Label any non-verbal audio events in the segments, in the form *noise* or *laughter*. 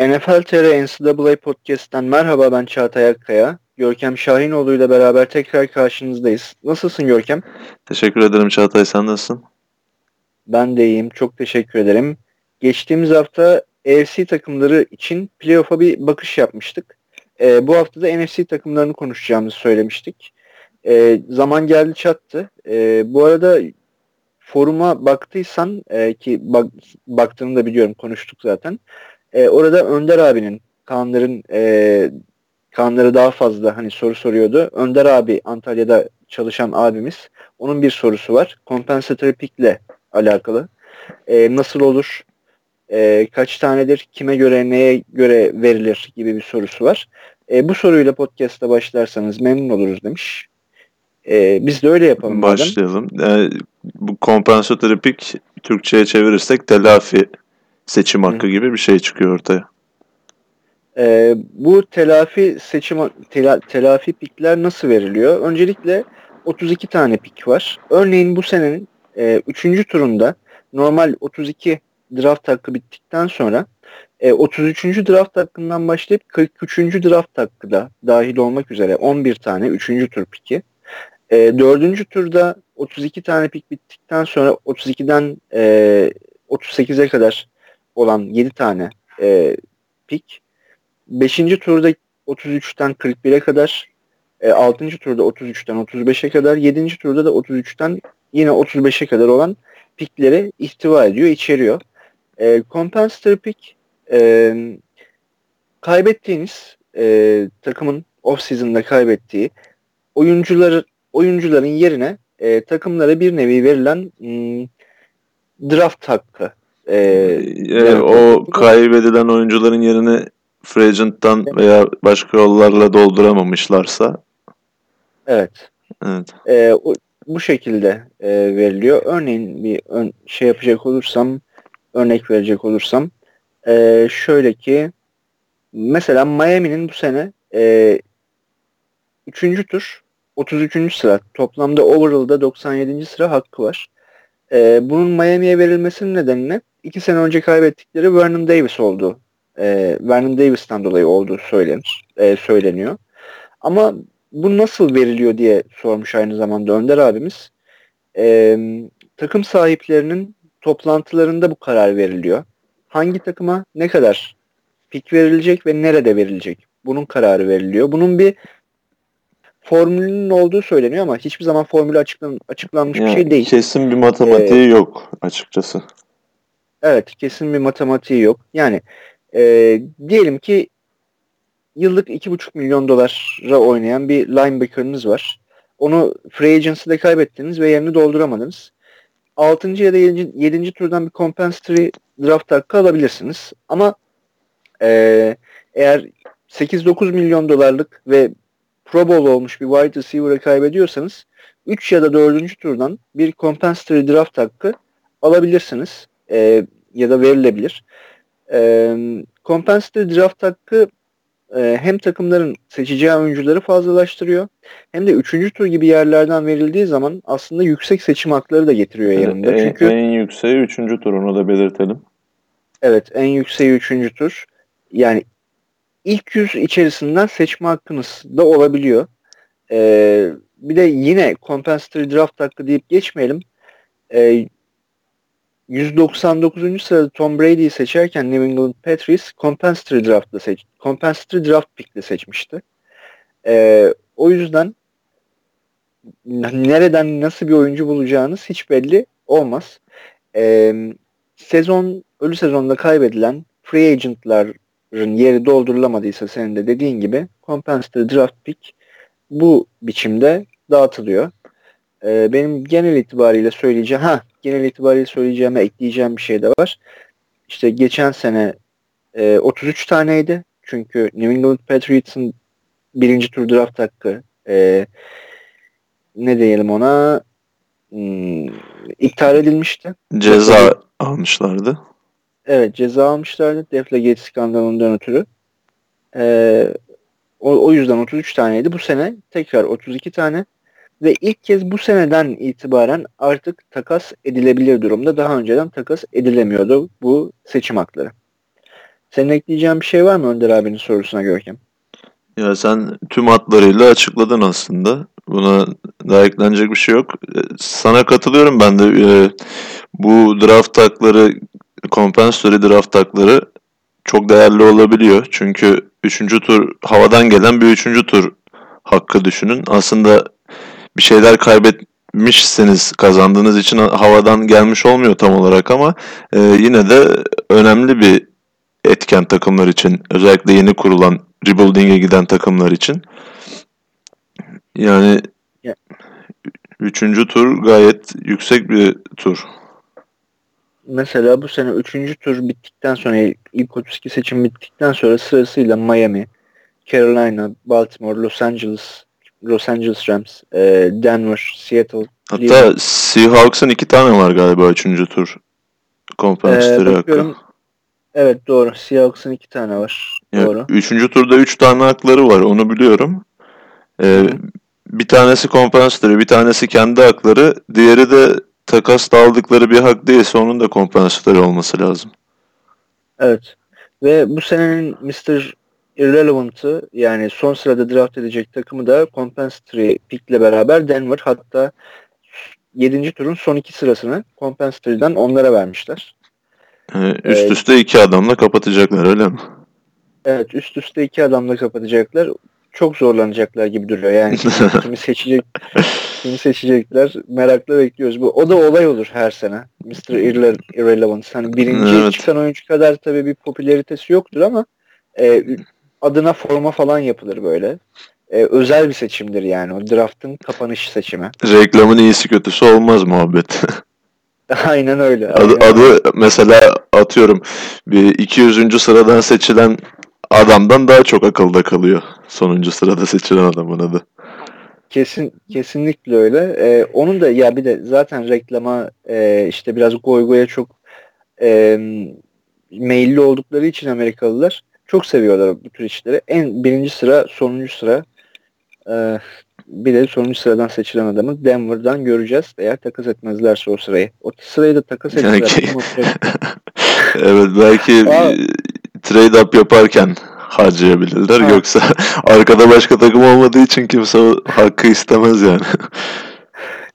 NFL TR NCAA Podcast'ten merhaba ben Çağatay Akkaya. Görkem Şahinoğlu ile beraber tekrar karşınızdayız. Nasılsın Görkem? Teşekkür ederim Çağatay sen nasılsın? Ben de iyiyim çok teşekkür ederim. Geçtiğimiz hafta AFC takımları için playoff'a bir bakış yapmıştık. Ee, bu hafta da NFC takımlarını konuşacağımızı söylemiştik. Ee, zaman geldi çattı. Ee, bu arada foruma baktıysan e, ki bak, baktığını da biliyorum konuştuk zaten. E, orada Önder abinin Kaanların e, Kaanları daha fazla hani soru soruyordu. Önder abi Antalya'da çalışan abimiz. Onun bir sorusu var. Compensatory pick'le alakalı. E, nasıl olur? E, kaç tanedir? Kime göre, neye göre verilir gibi bir sorusu var. E, bu soruyla podcast'a başlarsanız memnun oluruz demiş. E, biz de öyle yapalım. Başlayalım. E, bu compensatory pick Türkçe'ye çevirirsek telafi seçim hakkı Hı. gibi bir şey çıkıyor ortaya. Ee, bu telafi seçim tela, telafi pikler nasıl veriliyor? Öncelikle 32 tane pik var. Örneğin bu senenin 3. E, turunda normal 32 draft hakkı bittikten sonra e, 33. draft hakkından başlayıp 43. draft hakkı da dahil olmak üzere 11 tane 3. tur piki. E, 4. turda 32 tane pik bittikten sonra 32'den e, 38'e kadar olan 7 tane e, pik. 5. turda 33'ten 41'e kadar, e, 6. turda 33'ten 35'e kadar, 7. turda da 33'ten yine 35'e kadar olan pikleri ihtiva ediyor, içeriyor. E, compensatory pick e, kaybettiğiniz e, takımın off-season'da kaybettiği oyuncuları oyuncuların yerine e, takımlara bir nevi verilen m, draft hakkı e, yani o kaybedilen oyuncuların yerini free agent'tan veya başka yollarla dolduramamışlarsa evet. Evet. E, o, bu şekilde e, veriliyor. Örneğin bir ön, şey yapacak olursam örnek verecek olursam e, şöyle ki mesela Miami'nin bu sene e, 3. tur 33. sıra toplamda overall'da 97. sıra hakkı var. E, bunun Miami'ye verilmesinin nedeni iki sene önce kaybettikleri Vernon Davis oldu. E, Vernon Davis'ten dolayı olduğu söylenir, e, söyleniyor. Ama bu nasıl veriliyor diye sormuş aynı zamanda Önder abimiz. E, takım sahiplerinin toplantılarında bu karar veriliyor. Hangi takıma ne kadar pik verilecek ve nerede verilecek? Bunun kararı veriliyor. Bunun bir formülünün olduğu söyleniyor ama hiçbir zaman formülü açıklan, açıklanmış yani bir şey değil. Kesin bir matematiği ee, yok açıkçası. Evet kesin bir matematiği yok. Yani e, diyelim ki yıllık 2,5 milyon dolara oynayan bir linebacker'ınız var. Onu free agency'de kaybettiniz ve yerini dolduramadınız. 6. ya da 7. 7. turdan bir compensatory draft hakkı alabilirsiniz. Ama e, eğer 8-9 milyon dolarlık ve Pro Bowl olmuş bir wide receiver'ı kaybediyorsanız 3 ya da 4. turdan bir compensatory draft hakkı alabilirsiniz. E, ya da verilebilir. E, compensatory draft hakkı e, hem takımların seçeceği oyuncuları fazlalaştırıyor hem de 3. tur gibi yerlerden verildiği zaman aslında yüksek seçim hakları da getiriyor evet, yanında. En, Çünkü en yükseği 3. tur onu da belirtelim. Evet en yükseği 3. tur. Yani ilk yüz içerisinden seçme hakkınız da olabiliyor. Ee, bir de yine compensatory draft hakkı deyip geçmeyelim. Ee, 199. sırada Tom Brady'yi seçerken New England Patriots compensatory draft'la seç compensatory draft pick'le seçmişti. Ee, o yüzden nereden nasıl bir oyuncu bulacağınız hiç belli olmaz. Ee, sezon ölü sezonda kaybedilen free agent'ların yeri doldurulamadıysa senin de dediğin gibi compensatory draft pick bu biçimde dağıtılıyor. Ee, benim genel itibariyle söyleyeceğim ha genel itibariyle söyleyeceğime ekleyeceğim bir şey de var. İşte geçen sene e, 33 taneydi. Çünkü New England Patriots'ın birinci tur draft hakkı e, ne diyelim ona hmm, iptal edilmişti. Ceza Defle, almışlardı. Evet ceza almışlardı. Deflagate skandalından ötürü. E, o, o yüzden 33 taneydi. Bu sene tekrar 32 tane ve ilk kez bu seneden itibaren artık takas edilebilir durumda. Daha önceden takas edilemiyordu bu seçim hakları. Senin ekleyeceğin bir şey var mı Önder abinin sorusuna Görkem? Ya sen tüm hatlarıyla açıkladın aslında. Buna daha eklenecek bir şey yok. E, sana katılıyorum ben de. E, bu draft takları, compensatory draft takları çok değerli olabiliyor. Çünkü 3. tur havadan gelen bir 3. tur hakkı düşünün. Aslında bir şeyler kaybetmişseniz kazandığınız için havadan gelmiş olmuyor tam olarak ama e, yine de önemli bir etken takımlar için. Özellikle yeni kurulan rebuilding'e giden takımlar için. Yani yeah. üçüncü tur gayet yüksek bir tur. Mesela bu sene üçüncü tur bittikten sonra ilk 32 seçim bittikten sonra sırasıyla Miami, Carolina, Baltimore, Los Angeles, Los Angeles Rams, e, Denver, Seattle. Hatta. Seahawks'ın iki tane var galiba üçüncü tur. Konferansları ee, hakkı. Evet doğru. Seahawks'ın iki tane var. Yani doğru. Üçüncü turda üç tane hakları var. Onu biliyorum. Ee, bir tanesi kompansatörü, bir tanesi kendi hakları. Diğeri de takas aldıkları bir hak değilse onun da kompansatörü olması lazım. Evet. Ve bu senenin Mr. Irrelevant'ı yani son sırada draft edecek takımı da compensatory pick'le beraber Denver hatta 7. turun son iki sırasını compensatory'den onlara vermişler. Ee, üst üste iki adamla kapatacaklar öyle mi? Evet üst üste iki adamla kapatacaklar. Çok zorlanacaklar gibi duruyor. Yani *laughs* kimi seçecek kimi seçecekler merakla bekliyoruz. Bu o da olay olur her sene. Mr. Irre Irrelevant. Hani birinci evet. çıkan oyuncu kadar tabii bir popülaritesi yoktur ama e, adına forma falan yapılır böyle. E, özel bir seçimdir yani o draftın kapanış seçimi. Reklamın iyisi kötüsü olmaz muhabbet. *laughs* Aynen öyle. Adı, aynen. adı mesela atıyorum bir 200. sıradan seçilen adamdan daha çok akılda kalıyor. Sonuncu sırada seçilen adamın adı. Kesin kesinlikle öyle. Ee, onun da ya bir de zaten reklama e, işte biraz goy goya çok e, meyilli oldukları için Amerikalılar çok seviyorlar bu tür işleri. En birinci sıra, sonuncu sıra e, bir de sonuncu sıradan seçilen adamı Denver'dan göreceğiz. Eğer takas etmezlerse o sırayı. O sırayı da takas etmezlerse. *laughs* evet belki trade up yaparken harcayabilirler. Ha. Yoksa *laughs* arkada başka takım olmadığı için kimse o hakkı istemez yani.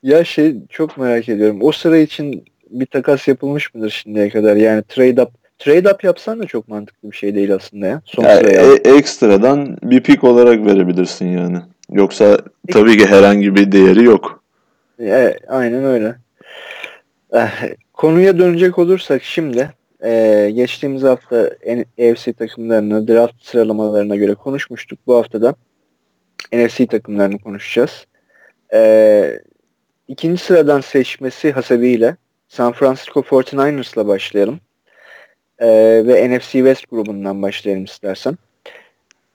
ya şey çok merak ediyorum. O sıra için bir takas yapılmış mıdır şimdiye kadar? Yani trade up trade up yapsan da çok mantıklı bir şey değil aslında ya. Son yani sıraya. E- ekstradan bir pick olarak verebilirsin yani. Yoksa tabii ki herhangi bir değeri yok. E, aynen öyle. Eh, konuya dönecek olursak şimdi e, geçtiğimiz hafta NFC takımlarını draft sıralamalarına göre konuşmuştuk. Bu hafta da NFC takımlarını konuşacağız. E, ikinci sıradan seçmesi hasebiyle San Francisco 49ers'la başlayalım. E, ve NFC West grubundan başlayalım istersen.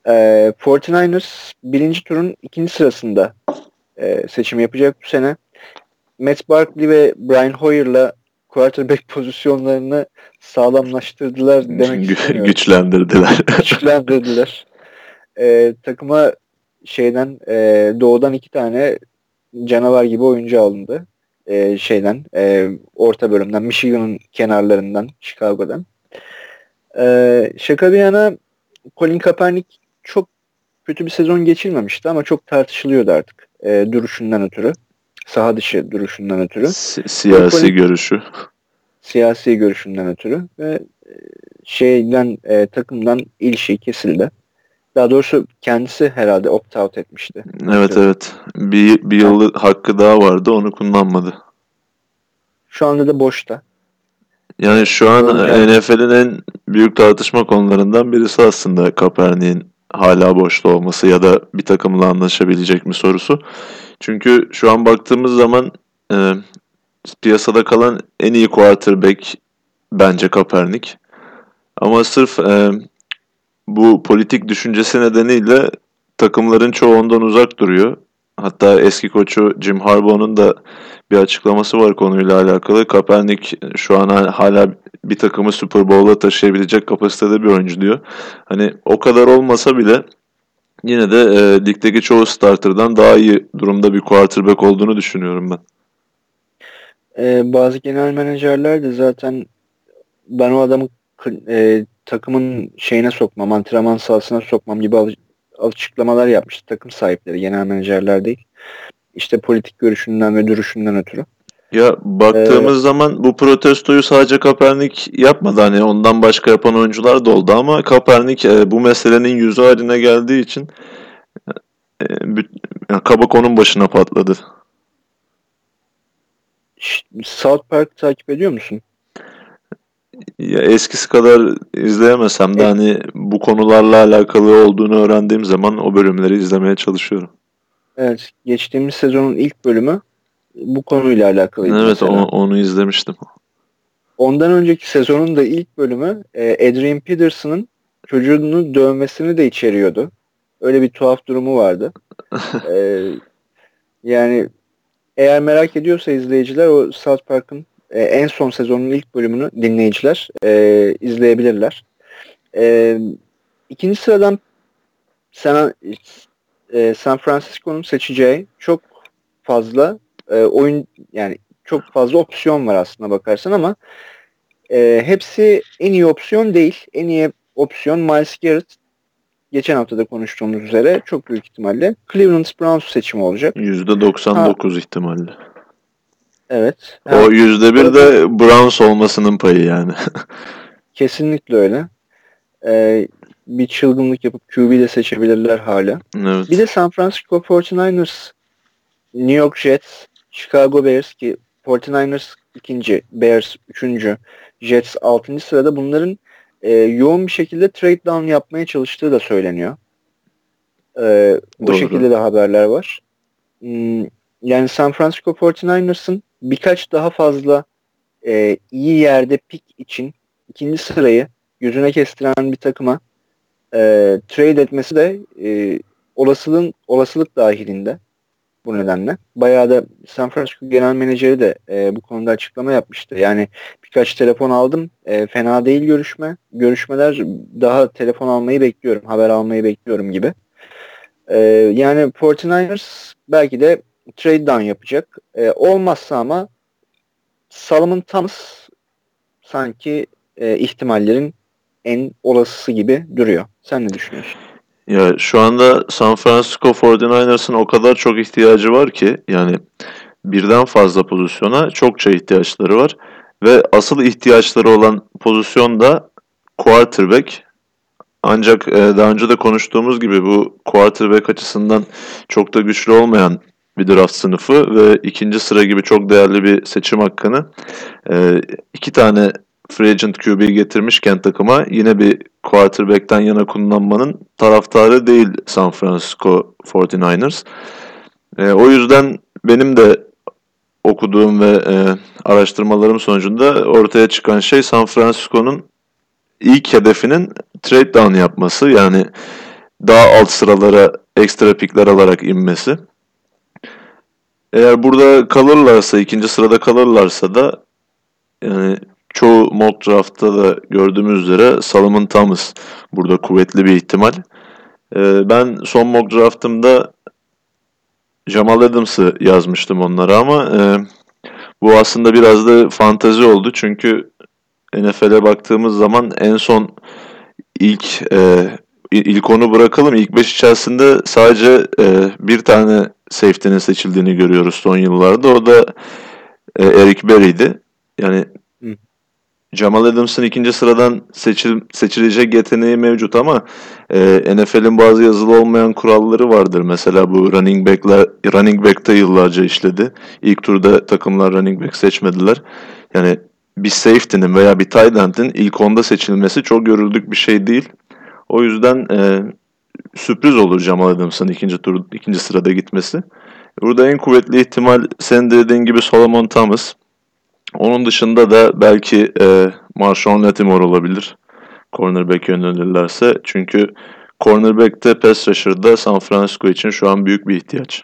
E, 49ers birinci turun ikinci sırasında e, seçim yapacak bu sene. Matt Barkley ve Brian Hoyer'la quarterback *laughs* pozisyonlarını sağlamlaştırdılar demek istemiyorum. Güçlendirdiler. *laughs* Güçlendirdiler. Ee, takıma şeyden e, doğudan iki tane canavar gibi oyuncu alındı. Ee, şeyden e, orta bölümden Michigan'ın kenarlarından Chicago'dan. Ee, şaka bir yana Colin Kaepernick çok kötü bir sezon geçirmemişti ama çok tartışılıyordu artık e, duruşundan ötürü saha dışı duruşundan ötürü. Si- siyasi Colin, görüşü. Siyasi görüşünden ötürü ve e, şeyden e, takımdan ilişki kesildi. Daha doğrusu kendisi herhalde opt-out etmişti. Evet Çünkü. evet. Bir, bir yıl hakkı daha vardı onu kullanmadı. Şu anda da boşta. Yani şu an yani. NFL'in en büyük tartışma konularından birisi aslında Kaepernick'in hala boşta olması ya da bir takımla anlaşabilecek mi sorusu. Çünkü şu an baktığımız zaman e, piyasada kalan en iyi quarterback bence Kaepernick. Ama sırf e, bu politik düşüncesi nedeniyle takımların çoğu ondan uzak duruyor. Hatta eski koçu Jim Harbaugh'un da bir açıklaması var konuyla alakalı. Kaepernick şu an hala bir takımı Super Bowl'a taşıyabilecek kapasitede bir oyuncu diyor. Hani o kadar olmasa bile yine de e, ligdeki çoğu starterdan daha iyi durumda bir quarterback olduğunu düşünüyorum ben. Ee, bazı genel menajerler de zaten ben o adamı e, takımın şeyine sokmam, antrenman sahasına sokmam gibi açıklamalar yapmıştı takım sahipleri, genel menajerler değil. İşte politik görüşünden ve duruşundan ötürü. Ya baktığımız ee, zaman bu protestoyu sadece Kaepernick yapmadı. Hani ondan başka yapan oyuncular da oldu ama Kaepernick e, bu meselenin yüzü haline geldiği için e, yani kabak onun başına patladı. South Park takip ediyor musun? Ya eskisi kadar izleyemesem de evet. hani bu konularla alakalı olduğunu öğrendiğim zaman o bölümleri izlemeye çalışıyorum. Evet, geçtiğimiz sezonun ilk bölümü bu konuyla alakalı. Evet, o, onu izlemiştim. Ondan önceki sezonun da ilk bölümü e, Adrian Peterson'ın çocuğunu dövmesini de içeriyordu. Öyle bir tuhaf durumu vardı. ee, *laughs* yani eğer merak ediyorsa izleyiciler o South Park'ın e, en son sezonun ilk bölümünü dinleyiciler e, izleyebilirler. E, ikinci sıradan San, e, San Francisco'nun seçeceği çok fazla e, oyun yani çok fazla opsiyon var aslında bakarsan ama e, hepsi en iyi opsiyon değil. En iyi opsiyon Miles Garrett geçen hafta da konuştuğumuz üzere çok büyük ihtimalle Cleveland Browns seçimi olacak. %99 ha. ihtimalle. Evet. O yüzde bir de Browns olmasının payı yani. *laughs* Kesinlikle öyle. Ee, bir çılgınlık yapıp QB de seçebilirler hala. Evet. Bir de San Francisco 49ers, New York Jets, Chicago Bears ki 49ers ikinci, Bears üçüncü, Jets altıncı sırada bunların e, yoğun bir şekilde trade down yapmaya çalıştığı da söyleniyor. E, bu şekilde de haberler var. Hmm, yani San Francisco 49ers'ın birkaç daha fazla e, iyi yerde pik için ikinci sırayı yüzüne kestiren bir takıma e, trade etmesi de e, olasılığın olasılık dahilinde bu nedenle. Bayağı da San Francisco genel menajeri de e, bu konuda açıklama yapmıştı. Yani birkaç telefon aldım. E, fena değil görüşme. Görüşmeler daha telefon almayı bekliyorum. Haber almayı bekliyorum gibi. E, yani 49ers belki de trade down yapacak. E, olmazsa ama Salomon Thomas sanki e, ihtimallerin en olasısı gibi duruyor. Sen ne düşünüyorsun? Ya şu anda San Francisco 49ers'ın o kadar çok ihtiyacı var ki yani birden fazla pozisyona çokça ihtiyaçları var ve asıl ihtiyaçları olan pozisyon da quarterback. Ancak e, daha önce de konuştuğumuz gibi bu quarterback açısından çok da güçlü olmayan bir draft sınıfı ve ikinci sıra gibi çok değerli bir seçim hakkını e, iki tane free agent QB getirmişken takıma yine bir quarterback'ten yana kullanmanın taraftarı değil San Francisco 49ers. E, o yüzden benim de okuduğum ve e, araştırmalarım sonucunda ortaya çıkan şey San Francisco'nun ilk hedefinin trade down yapması yani daha alt sıralara ekstra pikler alarak inmesi. Eğer burada kalırlarsa, ikinci sırada kalırlarsa da yani çoğu mock draft'ta da gördüğümüz üzere Solomon Thomas burada kuvvetli bir ihtimal. Ee, ben son mock draft'ımda Jamal Adams'ı yazmıştım onlara ama e, bu aslında biraz da fantazi oldu çünkü NFL'e baktığımız zaman en son ilk e, ilk onu bırakalım. İlk 5 içerisinde sadece e, bir tane safety'nin seçildiğini görüyoruz son yıllarda. O da e, Eric Berry'di. Yani Hı. Jamal Adams'ın ikinci sıradan seçil, seçilecek yeteneği mevcut ama e, NFL'in bazı yazılı olmayan kuralları vardır. Mesela bu running back'ler running back'te yıllarca işledi. İlk turda takımlar running back seçmediler. Yani bir safety'nin veya bir tight end'in ilk onda seçilmesi çok görüldük bir şey değil. O yüzden e, sürpriz olur Jamal Adams'ın ikinci tur ikinci sırada gitmesi. Burada en kuvvetli ihtimal sen dediğin gibi Solomon Thomas. Onun dışında da belki e, Marshawn Latimore olabilir. Cornerback yönelirlerse. Çünkü cornerback'te pass rusher'da San Francisco için şu an büyük bir ihtiyaç.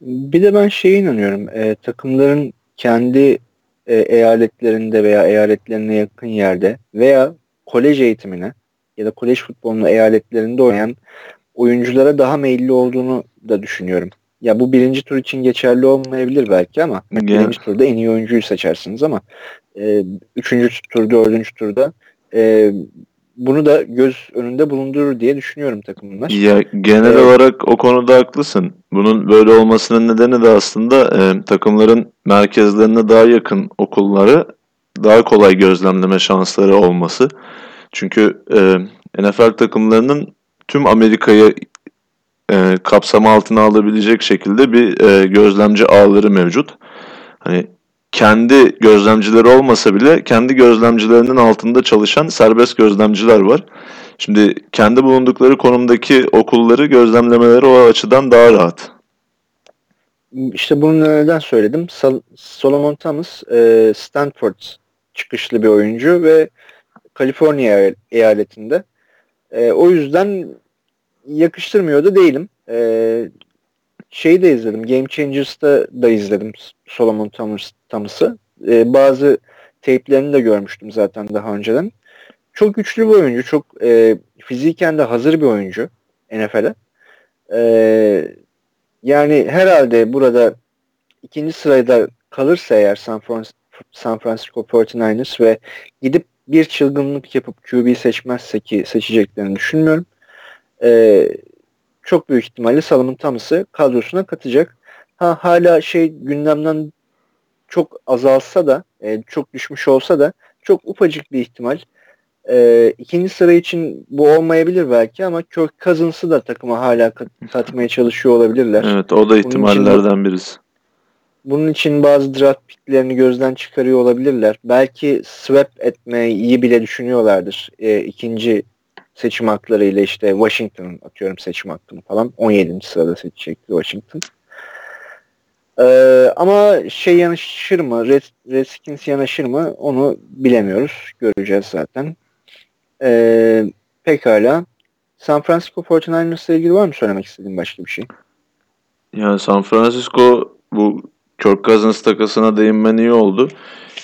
Bir de ben şeye inanıyorum. E, takımların kendi e, eyaletlerinde veya eyaletlerine yakın yerde veya kolej eğitimine ya da kolej futbolunun eyaletlerinde oynayan oyunculara daha meyilli olduğunu da düşünüyorum. Ya bu birinci tur için geçerli olmayabilir belki ama yeah. birinci turda en iyi oyuncuyu seçersiniz ama e, üçüncü tur, dördüncü turda e, bunu da göz önünde bulundurur diye düşünüyorum takımlar. Ya genel ee, olarak o konuda haklısın. Bunun böyle olmasının nedeni de aslında e, takımların merkezlerine daha yakın okulları daha kolay gözlemleme şansları olması. Çünkü e, NFL takımlarının tüm Amerika'yı e, kapsama altına alabilecek şekilde bir e, gözlemci ağları mevcut. Hani kendi gözlemcileri olmasa bile kendi gözlemcilerinin altında çalışan serbest gözlemciler var. Şimdi kendi bulundukları konumdaki okulları gözlemlemeleri o açıdan daha rahat. İşte bunu neden söyledim? Solomon Thomas e, Stanford çıkışlı bir oyuncu ve Kaliforniya eyaletinde. E, o yüzden yakıştırmıyor da değilim. E, şeyi de izledim. Game Changers'ta da izledim Solomon Thomas, Thomas'ı. E, bazı teyplerini de görmüştüm zaten daha önceden. Çok güçlü bir oyuncu. Çok e, fiziken de hazır bir oyuncu NFL'e. E, yani herhalde burada ikinci sırada kalırsa eğer San, Francisco, San Francisco 49ers ve gidip bir çılgınlık yapıp QB seçmezse ki seçeceklerini düşünmüyorum. E, çok büyük ihtimalle Salomon Thomas'ı kadrosuna katacak. Ha hala şey gündemden çok azalsa da e, çok düşmüş olsa da çok ufacık bir ihtimal. E, ikinci sıra için bu olmayabilir belki ama Kirk Cousins'ı da takıma hala kat, katmaya çalışıyor olabilirler. Evet o da ihtimallerden birisi. Bunun için bazı draft picklerini gözden çıkarıyor olabilirler. Belki swap etmeyi bile düşünüyorlardır. E, ikinci seçim haklarıyla işte Washington'ın atıyorum seçim hakkını falan 17. sırada seçecekti Washington. Ee, ama şey yanaşır mı? Red, Redskins yanaşır mı? Onu bilemiyoruz. Göreceğiz zaten. Ee, pekala. San Francisco 49ers ile ilgili var mı söylemek istediğin başka bir şey? Yani San Francisco bu Kirk Cousins takasına değinmen iyi oldu.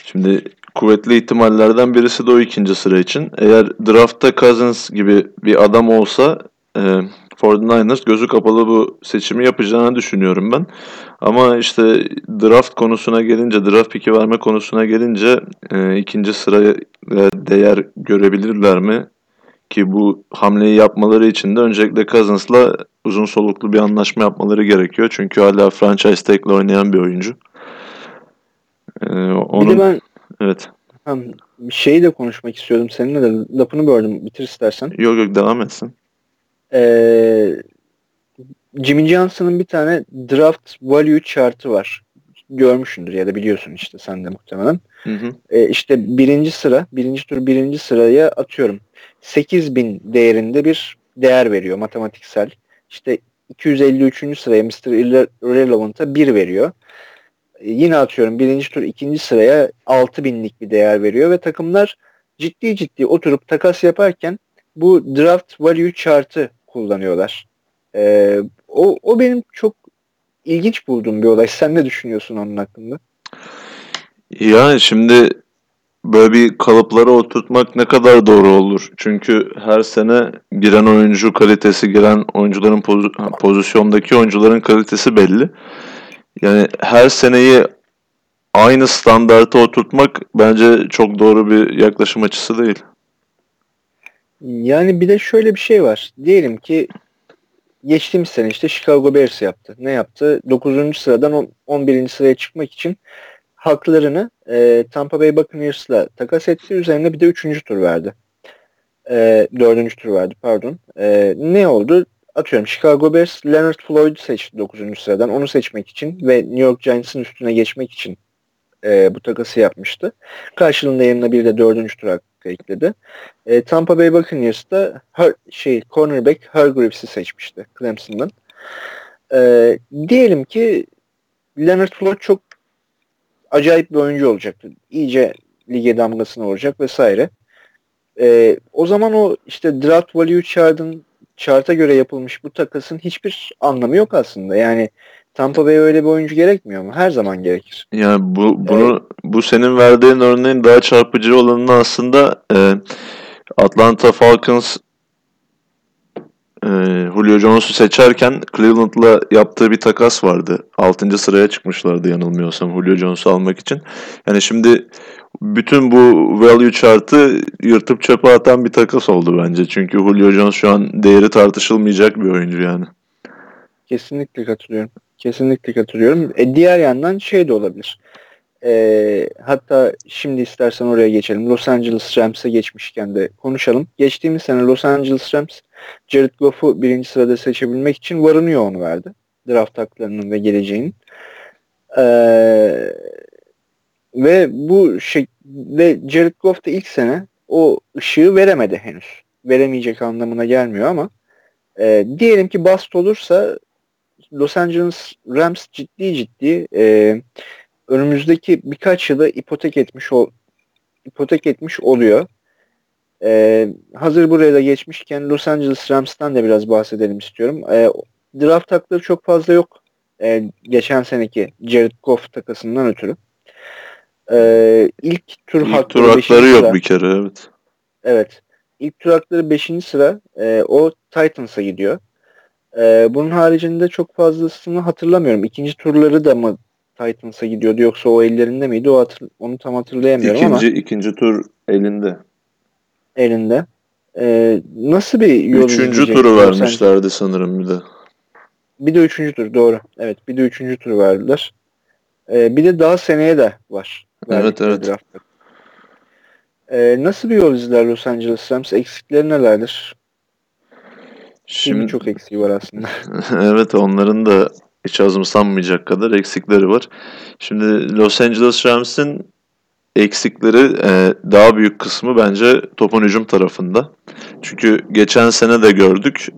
Şimdi kuvvetli ihtimallerden birisi de o ikinci sıra için. Eğer draftta Cousins gibi bir adam olsa e, 49ers gözü kapalı bu seçimi yapacağını düşünüyorum ben. Ama işte draft konusuna gelince, draft piki verme konusuna gelince e, ikinci sıraya değer görebilirler mi? Ki bu hamleyi yapmaları için de öncelikle Cousins'la uzun soluklu bir anlaşma yapmaları gerekiyor. Çünkü hala franchise tag'le oynayan bir oyuncu. Ee, onun... Bir de ben evet. Bir şeyi de konuşmak istiyordum seninle de lafını böldüm. Bitir istersen. Yok yok devam etsin. Ee, Jimmy Johnson'ın bir tane draft value chartı var. Görmüşsündür ya da biliyorsun işte sen de muhtemelen. Hı hı. Ee, işte birinci sıra, birinci tur birinci sıraya atıyorum. 8000 değerinde bir değer veriyor matematiksel. İşte 253. sıraya Mr. Irrelevant'a 1 veriyor. Ee, yine atıyorum birinci tur ikinci sıraya 6000'lik bir değer veriyor ve takımlar ciddi ciddi oturup takas yaparken bu draft value chart'ı kullanıyorlar. Ee, o, o benim çok ilginç bulduğum bir olay. Sen ne düşünüyorsun onun hakkında? Yani şimdi böyle bir kalıplara oturtmak ne kadar doğru olur? Çünkü her sene giren oyuncu kalitesi, giren oyuncuların poz- pozisyondaki oyuncuların kalitesi belli. Yani her seneyi aynı standarta oturtmak bence çok doğru bir yaklaşım açısı değil. Yani bir de şöyle bir şey var. Diyelim ki geçtiğimiz sene işte Chicago Bears yaptı. Ne yaptı? 9. sıradan 11. sıraya çıkmak için haklarını e, Tampa Bay Buccaneers'la takas etti. Üzerine bir de 3. tur verdi. E, 4. tur verdi pardon. E, ne oldu? Atıyorum Chicago Bears Leonard Floyd'u seçti 9. sıradan. Onu seçmek için ve New York Giants'ın üstüne geçmek için e, bu takası yapmıştı. Karşılığında yanına bir de 4. tur hakkı ekledi. E, Tampa Bay Buccaneers da her, şey cornerback Hargreaves'i seçmişti Clemson'dan. E, diyelim ki Leonard Floyd çok acayip bir oyuncu olacaktı. İyice lige damgasını vuracak vesaire. E, o zaman o işte draft value chart'ın chart'a göre yapılmış bu takasın hiçbir anlamı yok aslında. Yani Tampa Bay öyle bir oyuncu gerekmiyor mu? Her zaman gerekir. Yani bu bunu evet. bu senin verdiğin örneğin daha çarpıcı olanını aslında e, Atlanta Falcons e, Julio Jones'u seçerken Cleveland'la yaptığı bir takas vardı. 6. sıraya çıkmışlardı yanılmıyorsam Julio Jones'u almak için. Yani şimdi bütün bu value chart'ı yırtıp çöpe atan bir takas oldu bence. Çünkü Julio Jones şu an değeri tartışılmayacak bir oyuncu yani. Kesinlikle katılıyorum. Kesinlikle katılıyorum. E, diğer yandan şey de olabilir. E, hatta şimdi istersen oraya geçelim. Los Angeles Rams'e geçmişken de konuşalım. Geçtiğimiz sene Los Angeles Rams Jared Goff'u birinci sırada seçebilmek için varınıyor onu verdi. Draft haklarının ve geleceğinin. Ee, ve bu ve Jared Goff da ilk sene o ışığı veremedi henüz. Veremeyecek anlamına gelmiyor ama e, diyelim ki bast olursa Los Angeles Rams ciddi ciddi e, önümüzdeki birkaç yılı ipotek etmiş ol, ipotek etmiş oluyor. Ee, hazır buraya da geçmişken Los Angeles Rams'tan da biraz bahsedelim istiyorum. Ee, draft hakları çok fazla yok. Ee, geçen seneki Jared Goff takasından ötürü. Ee, ilk tur ilk hakları, tur hakları yok sıra, bir kere evet. Evet. İlk tur hakları 5. sıra e, o Titans'a gidiyor. E, bunun haricinde çok fazlasını hatırlamıyorum. İkinci turları da mı Titans'a gidiyordu yoksa o ellerinde miydi? O hatır, onu tam hatırlayamıyorum ikinci, ama. İkinci tur elinde. Elinde. Ee, nasıl bir yol Üçüncü turu vermişlerdi sence? sanırım bir de. Bir de üçüncü tur doğru. Evet bir de üçüncü turu verdiler. Ee, bir de daha seneye de var. Evet evet. Ee, nasıl bir yol izler Los Angeles Rams? Eksikleri nelerdir? Şimdi, Şimdi çok eksiği var aslında. *laughs* evet onların da hiç azımsanmayacak kadar eksikleri var. Şimdi Los Angeles Rams'in eksikleri e, daha büyük kısmı bence topun hücum tarafında. Çünkü geçen sene de gördük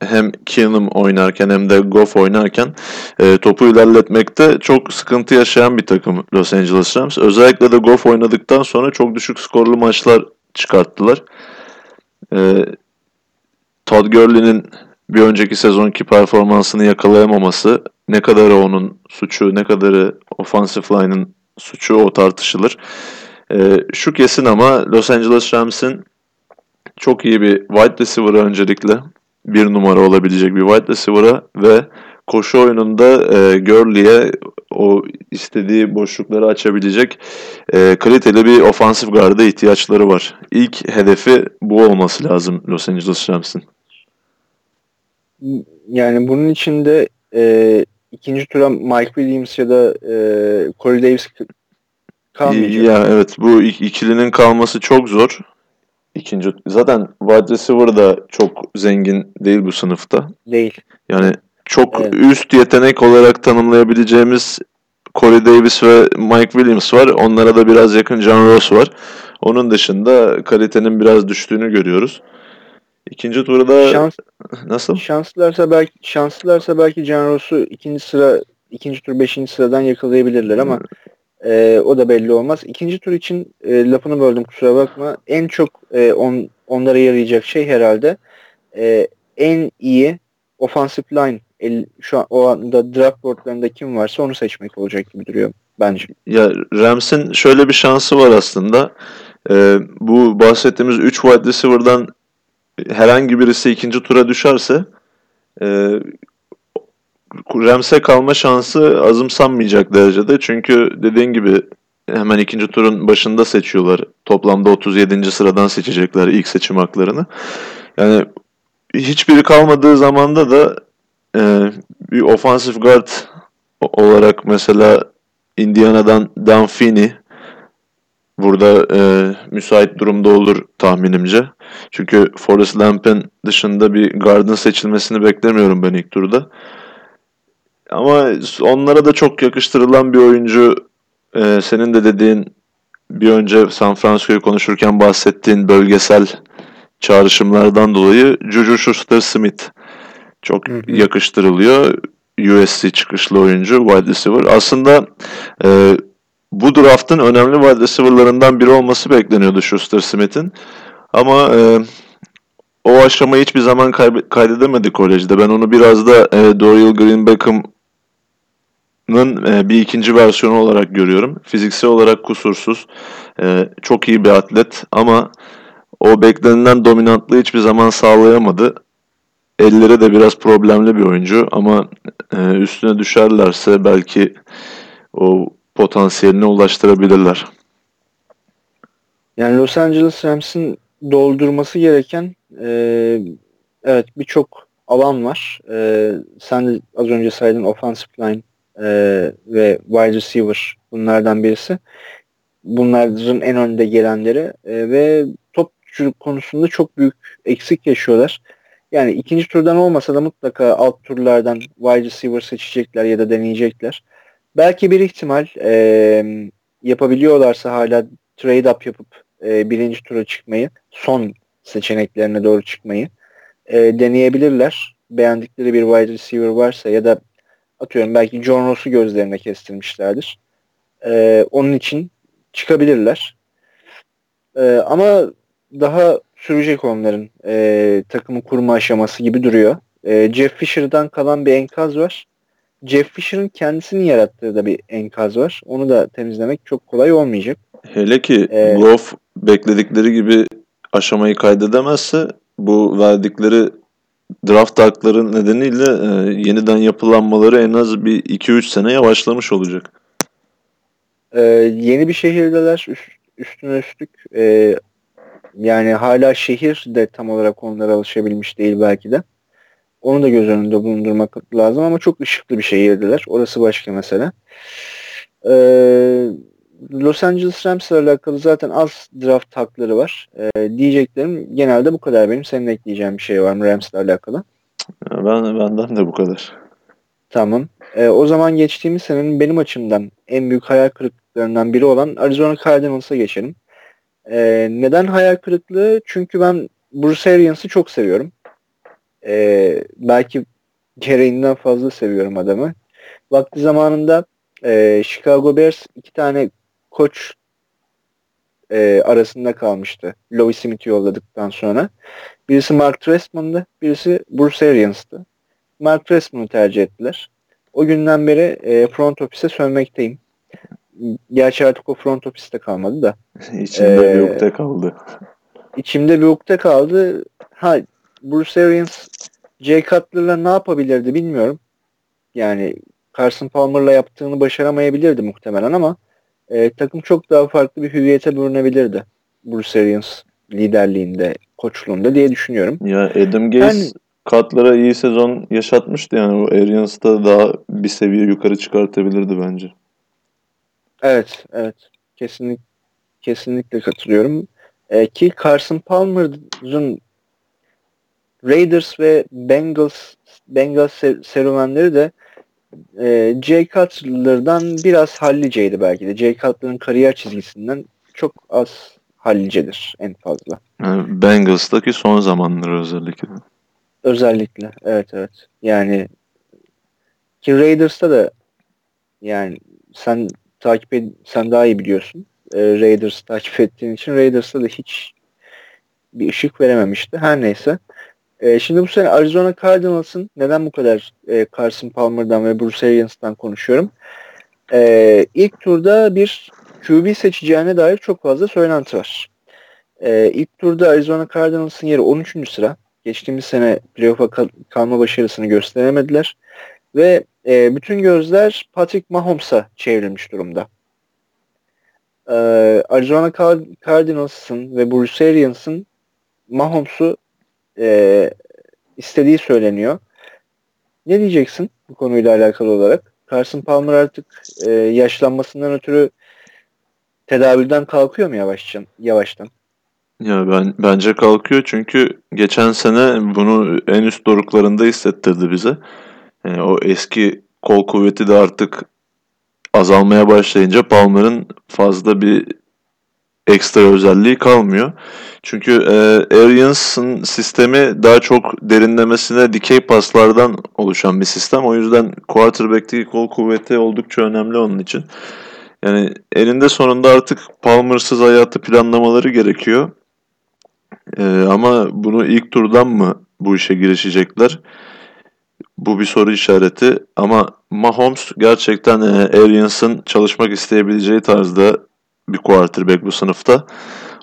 hem Keenum oynarken hem de Goff oynarken e, topu ilerletmekte çok sıkıntı yaşayan bir takım Los Angeles Rams. Özellikle de Goff oynadıktan sonra çok düşük skorlu maçlar çıkarttılar. E, Todd Gurley'nin bir önceki sezonki performansını yakalayamaması ne kadarı onun suçu ne kadarı offensive line'ın suçu o tartışılır. E, şu kesin ama Los Angeles Rams'in çok iyi bir wide receiver'a öncelikle bir numara olabilecek bir wide receiver'a ve koşu oyununda e, Gurley'e o istediği boşlukları açabilecek e, kaliteli bir ofansif garda ihtiyaçları var. İlk hedefi bu olması lazım Los Angeles Rams'in. Yani bunun içinde e, ikinci tura Mike Williams ya da e, Corey Davis kalmayacak. Ya evet bu ikilinin kalması çok zor. İkinci zaten wide receiver da çok zengin değil bu sınıfta. Değil. Yani çok evet. üst yetenek olarak tanımlayabileceğimiz Corey Davis ve Mike Williams var. Onlara da biraz yakın John Ross var. Onun dışında kalitenin biraz düştüğünü görüyoruz. İkinci turda Şans, nasıl? Şanslılarsa belki şanslılarsa belki Can Ross'u ikinci sıra ikinci tur beşinci sıradan yakalayabilirler ama e, o da belli olmaz. İkinci tur için e, lafını böldüm kusura bakma. En çok e, on, onlara yarayacak şey herhalde e, en iyi offensive line el, şu an o anda draft boardlarında kim varsa onu seçmek olacak gibi duruyor bence. Ya Rams'in şöyle bir şansı var aslında. Ee, bu bahsettiğimiz 3 wide receiver'dan herhangi birisi ikinci tura düşerse e, Rams'e kalma şansı azımsanmayacak derecede. Çünkü dediğin gibi hemen ikinci turun başında seçiyorlar. Toplamda 37. sıradan seçecekler ilk seçim haklarını. Yani hiçbiri kalmadığı zamanda da e, bir offensive guard olarak mesela Indiana'dan Dan Finney burada e, müsait durumda olur tahminimce. Çünkü Forrest Lamp'in dışında bir guard'ın seçilmesini beklemiyorum ben ilk turda. Ama onlara da çok yakıştırılan bir oyuncu e, senin de dediğin bir önce San Francisco'yu konuşurken bahsettiğin bölgesel çağrışımlardan dolayı Juju Schuster-Smith çok hı hı. yakıştırılıyor. USC çıkışlı oyuncu, wide receiver. Aslında e, bu draftın önemli wide receiver'larından biri olması bekleniyordu Schuster Smith'in. Ama e, o aşamayı hiçbir zaman kaydedemedi kolejde. Ben onu biraz da e, Dorial Green Beckham'ın e, bir ikinci versiyonu olarak görüyorum. Fiziksel olarak kusursuz. E, çok iyi bir atlet ama o beklenilen dominantlığı hiçbir zaman sağlayamadı. elleri de biraz problemli bir oyuncu ama e, üstüne düşerlerse belki o potansiyeline ulaştırabilirler. Yani Los Angeles Rams'in doldurması gereken e, evet birçok alan var. E, sen de az önce saydın offensive line e, ve wide receiver bunlardan birisi. Bunların en önde gelenleri e, ve top konusunda çok büyük eksik yaşıyorlar. Yani ikinci turdan olmasa da mutlaka alt turlardan wide receiver seçecekler ya da deneyecekler. Belki bir ihtimal e, yapabiliyorlarsa hala trade up yapıp e, birinci tura çıkmayı, son seçeneklerine doğru çıkmayı e, deneyebilirler. Beğendikleri bir wide receiver varsa ya da atıyorum belki John Ross'u gözlerine kestirmişlerdir. E, onun için çıkabilirler. E, ama daha sürecek onların e, takımı kurma aşaması gibi duruyor. E, Jeff Fisher'dan kalan bir enkaz var. Jeff Fisher'ın kendisini yarattığı da bir enkaz var. Onu da temizlemek çok kolay olmayacak. Hele ki ee, Goff bekledikleri gibi aşamayı kaydedemezse bu verdikleri draft hakları nedeniyle e, yeniden yapılanmaları en az bir 2-3 sene yavaşlamış olacak. E, yeni bir şehirdeler üst, üstüne üstlük e, yani hala şehir de tam olarak onlara alışabilmiş değil belki de. Onu da göz önünde bulundurmak lazım ama çok ışıklı bir şehirdiler. Orası başka mesele. Ee, Los Angeles Rams ile alakalı zaten az draft hakları var. Ee, diyeceklerim genelde bu kadar benim. Senin ekleyeceğin bir şey var mı Rams ile alakalı? Ben, benden de bu kadar. Tamam. Ee, o zaman geçtiğimiz senenin benim açımdan en büyük hayal kırıklıklarından biri olan Arizona Cardinals'a geçelim. Ee, neden hayal kırıklığı? Çünkü ben Bruce Arians'ı çok seviyorum. Ee, belki gereğinden fazla seviyorum adamı. Vakti zamanında e, Chicago Bears iki tane koç e, arasında kalmıştı. Louis Smith'i yolladıktan sonra. Birisi Mark Trestman'dı, birisi Bruce Arians'tı. Mark Trestman'ı tercih ettiler. O günden beri e, front office'e sönmekteyim. Gerçi artık o front office'te kalmadı da. İçimde ee, bir ukde kaldı. İçimde bir ukde kaldı. Ha Bruce Arians Jay Cutler'la ne yapabilirdi bilmiyorum. Yani Carson Palmer'la yaptığını başaramayabilirdi muhtemelen ama e, takım çok daha farklı bir hüviyete bürünebilirdi. Bruce Arians liderliğinde, koçluğunda diye düşünüyorum. Ya Adam Gaze yani, Cutler'a iyi sezon yaşatmıştı yani. O Arians'ta daha bir seviye yukarı çıkartabilirdi bence. Evet, evet. Kesinlikle kesinlikle katılıyorum. E, ki Carson Palmer'ın Raiders ve Bengals Bengals serüvenleri de e, Jay Cutler'dan biraz halliceydi belki de. Jay Cutler'ın kariyer çizgisinden çok az hallicedir en fazla. Yani Bengals'taki son zamanları özellikle. Özellikle evet evet. Yani ki Raiders'ta da yani sen takip ed sen daha iyi biliyorsun. E, Raiders takip ettiğin için Raiders'ta da hiç bir ışık verememişti. Her neyse. E, şimdi bu sene Arizona Cardinals'ın neden bu kadar e, Carson Palmer'dan ve Bruce Arians'tan konuşuyorum. E, ilk turda bir QB seçeceğine dair çok fazla söylenti var. E, ilk turda Arizona Cardinals'ın yeri 13. sıra. Geçtiğimiz sene playoff'a kal- kalma başarısını gösteremediler. Ve e, bütün gözler Patrick Mahomes'a çevrilmiş durumda. E, Arizona Cardinals'ın ve Bruce Arians'ın Mahomes'u e, istediği söyleniyor. Ne diyeceksin bu konuyla alakalı olarak? Carson Palmer artık e, yaşlanmasından ötürü tedavülden kalkıyor mu yavaştan? yavaştan? Ya ben bence kalkıyor çünkü geçen sene bunu en üst doruklarında hissettirdi bize. Yani o eski kol kuvveti de artık azalmaya başlayınca Palmer'ın fazla bir ekstra özelliği kalmıyor. Çünkü e, Arians'ın sistemi daha çok derinlemesine dikey paslardan oluşan bir sistem. O yüzden quarterback'teki kol kuvveti oldukça önemli onun için. Yani elinde sonunda artık Palmer'sız hayatı planlamaları gerekiyor. E, ama bunu ilk turdan mı bu işe girişecekler? Bu bir soru işareti ama Mahomes gerçekten e, Arians'ın çalışmak isteyebileceği tarzda bir quarterback bu sınıfta.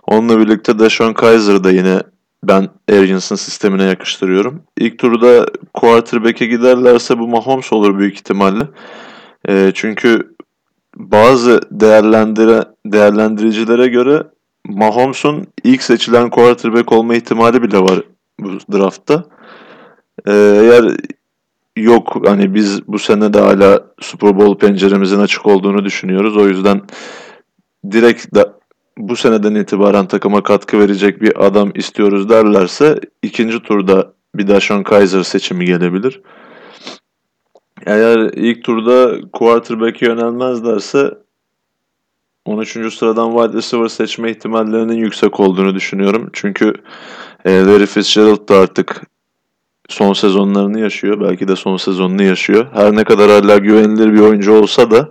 Onunla birlikte Deshaun Kaiser da yine ben Arians'ın sistemine yakıştırıyorum. İlk turda quarterback'e giderlerse bu Mahomes olur büyük ihtimalle. E, çünkü bazı değerlendire, değerlendiricilere göre Mahomes'un ilk seçilen quarterback olma ihtimali bile var bu draftta. Ee, eğer yok hani biz bu sene de hala Super Bowl penceremizin açık olduğunu düşünüyoruz. O yüzden direkt de bu seneden itibaren takıma katkı verecek bir adam istiyoruz derlerse ikinci turda bir Dashawn Kaiser seçimi gelebilir. Eğer ilk turda quarterback'e yönelmezlerse 13. sıradan wide receiver seçme ihtimallerinin yüksek olduğunu düşünüyorum. Çünkü e, Larry Fitzgerald da artık son sezonlarını yaşıyor. Belki de son sezonunu yaşıyor. Her ne kadar hala güvenilir bir oyuncu olsa da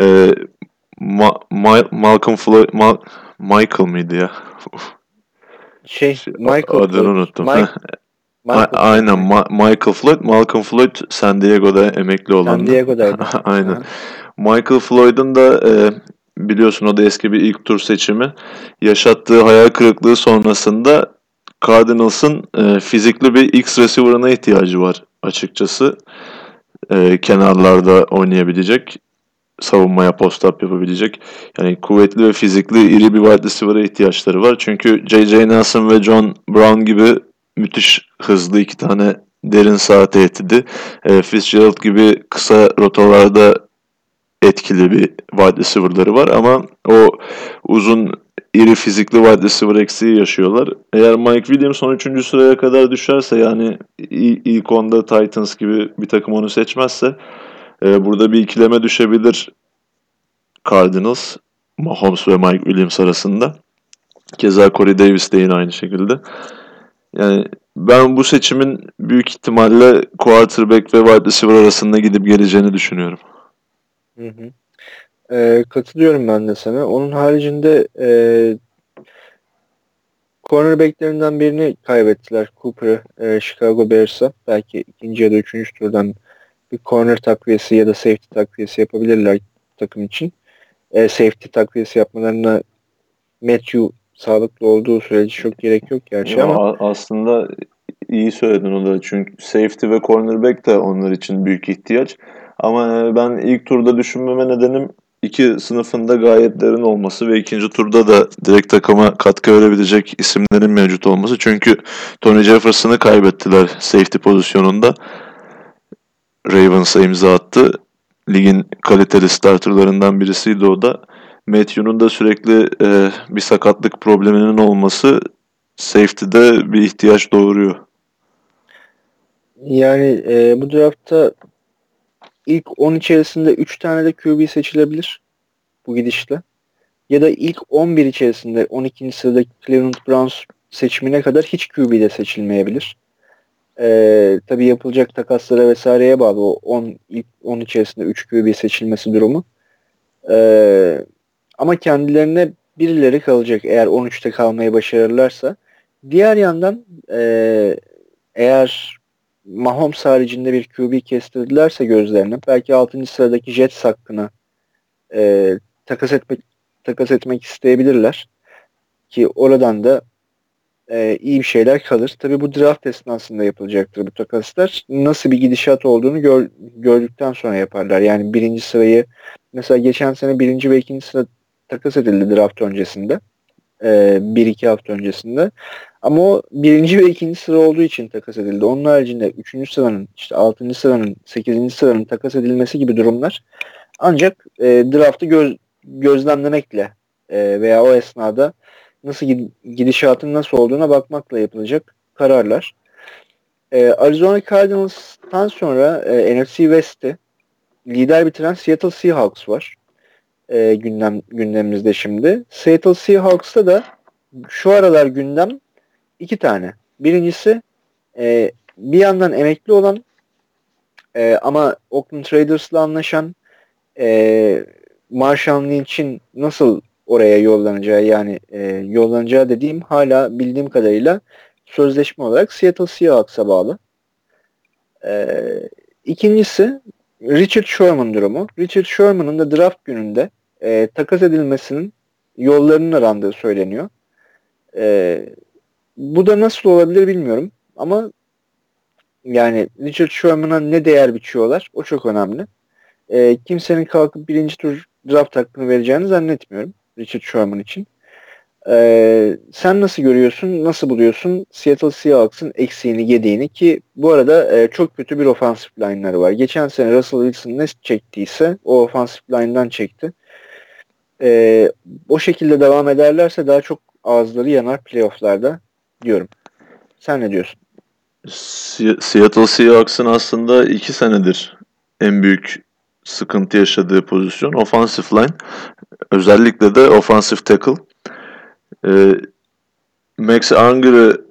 e, Ma- Ma- Malcolm Floyd Ma- Michael mıydı ya? şey, Michael adını Floyd. unuttum. Mike, *laughs* Michael Aynen Ma- Michael Floyd, Malcolm Floyd San Diego'da emekli olan. San Diego'daydı. *laughs* Aynen. Michael Floyd'un da e, biliyorsun o da eski bir ilk tur seçimi. Yaşattığı hayal kırıklığı sonrasında Cardinals'ın e, fizikli bir X receiver'ına ihtiyacı var açıkçası. E, kenarlarda oynayabilecek, savunmaya post-up yapabilecek. Yani kuvvetli ve fizikli iri bir wide receiver'a ihtiyaçları var. Çünkü J.J. Nelson ve John Brown gibi müthiş hızlı iki tane derin sağ tehdidi. E, Fitzgerald gibi kısa rotalarda etkili bir wide receiver'ları var ama o uzun iri fizikli wide receiver eksiği yaşıyorlar. Eğer Mike Williams 13. sıraya kadar düşerse yani ilk onda Titans gibi bir takım onu seçmezse e, burada bir ikileme düşebilir Cardinals, Mahomes ve Mike Williams arasında. Keza Corey Davis de yine aynı şekilde. Yani ben bu seçimin büyük ihtimalle quarterback ve wide receiver arasında gidip geleceğini düşünüyorum. Hı hı. Ee, katılıyorum ben de sana. Onun haricinde e, cornerbacklerinden birini kaybettiler. Cooper'ı e, Chicago Bears'a. Belki ikinci ya da üçüncü turdan bir corner takviyesi ya da safety takviyesi yapabilirler takım için. E, safety takviyesi yapmalarına Matthew sağlıklı olduğu sürece çok gerek yok gerçi ya ama. Aslında iyi söyledin o da. Çünkü safety ve cornerback de onlar için büyük ihtiyaç. Ama e, ben ilk turda düşünmeme nedenim iki sınıfında gayet derin olması ve ikinci turda da direkt takıma katkı verebilecek isimlerin mevcut olması. Çünkü Tony Jefferson'ı kaybettiler safety pozisyonunda. Ravens'a imza attı. Ligin kaliteli starterlarından birisiydi o da. Matthew'nun da sürekli e, bir sakatlık probleminin olması safety'de bir ihtiyaç doğuruyor. Yani e, bu draftta ilk 10 içerisinde 3 tane de QB seçilebilir bu gidişle. Ya da ilk 11 içerisinde 12. sırada Cleveland Browns seçimine kadar hiç QB de seçilmeyebilir. Ee, tabii yapılacak takaslara vesaireye bağlı o 10 ilk 10 içerisinde 3 QB seçilmesi durumu. Ee, ama kendilerine birileri kalacak eğer 13'te kalmayı başarırlarsa. Diğer yandan e, eğer Mahomes haricinde bir QB kestirdilerse gözlerine belki 6. sıradaki Jets hakkına e, takas etmek takas etmek isteyebilirler. Ki oradan da e, iyi bir şeyler kalır. Tabii bu draft esnasında yapılacaktır bu takaslar. Nasıl bir gidişat olduğunu gör, gördükten sonra yaparlar. Yani birinci sırayı mesela geçen sene birinci ve ikinci sıra takas edildi draft öncesinde. E, bir iki hafta öncesinde. Ama o birinci ve ikinci sıra olduğu için takas edildi. Onun haricinde üçüncü sıranın, işte altıncı sıranın, sekizinci sıranın takas edilmesi gibi durumlar ancak e, draftı göz, gözlemlemekle e, veya o esnada nasıl gidişatın nasıl olduğuna bakmakla yapılacak kararlar. E, Arizona Cardinals'tan sonra e, NFC West'te lider bitiren Seattle Seahawks var. E, gündem gündemimizde şimdi. Seattle Seahawks'ta da şu aralar gündem iki tane. Birincisi e, bir yandan emekli olan e, ama Oakland Raiders'la anlaşan e, Marshall Lynch'in nasıl oraya yollanacağı yani e, yollanacağı dediğim hala bildiğim kadarıyla sözleşme olarak Seattle Seahawks'a bağlı. E, ikincisi Richard Sherman durumu. Richard Sherman'ın da draft gününde e, takas edilmesinin yollarının arandığı söyleniyor. E, bu da nasıl olabilir bilmiyorum ama yani Richard Sherman'a ne değer biçiyorlar o çok önemli. E, kimsenin kalkıp birinci tur draft hakkını vereceğini zannetmiyorum Richard Sherman için. Ee, sen nasıl görüyorsun, nasıl buluyorsun Seattle Seahawks'ın eksiğini, yediğini ki bu arada e, çok kötü bir offensive line'ları var. Geçen sene Russell Wilson ne çektiyse o offensive line'dan çekti. Ee, o şekilde devam ederlerse daha çok ağızları yanar playofflarda diyorum. Sen ne diyorsun? Seattle Seahawks'ın aslında iki senedir en büyük sıkıntı yaşadığı pozisyon offensive line. Özellikle de offensive tackle. Ee, Max Unger'ı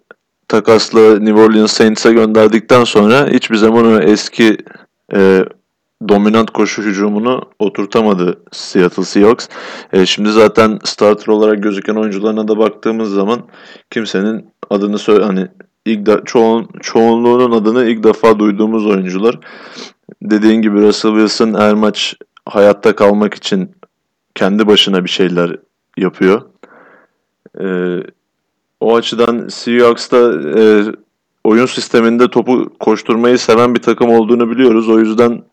takasla New Orleans Saints'e gönderdikten sonra hiçbir zaman o eski e, dominant koşu hücumunu oturtamadı Seattle Seahawks. E, şimdi zaten starter olarak gözüken oyuncularına da baktığımız zaman kimsenin adını söyle hani ilk de, çoğun, çoğunluğunun adını ilk defa duyduğumuz oyuncular. Dediğin gibi Russell Wilson her maç hayatta kalmak için kendi başına bir şeyler yapıyor. E, o açıdan Seahawks'ta e, oyun sisteminde topu koşturmayı seven bir takım olduğunu biliyoruz. O yüzden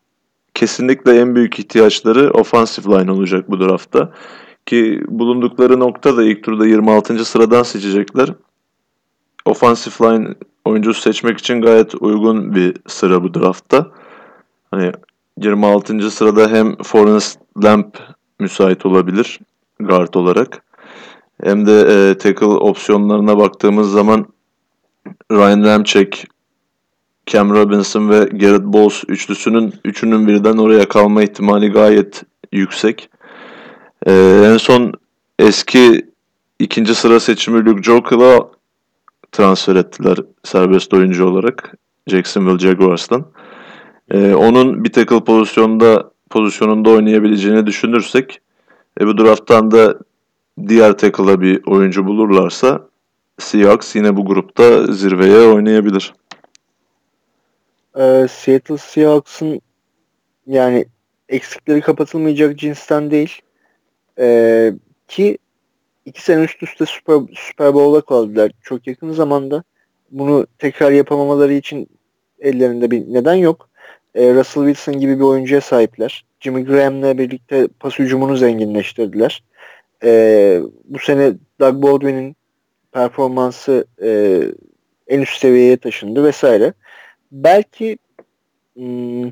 kesinlikle en büyük ihtiyaçları offensive line olacak bu draftta. Ki bulundukları nokta da ilk turda 26. sıradan seçecekler. Offensive line oyuncusu seçmek için gayet uygun bir sıra bu draftta. Hani 26. sırada hem Forrest Lamp müsait olabilir guard olarak. Hem de e, tackle opsiyonlarına baktığımız zaman Ryan Ramczyk, Cam Robinson ve Garrett Bowles üçlüsünün üçünün birden oraya kalma ihtimali gayet yüksek. Ee, en son eski ikinci sıra seçimi Luke Jokel'a transfer ettiler serbest oyuncu olarak Jacksonville Jaguars'tan. Ee, onun bir tackle pozisyonda pozisyonunda oynayabileceğini düşünürsek e, bu drafttan da diğer tackle'a bir oyuncu bulurlarsa Seahawks yine bu grupta zirveye oynayabilir. Ee, Seattle Seahawks'ın yani eksikleri kapatılmayacak cinsten değil. Ee, ki iki sene üst üste Super, Super Bowl'a kaldılar çok yakın zamanda. Bunu tekrar yapamamaları için ellerinde bir neden yok. Ee, Russell Wilson gibi bir oyuncuya sahipler. Jimmy Graham'le birlikte pas hücumunu zenginleştirdiler. Ee, bu sene Doug Baldwin'in performansı e, en üst seviyeye taşındı vesaire. Belki hmm,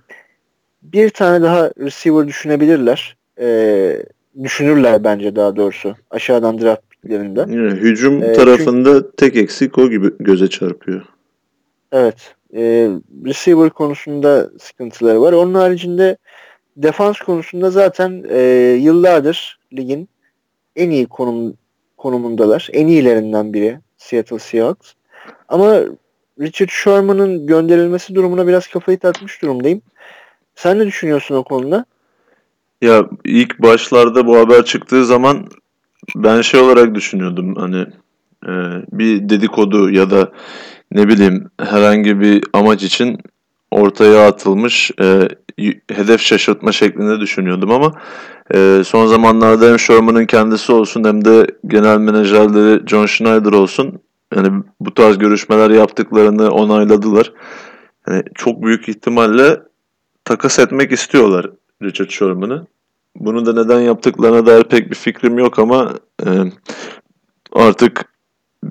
bir tane daha receiver düşünebilirler. E, düşünürler bence daha doğrusu aşağıdan draft picklerinde. Yani hücum e, tarafında çünkü, tek eksik o gibi göze çarpıyor. Evet. E, receiver konusunda sıkıntıları var. Onun haricinde defans konusunda zaten e, yıllardır ligin en iyi konum konumundalar. En iyilerinden biri Seattle Seahawks. Ama Richard Sherman'ın gönderilmesi durumuna biraz kafayı takmış durumdayım. Sen ne düşünüyorsun o konuda? Ya ilk başlarda bu haber çıktığı zaman ben şey olarak düşünüyordum hani e, bir dedikodu ya da ne bileyim herhangi bir amaç için ortaya atılmış e, hedef şaşırtma şeklinde düşünüyordum ama e, son zamanlarda hem Sherman'ın kendisi olsun hem de genel menajerleri John Schneider olsun yani bu tarz görüşmeler yaptıklarını onayladılar. Yani çok büyük ihtimalle takas etmek istiyorlar Richard Sherman'ı. Bunu da neden yaptıklarına dair pek bir fikrim yok ama e, artık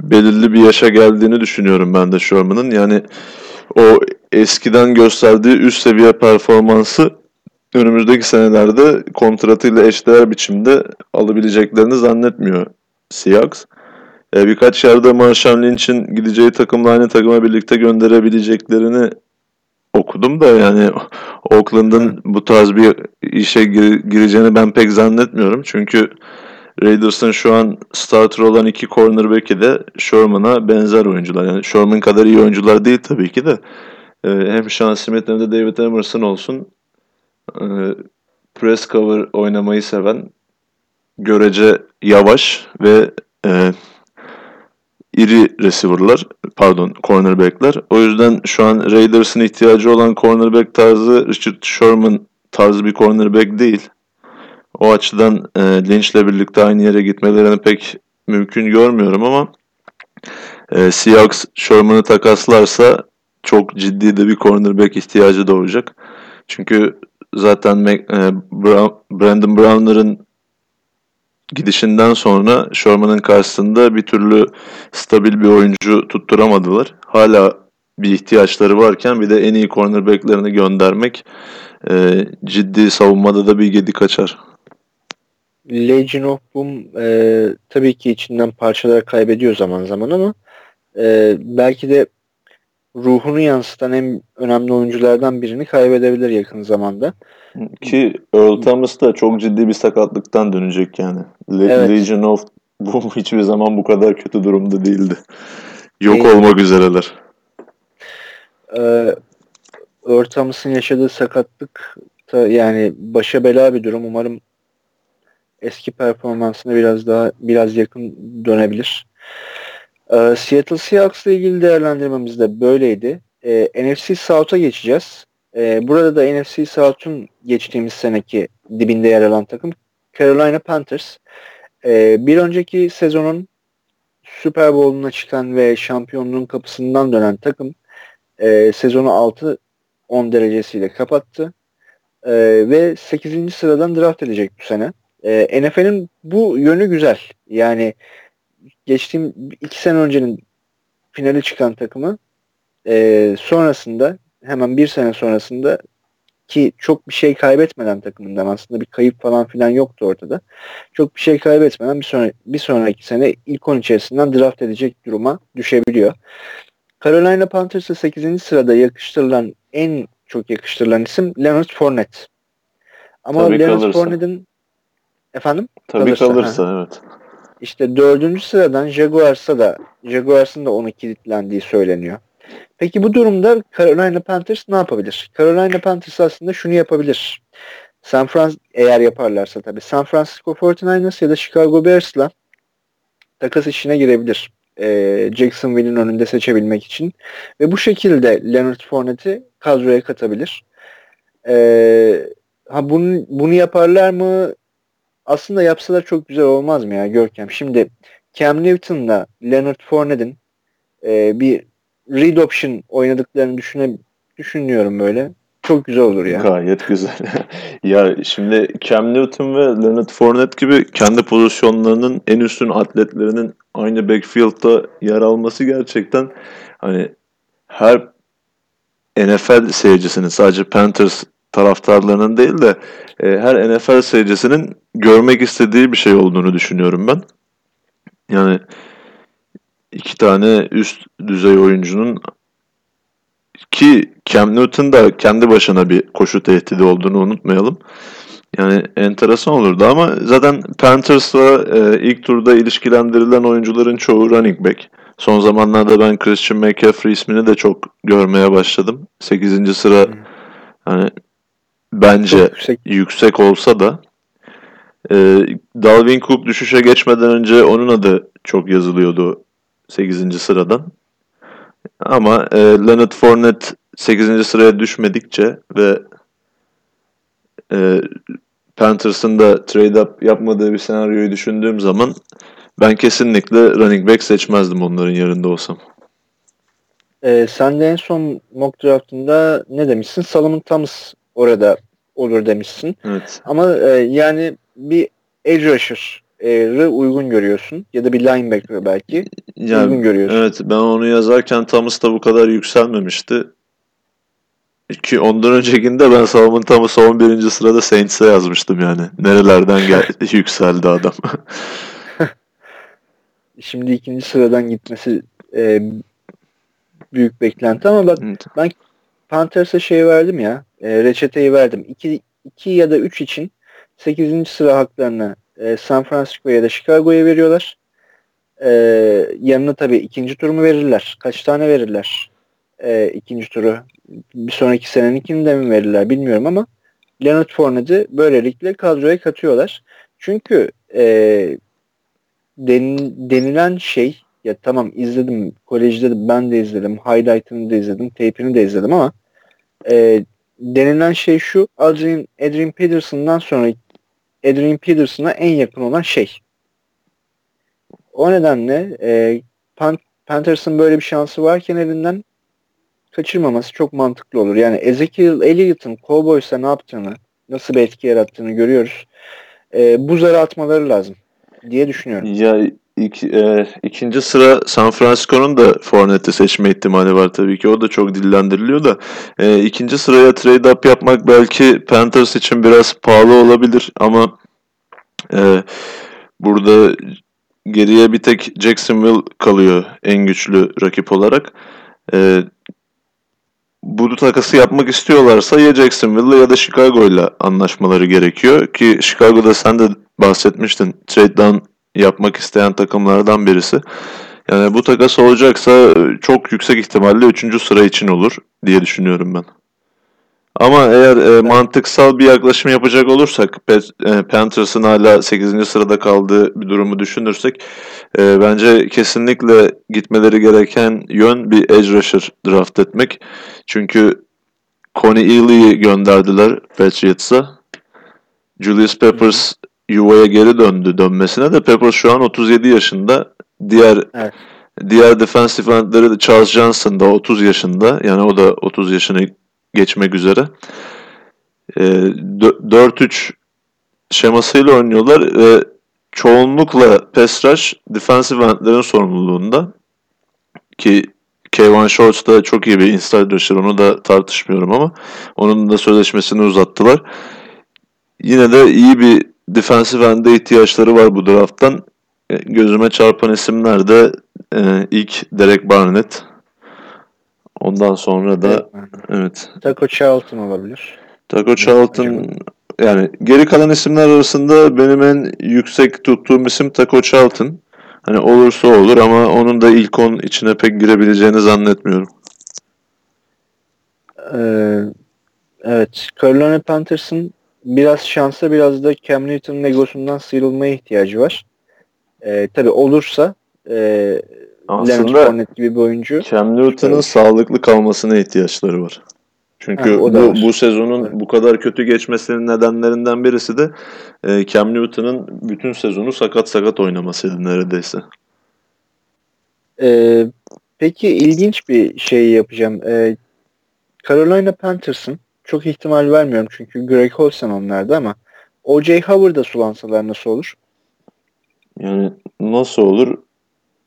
belirli bir yaşa geldiğini düşünüyorum ben de Sherman'ın. Yani o eskiden gösterdiği üst seviye performansı önümüzdeki senelerde kontratıyla eşdeğer biçimde alabileceklerini zannetmiyor Seahawks. E, birkaç yerde Marshall Lynch'in gideceği takımla aynı takıma birlikte gönderebileceklerini okudum da yani Oakland'ın bu tarz bir işe gir, gireceğini ben pek zannetmiyorum. Çünkü Raiders'ın şu an starter olan iki cornerback'i de Sherman'a benzer oyuncular. Yani Sherman kadar iyi oyuncular değil tabii ki de. Ee, hem Sean Smith hem de David Emerson olsun. Ee, press cover oynamayı seven, görece yavaş ve e, iri receiver'lar, pardon cornerback'ler. O yüzden şu an Raiders'ın ihtiyacı olan cornerback tarzı Richard Sherman tarzı bir cornerback değil. O açıdan e, Lynch'le birlikte aynı yere gitmelerini pek mümkün görmüyorum ama e, Seahawks Sherman'ı takaslarsa çok ciddi de bir cornerback ihtiyacı doğacak. Çünkü zaten Mac, e, Brown, Brandon Browner'ın gidişinden sonra Sherman'ın karşısında bir türlü stabil bir oyuncu tutturamadılar. Hala bir ihtiyaçları varken bir de en iyi cornerbacklerini göndermek e, ciddi savunmada da bir gedi kaçar. Legion of Boom e, tabii ki içinden parçalar kaybediyor zaman zaman ama e, belki de ruhunu yansıtan en önemli oyunculardan birini kaybedebilir yakın zamanda. Ki Earl Thomas da çok ciddi bir sakatlıktan dönecek yani. Le- evet. Legion of Boom *laughs* hiçbir zaman bu kadar kötü durumda değildi. Yok e, olmak üzereler. Ee, Earl Thomas'ın yaşadığı sakatlık da yani başa bela bir durum. Umarım eski performansına biraz daha biraz yakın dönebilir. Ee, Seattle Seahawks ile ilgili değerlendirmemiz de böyleydi. Ee, NFC South'a geçeceğiz. Ee, burada da NFC South'un geçtiğimiz seneki dibinde yer alan takım Carolina Panthers. Ee, bir önceki sezonun Super Bowl'una çıkan ve şampiyonluğun kapısından dönen takım e, sezonu 6-10 derecesiyle kapattı. E, ve 8. sıradan draft edecek bu sene. E, NFL'in bu yönü güzel. Yani geçtiğim iki sene öncenin finali çıkan takımı e, sonrasında hemen bir sene sonrasında ki çok bir şey kaybetmeden takımından aslında bir kayıp falan filan yoktu ortada. Çok bir şey kaybetmeden bir, sonra, bir sonraki sene ilk 10 içerisinden draft edecek duruma düşebiliyor. Carolina Panthers'a 8. sırada yakıştırılan en çok yakıştırılan isim Leonard Fournette. Ama Tabii Leonard Fournette'in efendim? Tabii kalırsa, kalırsa evet. İşte dördüncü sıradan Jaguars'a da Jaguars'ın da onu kilitlendiği söyleniyor. Peki bu durumda Carolina Panthers ne yapabilir? Carolina Panthers aslında şunu yapabilir. San Francisco eğer yaparlarsa tabii San Francisco 49ers ya da Chicago Bears'la takas işine girebilir. Ee, Jacksonville'in önünde seçebilmek için. Ve bu şekilde Leonard Fournette'i kadroya katabilir. Ee, ha bunu, bunu yaparlar mı? Aslında yapsalar çok güzel olmaz mı ya Görkem? Şimdi Cam Newton'la Leonard Fournette'in e, bir read option oynadıklarını düşüne, düşünüyorum böyle. Çok güzel olur ya. Gayet güzel. *laughs* ya şimdi Cam Newton ve Leonard Fournette gibi kendi pozisyonlarının en üstün atletlerinin aynı backfield'da yer alması gerçekten hani her NFL seyircisinin sadece Panthers taraftarlarının değil de e, her NFL seyircisinin görmek istediği bir şey olduğunu düşünüyorum ben. Yani iki tane üst düzey oyuncunun ki Cam Newton da kendi başına bir koşu tehdidi olduğunu unutmayalım. Yani enteresan olurdu ama zaten Panthers'la e, ilk turda ilişkilendirilen oyuncuların çoğu running back. Son zamanlarda ben Christian McCaffrey ismini de çok görmeye başladım. 8. sıra hmm. hani bence yüksek. yüksek olsa da e, Dalvin Cook düşüşe geçmeden önce onun adı çok yazılıyordu 8. sıradan. Ama e, Leonard Fournette 8. sıraya düşmedikçe ve e, Panthers'ın da trade up yapmadığı bir senaryoyu düşündüğüm zaman ben kesinlikle running back seçmezdim onların yerinde olsam. Ee, sen de en son mock draftında ne demişsin? Solomon Thomas orada olur demişsin. Evet. Ama e, yani bir edge rusher e, uygun görüyorsun. Ya da bir linebacker belki yani, uygun görüyorsun. Evet ben onu yazarken Thomas da bu kadar yükselmemişti. Ki ondan öncekinde ben Salomon Thomas'ı 11. sırada Saints'e yazmıştım yani. Nerelerden geldi *laughs* yükseldi adam. *laughs* Şimdi ikinci sıradan gitmesi e, büyük beklenti ama bak evet. ben Panthers'a şey verdim ya e, reçeteyi verdim. 2 2 ya da 3 için 8. sıra haklarını e, San Francisco ya da Chicago'ya veriyorlar. E, yanına tabii ikinci turumu verirler. Kaç tane verirler? E, ikinci turu. Bir sonraki senenin de mi verirler bilmiyorum ama Leonard Fournette'i böylelikle kadroya katıyorlar. Çünkü e, den, denilen şey ya tamam izledim kolejde de ben de izledim highlight'ını da izledim tape'ini de izledim ama e, denilen şey şu Adrian, Adrian Peterson'dan sonra Adrian Peterson'a en yakın olan şey. O nedenle e, Pan Panthers'ın böyle bir şansı varken elinden kaçırmaması çok mantıklı olur. Yani Ezekiel Elliott'ın Cowboys'a ne yaptığını, nasıl bir etki yarattığını görüyoruz. E, bu zarı atmaları lazım diye düşünüyorum. Ya İki, e, ikinci sıra San Francisco'nun da Fournette'i seçme ihtimali var tabii ki. O da çok dillendiriliyor da. E, ikinci sıraya trade up yapmak belki Panthers için biraz pahalı olabilir ama e, burada geriye bir tek Jacksonville kalıyor en güçlü rakip olarak. E, bu takası yapmak istiyorlarsa ya Jacksonville ya da Chicago ile anlaşmaları gerekiyor ki Chicago'da sen de bahsetmiştin trade down yapmak isteyen takımlardan birisi. Yani bu takas olacaksa çok yüksek ihtimalle 3. sıra için olur diye düşünüyorum ben. Ama eğer e, mantıksal bir yaklaşım yapacak olursak e, Panthers'ın hala 8. sırada kaldığı bir durumu düşünürsek e, bence kesinlikle gitmeleri gereken yön bir edge rusher draft etmek. Çünkü Coney Ealy'yi gönderdiler Patriots'a. Julius Peppers yuvaya geri döndü dönmesine de Peppers şu an 37 yaşında. Diğer evet. diğer defensive endleri de Charles Johnson da 30 yaşında. Yani o da 30 yaşını geçmek üzere. E, ee, 4-3 şemasıyla oynuyorlar ve çoğunlukla pass rush defensive endlerin sorumluluğunda ki Kevin Shorts da çok iyi bir inside rusher onu da tartışmıyorum ama onun da sözleşmesini uzattılar. Yine de iyi bir defensive end'e ihtiyaçları var bu drafttan. E, gözüme çarpan isimler de e, ilk Derek Barnett. Ondan sonra da evet. Taco Charlton olabilir. Taco Charlton yani geri kalan isimler arasında benim en yüksek tuttuğum isim Taco Charlton. Hani olursa olur ama onun da ilk 10 içine pek girebileceğini zannetmiyorum. Ee, evet. Carolina Panthers'ın biraz şansa biraz da Cam Newton'un egosundan sıyrılmaya ihtiyacı var. Ee, tabii olursa e, aslında gibi bir oyuncu. Cam Newton'un sağlıklı kalmasına ihtiyaçları var. Çünkü ha, bu, bu sezonun evet. bu kadar kötü geçmesinin nedenlerinden birisi de e, Cam Newton'un bütün sezonu sakat sakat oynamasıydı neredeyse. Ee, peki ilginç bir şey yapacağım. Ee, Carolina Panthers'ın çok ihtimal vermiyorum çünkü Greg Olsen onlarda ama O.J. Howard'a sulansalar nasıl olur? Yani nasıl olur?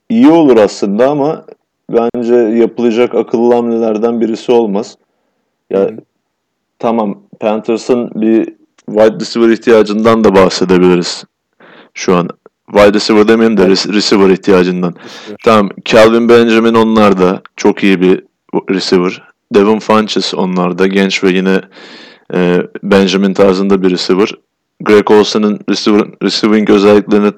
İyi olur aslında ama bence yapılacak akıllı hamlelerden birisi olmaz. Ya hmm. tamam Panthers'ın bir wide receiver ihtiyacından da bahsedebiliriz şu an. Wide receiver demeyeyim de receiver ihtiyacından. Receiver. Tamam Calvin Benjamin onlarda çok iyi bir receiver. Devon Funches onlarda genç ve yine e, Benjamin tarzında bir receiver. Greg Olsen'ın receiving özelliklerini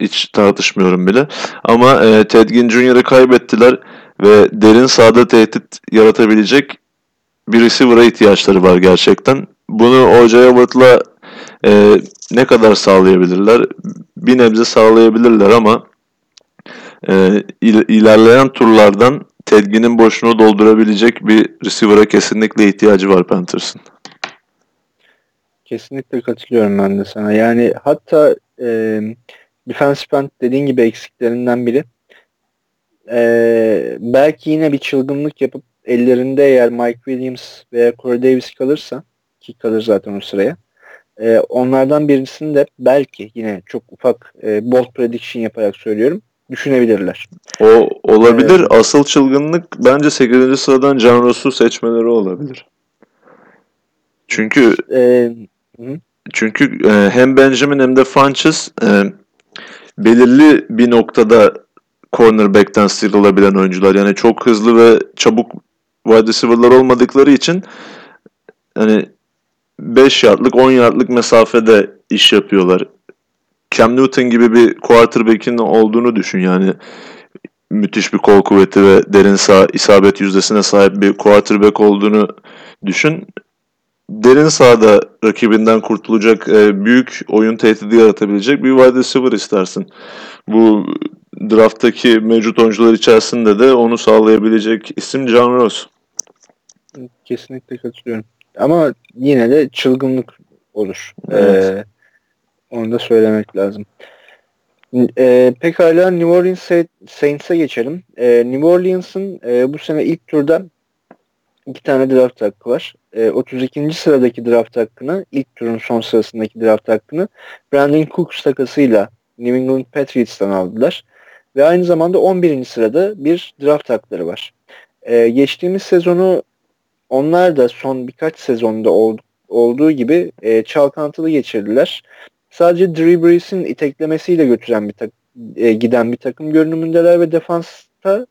hiç tartışmıyorum bile. Ama e, Ted Ginn Jr.'ı kaybettiler ve derin sahada tehdit yaratabilecek bir receiver'a ihtiyaçları var gerçekten. Bunu O.J. Howard'la e, ne kadar sağlayabilirler? Bir nebze sağlayabilirler ama e, il, ilerleyen turlardan Tedgin'in boşluğunu doldurabilecek bir receiver'a kesinlikle ihtiyacı var Panthers'ın. Kesinlikle katılıyorum ben de sana. Yani hatta e, defensive end dediğin gibi eksiklerinden biri. E, belki yine bir çılgınlık yapıp ellerinde eğer Mike Williams veya Corey Davis kalırsa ki kalır zaten o sıraya e, onlardan birisini de belki yine çok ufak e, bold prediction yaparak söylüyorum düşünebilirler. O olabilir. Ee, Asıl çılgınlık bence 8. sıradan Can Ross'u seçmeleri olabilir. Çünkü e, çünkü e, hem Benjamin hem de Funches e, belirli bir noktada cornerback'ten sıyrılabilen oyuncular. Yani çok hızlı ve çabuk wide receiver'lar olmadıkları için hani 5 yardlık 10 yardlık mesafede iş yapıyorlar. Cam Newton gibi bir quarterback'in olduğunu düşün yani müthiş bir kol kuvveti ve derin sağ isabet yüzdesine sahip bir quarterback olduğunu düşün. Derin sahada rakibinden kurtulacak, e, büyük oyun tehdidi yaratabilecek bir wide receiver istersin. Bu drafttaki mevcut oyuncular içerisinde de onu sağlayabilecek isim John Ross. Kesinlikle katılıyorum. Ama yine de çılgınlık olur. Evet. Ee, onu da söylemek lazım. E, pekala New Orleans Saints'e geçelim. E, New Orleans'ın e, bu sene ilk turda iki tane draft hakkı var. E, 32. sıradaki draft hakkını, ilk turun son sırasındaki draft hakkını Brandon Cooks takasıyla New England Patriots'tan aldılar. Ve aynı zamanda 11. sırada bir draft hakları var. E, geçtiğimiz sezonu onlar da son birkaç sezonda ol, olduğu gibi e, çalkantılı geçirdiler. Sadece Drew Brees'in iteklemesiyle götüren bir tak, e, giden bir takım görünümündeler ve defansta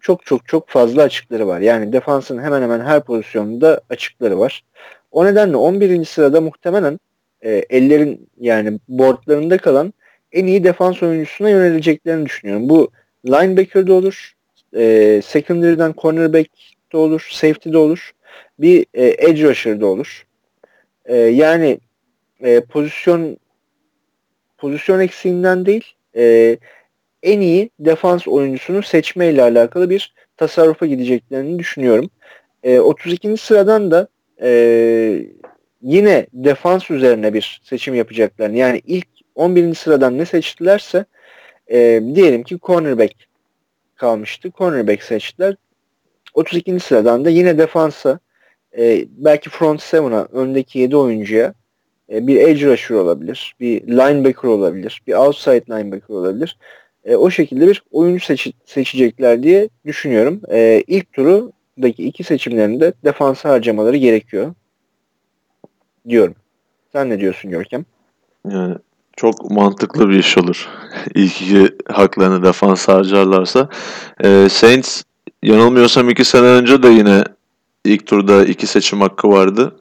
çok çok çok fazla açıkları var. Yani defansın hemen hemen her pozisyonunda açıkları var. O nedenle 11. sırada muhtemelen e, ellerin yani boardlarında kalan en iyi defans oyuncusuna yöneleceklerini düşünüyorum. Bu linebacker'da olur, e, secondary'den cornerback de olur, safety de olur, bir e, edge rusher'da olur. E, yani e, pozisyon pozisyon eksiğinden değil, e, en iyi defans oyuncusunu seçme ile alakalı bir tasarrufa gideceklerini düşünüyorum. E, 32. sıradan da e, yine defans üzerine bir seçim yapacaklarını yani ilk 11. sıradan ne seçtilerse e, diyelim ki cornerback kalmıştı. Cornerback seçtiler. 32. sıradan da yine defansa e, belki front seven'a öndeki 7 oyuncuya e, bir edge rusher olabilir, bir linebacker olabilir, bir outside linebacker olabilir. E, o şekilde bir oyuncu seç- seçecekler diye düşünüyorum. E, ilk turudaki iki seçimlerinde defansa harcamaları gerekiyor diyorum. Sen ne diyorsun Görkem? Yani çok mantıklı bir iş olur. *laughs* İlk iki haklarını defans harcarlarsa. E, Saints yanılmıyorsam iki sene önce de yine ilk turda iki seçim hakkı vardı.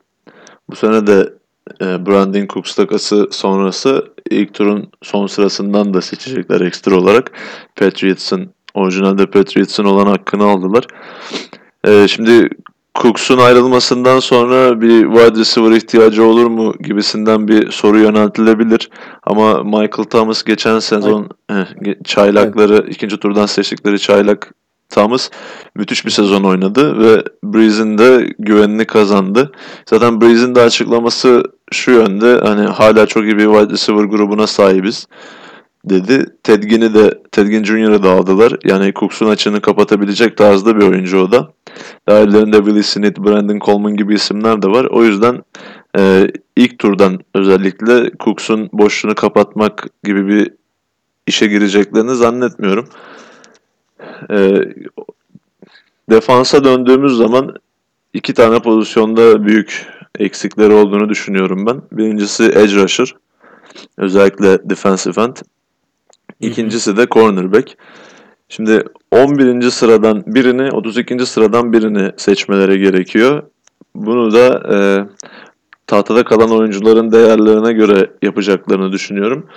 Bu sene de Brandon Cooks takası sonrası ilk turun son sırasından da seçecekler ekstra olarak. Patriots'ın orijinalde Patriots'ın olan hakkını aldılar. E, şimdi Cooks'un ayrılmasından sonra bir wide receiver ihtiyacı olur mu gibisinden bir soru yöneltilebilir. Ama Michael Thomas geçen sezon eh, çaylakları evet. ikinci turdan seçtikleri çaylak Thomas müthiş bir sezon oynadı ve Breeze'in de güvenini kazandı. Zaten Breeze'in de açıklaması şu yönde hani hala çok iyi bir wide receiver grubuna sahibiz dedi. Tedgin'i de Tedgin Junior'ı da aldılar. Yani Cooks'un açığını kapatabilecek tarzda bir oyuncu o da. Diğerlerinde Willie Smith, Brandon Coleman gibi isimler de var. O yüzden e, ilk turdan özellikle Cooks'un boşluğunu kapatmak gibi bir işe gireceklerini zannetmiyorum. E, defansa döndüğümüz zaman iki tane pozisyonda büyük eksikleri olduğunu düşünüyorum ben. Birincisi edge rusher. Özellikle defensive end. İkincisi de cornerback. Şimdi 11. sıradan birini, 32. sıradan birini seçmeleri gerekiyor. Bunu da e, tahtada kalan oyuncuların değerlerine göre yapacaklarını düşünüyorum.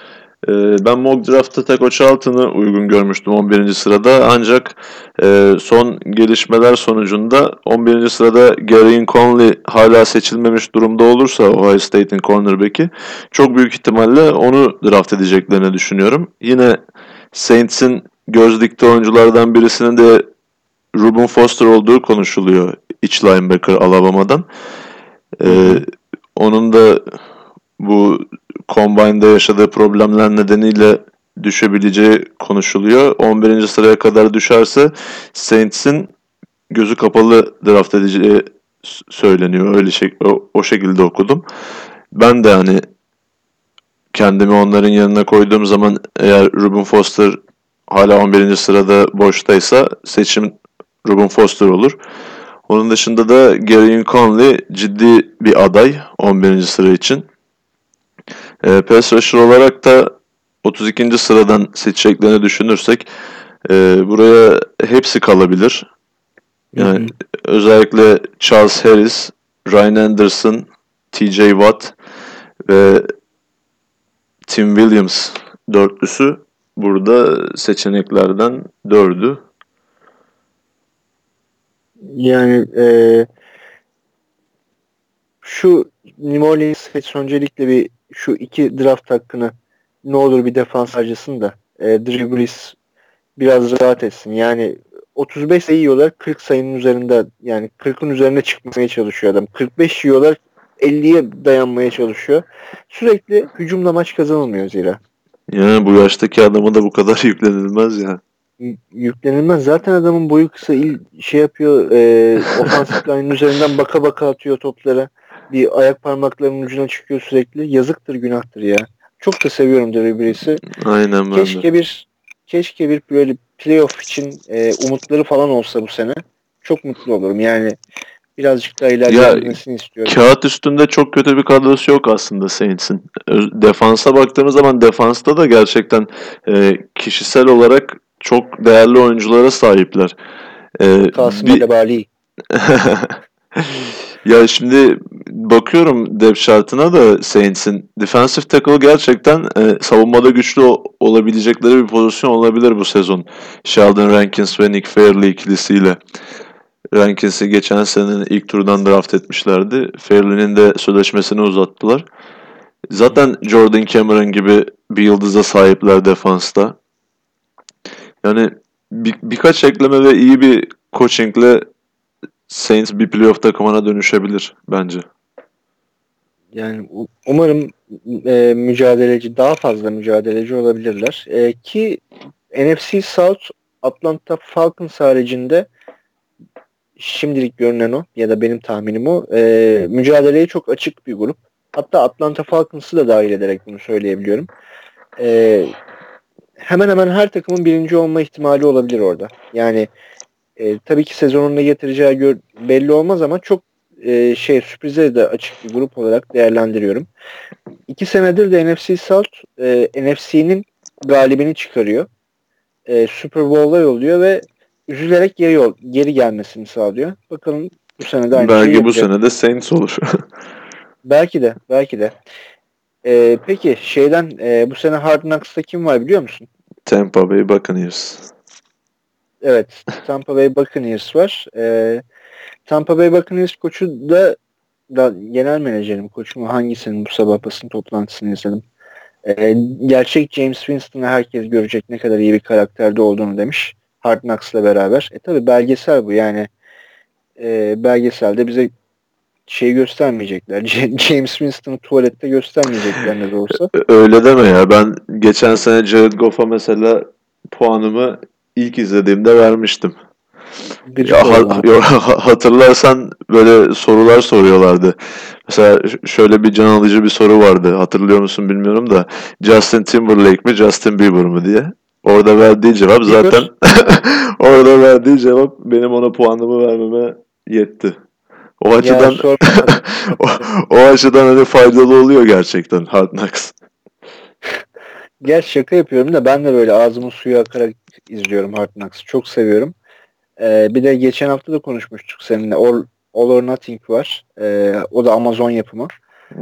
E, ben mock draft'ta Teko Charlton'ı uygun görmüştüm 11. sırada. Ancak e, son gelişmeler sonucunda 11. sırada Gary Conley hala seçilmemiş durumda olursa Ohio State'in cornerback'i çok büyük ihtimalle onu draft edeceklerini düşünüyorum. Yine Saints'in göz oyunculardan birisinin de Ruben Foster olduğu konuşuluyor iç linebacker Alabama'dan. Ee, onun da bu Combine'da yaşadığı problemler nedeniyle düşebileceği konuşuluyor. 11. sıraya kadar düşerse Saints'in gözü kapalı draft edeceği söyleniyor. Öyle şey, o, o şekilde okudum. Ben de hani kendimi onların yanına koyduğum zaman eğer Ruben Foster hala 11. sırada boştaysa seçim Ruben Foster olur. Onun dışında da Gary Conley ciddi bir aday 11. sıra için. E, pass rusher olarak da 32. sıradan seçeceklerini düşünürsek e, buraya hepsi kalabilir. Yani hı hı. özellikle Charles Harris, Ryan Anderson, TJ Watt ve Tim Williams dörtlüsü burada seçeneklerden dördü. Yani e, şu New Orleans öncelikle bir şu iki draft hakkını ne olur bir defans harcasın da e, Drew Brees biraz rahat etsin. Yani 35 sayı yiyorlar 40 sayının üzerinde yani 40'ın üzerine çıkmaya çalışıyor adam. 45 yiyorlar 50'ye dayanmaya çalışıyor. Sürekli hücumla maç kazanılmıyor zira. Yani bu yaştaki adamı da bu kadar *laughs* yüklenilmez ya. Yüklenilmez. Zaten adamın boyu kısa. il şey yapıyor. E, *laughs* ofansif line'ın üzerinden baka baka atıyor toplara. Bir ayak parmaklarının ucuna çıkıyor sürekli. Yazıktır günahtır ya. Çok da seviyorum Drew Brees'i. Aynen ben keşke de. bir keşke bir böyle playoff için e, umutları falan olsa bu sene. Çok mutlu olurum. Yani birazcık daha ilerlemesini istiyorum. Kağıt üstünde çok kötü bir kadrosu yok aslında Saints'in. Defansa baktığımız zaman defansta da gerçekten e, kişisel olarak çok değerli oyunculara sahipler. E, Kasım bir... *laughs* ya şimdi bakıyorum depth şartına da Saints'in defensive tackle gerçekten e, savunmada güçlü olabilecekleri bir pozisyon olabilir bu sezon. Sheldon Rankins ve Nick Fairley ikilisiyle. Rankins'i geçen senenin ilk turdan draft etmişlerdi. Fairley'nin de sözleşmesini uzattılar. Zaten Jordan Cameron gibi bir yıldıza sahipler defansta. Yani bir, birkaç ekleme ve iyi bir coachingle Saints bir playoff takımına dönüşebilir bence. Yani umarım e, mücadeleci daha fazla mücadeleci olabilirler. E, ki NFC South Atlanta Falcons haricinde şimdilik görünen o ya da benim tahminim o. E, mücadeleye çok açık bir grup. Hatta Atlanta Falcons'ı da dahil ederek bunu söyleyebiliyorum. E, hemen hemen her takımın birinci olma ihtimali olabilir orada. Yani e, tabii ki sezonun ne getireceği gör, belli olmaz ama çok e, şey sürprize de açık bir grup olarak değerlendiriyorum. İki senedir de NFC South e, NFC'nin galibini çıkarıyor. E, Super Bowl'a yolluyor ve üzülerek geri yol, geri gelmesini sağlıyor. Bakalım bu sene de aynı Belki bu sene de Saints olur. *laughs* belki de, belki de. Ee, peki şeyden e, bu sene Hard Knocks'ta kim var biliyor musun? Tampa Bay Buccaneers. Evet, Tampa Bay Buccaneers var. Ee, Tampa Bay Buccaneers koçu da, da genel menajerim koçum hangisinin bu sabah basın toplantısını izledim. Ee, gerçek James Winston'ı herkes görecek ne kadar iyi bir karakterde olduğunu demiş. Hard Knocks'la beraber. E tabi belgesel bu yani e, belgeselde bize şey göstermeyecekler. *laughs* James Winston'ı tuvalette göstermeyecekler ne de olsa. Öyle deme ya. Ben geçen sene Jared Goff'a mesela puanımı ilk izlediğimde vermiştim. ya, ha, *laughs* hatırlarsan böyle sorular soruyorlardı. Mesela şöyle bir can alıcı bir soru vardı. Hatırlıyor musun bilmiyorum da. Justin Timberlake mi Justin Bieber mı diye. Orada verdiği cevap zaten *laughs* orada verdiği cevap benim ona puanımı vermeme yetti. O açıdan *laughs* o, o açıdan hani faydalı oluyor gerçekten Hard Knocks. Gel şaka yapıyorum da ben de böyle ağzımın suyu akarak izliyorum Hard Knocks'ı. Çok seviyorum. Ee, bir de geçen hafta da konuşmuştuk seninle. All, All or Nothing var. Ee, o da Amazon yapımı.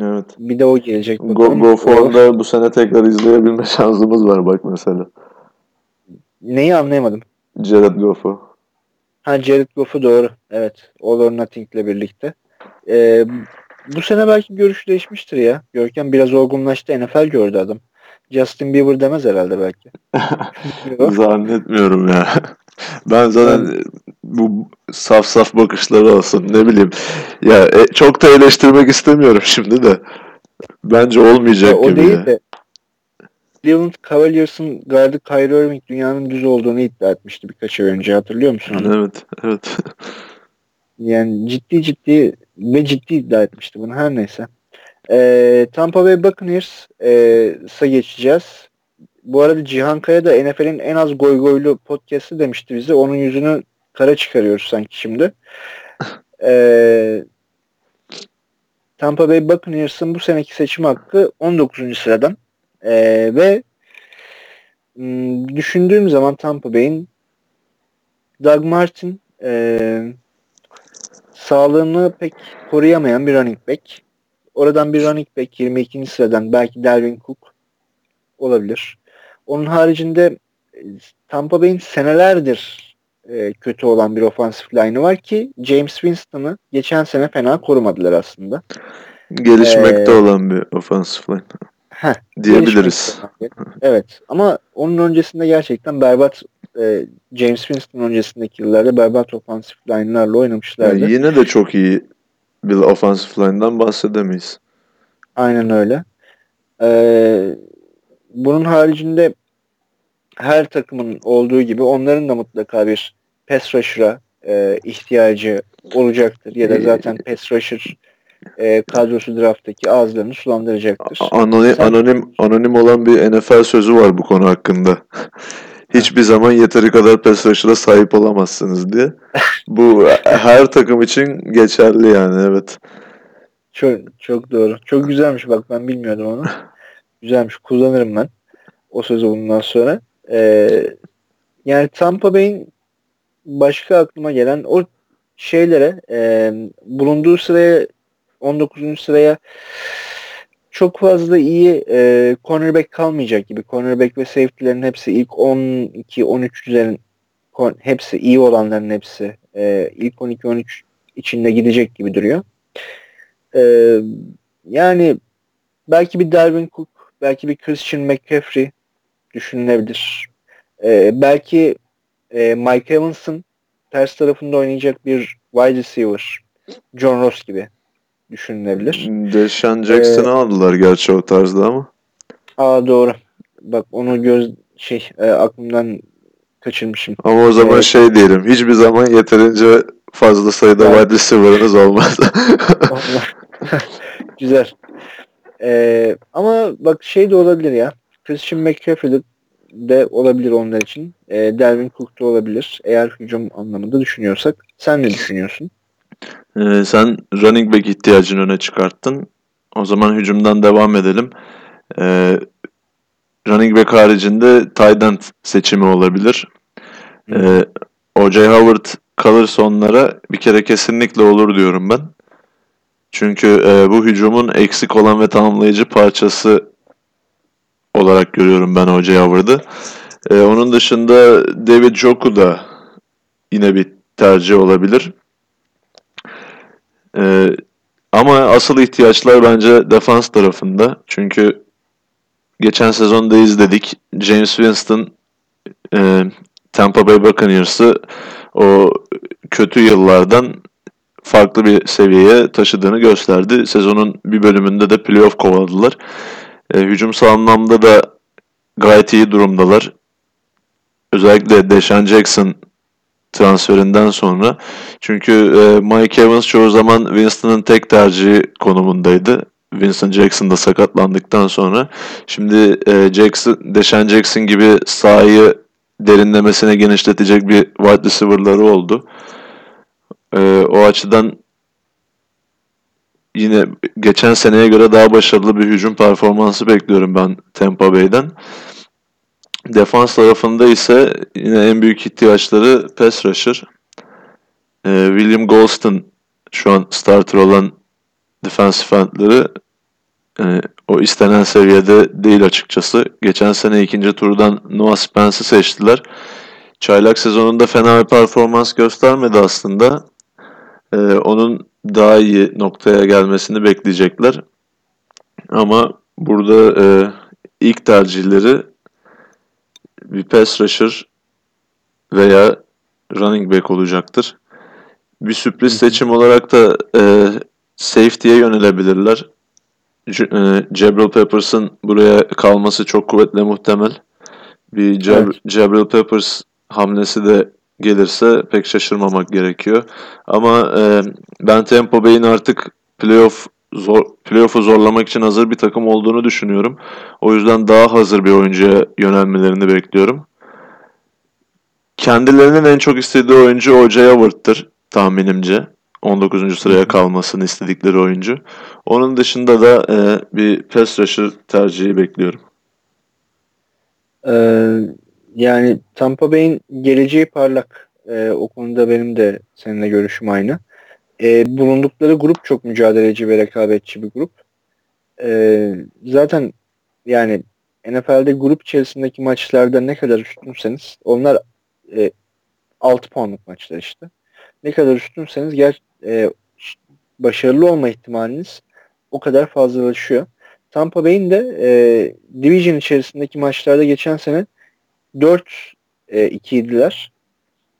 Evet. Bir de o gelecek. Go, Go Form'da bu sene tekrar izleyebilme *laughs* şansımız var bak mesela. Neyi anlayamadım. Jared Goff'u. Ha Jared Goff'u doğru. Evet. All or Nothing'le birlikte. Ee, bu sene belki görüş değişmiştir ya. Görkem biraz olgunlaştı. NFL gördü adam. Justin Bieber demez herhalde belki. *laughs* Zannetmiyorum ya. Ben zaten ben... bu saf saf bakışları olsun ne bileyim. Ya e, çok da eleştirmek istemiyorum şimdi de. Bence olmayacak ya, o gibi. O değil ya. de Cleveland Cavaliers'ın gardı Kyrie Irving dünyanın düz olduğunu iddia etmişti birkaç ay önce hatırlıyor musun onu? Evet, evet. Yani ciddi ciddi ve ciddi iddia etmişti bunu her neyse. Ee, Tampa Bay Buccaneers'a geçeceğiz. Bu arada Cihan Kaya da NFL'in en az goy goylu podcast'ı demişti bize. Onun yüzünü kara çıkarıyoruz sanki şimdi. *laughs* Ee, Tampa Bay Buccaneers'ın bu seneki seçim hakkı 19. sıradan. Ee, ve hmm, düşündüğüm zaman Tampa Bay'in Doug Martin e, sağlığını pek koruyamayan bir running back. Oradan bir running back 22. sıradan belki Dalvin Cook olabilir. Onun haricinde e, Tampa Bay'in senelerdir e, kötü olan bir ofansif line'ı var ki James Winston'ı geçen sene fena korumadılar aslında. Gelişmekte ee, olan bir ofansif line. Heh, diyebiliriz. Evet ama onun öncesinde gerçekten berbat e, James Winston öncesindeki yıllarda berbat ofansif line'larla oynamışlardı. Yani yine de çok iyi bir ofansif line'dan bahsedemeyiz. Aynen öyle. Ee, bunun haricinde her takımın olduğu gibi onların da mutlaka bir pass rusher'a e, ihtiyacı olacaktır. Ya da zaten pass rusher e, kadrosu drafttaki ağızlarını sulandıracaktır. Anonim, Sen... anonim, anonim olan bir NFL sözü var bu konu hakkında. Hiçbir zaman yeteri kadar pass rusher'a sahip olamazsınız diye. Bu *laughs* her takım için geçerli yani evet. Çok, çok doğru. Çok güzelmiş bak ben bilmiyordum onu. güzelmiş. Kullanırım ben o sözü bundan sonra. Ee, yani Tampa Bay'in başka aklıma gelen o şeylere e, bulunduğu sıraya 19. sıraya çok fazla iyi e, cornerback kalmayacak gibi. Cornerback ve safety'lerin hepsi ilk 12-13 üzerin hepsi iyi olanların hepsi e, ilk 12-13 içinde gidecek gibi duruyor. E, yani belki bir Darwin Cook, belki bir Christian McCaffrey düşünülebilir. E, belki e, Mike Evans'ın ters tarafında oynayacak bir wide receiver John Ross gibi düşünülebilir. Deshaun Jackson'ı ee, aldılar gerçi o tarzda ama. Aa doğru. Bak onu göz şey e, aklımdan kaçırmışım. Ama o zaman ee, şey diyelim. Hiçbir zaman yeterince fazla sayıda evet. wide receiver'ınız olmaz. *laughs* *laughs* Güzel. Ee, ama bak şey de olabilir ya. Christian McCaffrey de olabilir onlar için. E, Delvin Cook da olabilir. Eğer hücum anlamında düşünüyorsak. Sen ne düşünüyorsun? Ee, sen running back ihtiyacını öne çıkarttın. O zaman hücumdan devam edelim. Ee, running back haricinde tight end seçimi olabilir. Ee, O.J. Howard kalırsa onlara bir kere kesinlikle olur diyorum ben. Çünkü e, bu hücumun eksik olan ve tamamlayıcı parçası olarak görüyorum ben O.J. Howard'ı. E, onun dışında David Joku da yine bir tercih olabilir. E, ama asıl ihtiyaçlar bence defans tarafında. Çünkü geçen sezonda izledik. James Winston e, Tampa Bay Buccaneers'ı o kötü yıllardan farklı bir seviyeye taşıdığını gösterdi. Sezonun bir bölümünde de playoff kovaladılar. E, hücumsal anlamda da gayet iyi durumdalar. Özellikle Deshaun Jackson transferinden sonra. Çünkü e, Mike Evans çoğu zaman Winston'ın tek tercihi konumundaydı. Winston Jackson da sakatlandıktan sonra. Şimdi e, Jackson, Deshaun Jackson gibi sahayı derinlemesine genişletecek bir wide receiver'ları oldu. E, o açıdan yine geçen seneye göre daha başarılı bir hücum performansı bekliyorum ben Tampa Bay'den. Defans tarafında ise yine en büyük ihtiyaçları pass rusher. Ee, William Golston şu an starter olan defensive endleri e, o istenen seviyede değil açıkçası. Geçen sene ikinci turdan Noah Spence'ı seçtiler. Çaylak sezonunda fena bir performans göstermedi aslında. Ee, onun daha iyi noktaya gelmesini bekleyecekler. Ama burada e, ilk tercihleri bir pass rusher veya running back olacaktır. Bir sürpriz seçim olarak da e, safety'ye yönelebilirler. C- e, Jabril Peppers'ın buraya kalması çok kuvvetli muhtemel. Bir Jab- evet. Jabril Peppers hamlesi de gelirse pek şaşırmamak gerekiyor. Ama e, ben Tampa Bay'in artık playoff zor, playoff'u zorlamak için hazır bir takım olduğunu düşünüyorum. O yüzden daha hazır bir oyuncuya yönelmelerini bekliyorum. Kendilerinin en çok istediği oyuncu O.J. Howard'tır tahminimce. 19. sıraya kalmasını istedikleri oyuncu. Onun dışında da e, bir pass rusher tercihi bekliyorum. Ee, yani Tampa Bay'in geleceği parlak. Ee, o konuda benim de seninle görüşüm aynı. Ee, bulundukları grup çok mücadeleci ve rekabetçi bir grup. Ee, zaten yani NFL'de grup içerisindeki maçlarda ne kadar üstünseniz onlar e, 6 puanlık maçlar işte. Ne kadar üstünseniz ger e, başarılı olma ihtimaliniz o kadar fazlalaşıyor. Tampa Bay'in de e, division içerisindeki maçlarda geçen sene 4 e, 2 idiler.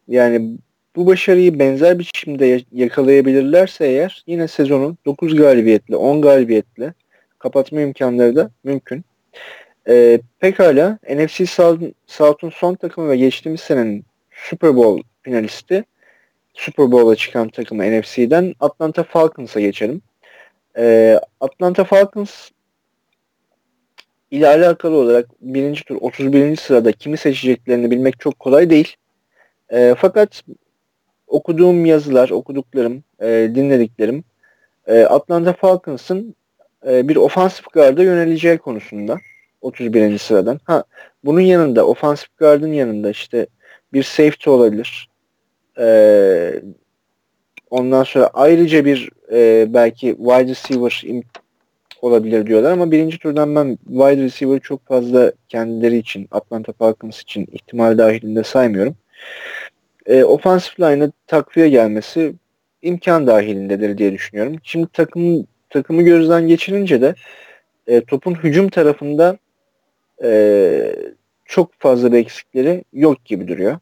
Yani bu başarıyı benzer biçimde yakalayabilirlerse eğer yine sezonun 9 galibiyetle 10 galibiyetle kapatma imkanları da mümkün. E, pekala NFC South'un son takımı ve geçtiğimiz senenin Super Bowl finalisti Super Bowl'a çıkan takımı NFC'den Atlanta Falcons'a geçelim. E, Atlanta Falcons ile alakalı olarak birinci tur 31. sırada kimi seçeceklerini bilmek çok kolay değil. E, fakat okuduğum yazılar, okuduklarım, e, dinlediklerim e, Atlanta Falcons'ın e, bir ofansif garda yöneleceği konusunda 31. sıradan. Ha bunun yanında ofansif gardın yanında işte bir safety olabilir. E, ondan sonra ayrıca bir e, belki wide receiver olabilir diyorlar ama birinci turdan ben wide receiver çok fazla kendileri için Atlanta Falcons için ihtimal dahilinde saymıyorum. E, offensive line'a takviye gelmesi imkan dahilindedir diye düşünüyorum. Şimdi takım takımı gözden geçirince de e, topun hücum tarafında e, çok fazla bir eksikleri yok gibi duruyor.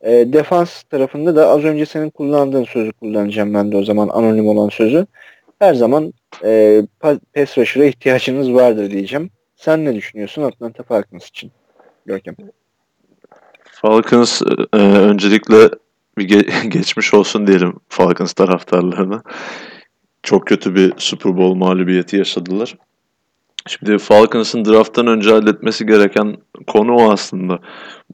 E, defans tarafında da az önce senin kullandığın sözü kullanacağım ben de o zaman anonim olan sözü. Her zaman e, pass rusher'a ihtiyacınız vardır diyeceğim. Sen ne düşünüyorsun Atlanta Falcons için? Görkem. Falcons e, öncelikle bir ge- *laughs* geçmiş olsun diyelim Falcons taraftarlarına. Çok kötü bir Super Bowl mağlubiyeti yaşadılar. Şimdi Falcons'ın drafttan önce halletmesi gereken konu o aslında.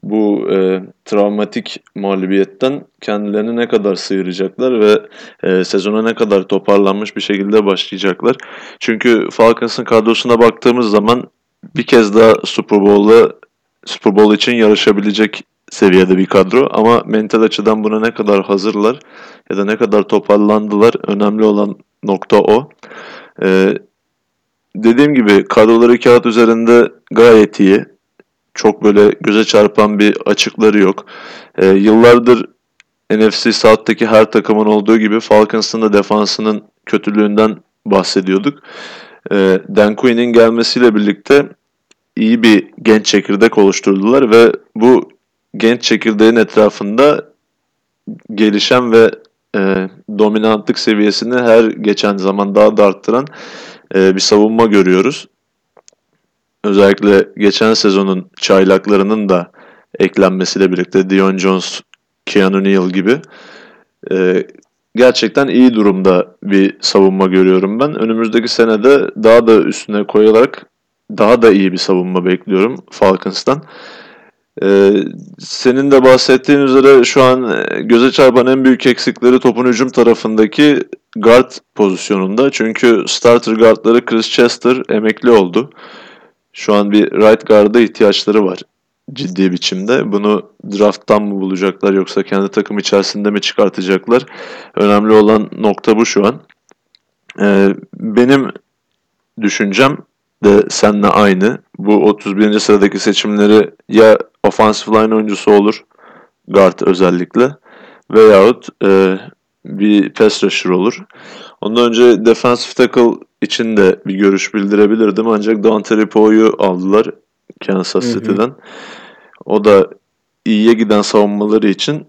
Bu e, travmatik mağlubiyetten kendilerini ne kadar sıyıracaklar ve e, sezona ne kadar toparlanmış bir şekilde başlayacaklar. Çünkü Falcons'ın kadrosuna baktığımız zaman bir kez daha Super Bowl'da Super Bowl için yarışabilecek seviyede bir kadro ama mental açıdan buna ne kadar hazırlar ya da ne kadar toparlandılar önemli olan nokta o. Ee, dediğim gibi kadroları kağıt üzerinde gayet iyi. Çok böyle göze çarpan bir açıkları yok. Ee, yıllardır NFC South'taki her takımın olduğu gibi Falcons'ın da defansının kötülüğünden bahsediyorduk. Ee, Dan Quinn'in gelmesiyle birlikte iyi bir genç çekirdek oluşturdular ve bu genç çekirdeğin etrafında gelişen ve e, dominantlık seviyesini her geçen zaman daha da arttıran e, bir savunma görüyoruz. Özellikle geçen sezonun çaylaklarının da eklenmesiyle birlikte Dion Jones, Keanu Neal gibi e, gerçekten iyi durumda bir savunma görüyorum ben. Önümüzdeki senede daha da üstüne koyarak daha da iyi bir savunma bekliyorum Falcons'tan. Ee, senin de bahsettiğin üzere şu an e, göze çarpan en büyük eksikleri topun hücum tarafındaki guard pozisyonunda. Çünkü starter guardları Chris Chester emekli oldu. Şu an bir right guard'a ihtiyaçları var ciddi biçimde. Bunu drafttan mı bulacaklar yoksa kendi takım içerisinde mi çıkartacaklar? Önemli olan nokta bu şu an. Ee, benim düşüncem de seninle aynı. Bu 31. sıradaki seçimleri ya offensive line oyuncusu olur, guard özellikle veyahut e, bir pass rusher olur. Ondan önce defensive tackle için de bir görüş bildirebilirdim ancak Dante Ripo'yu aldılar Kansas City'den. O da iyiye giden savunmaları için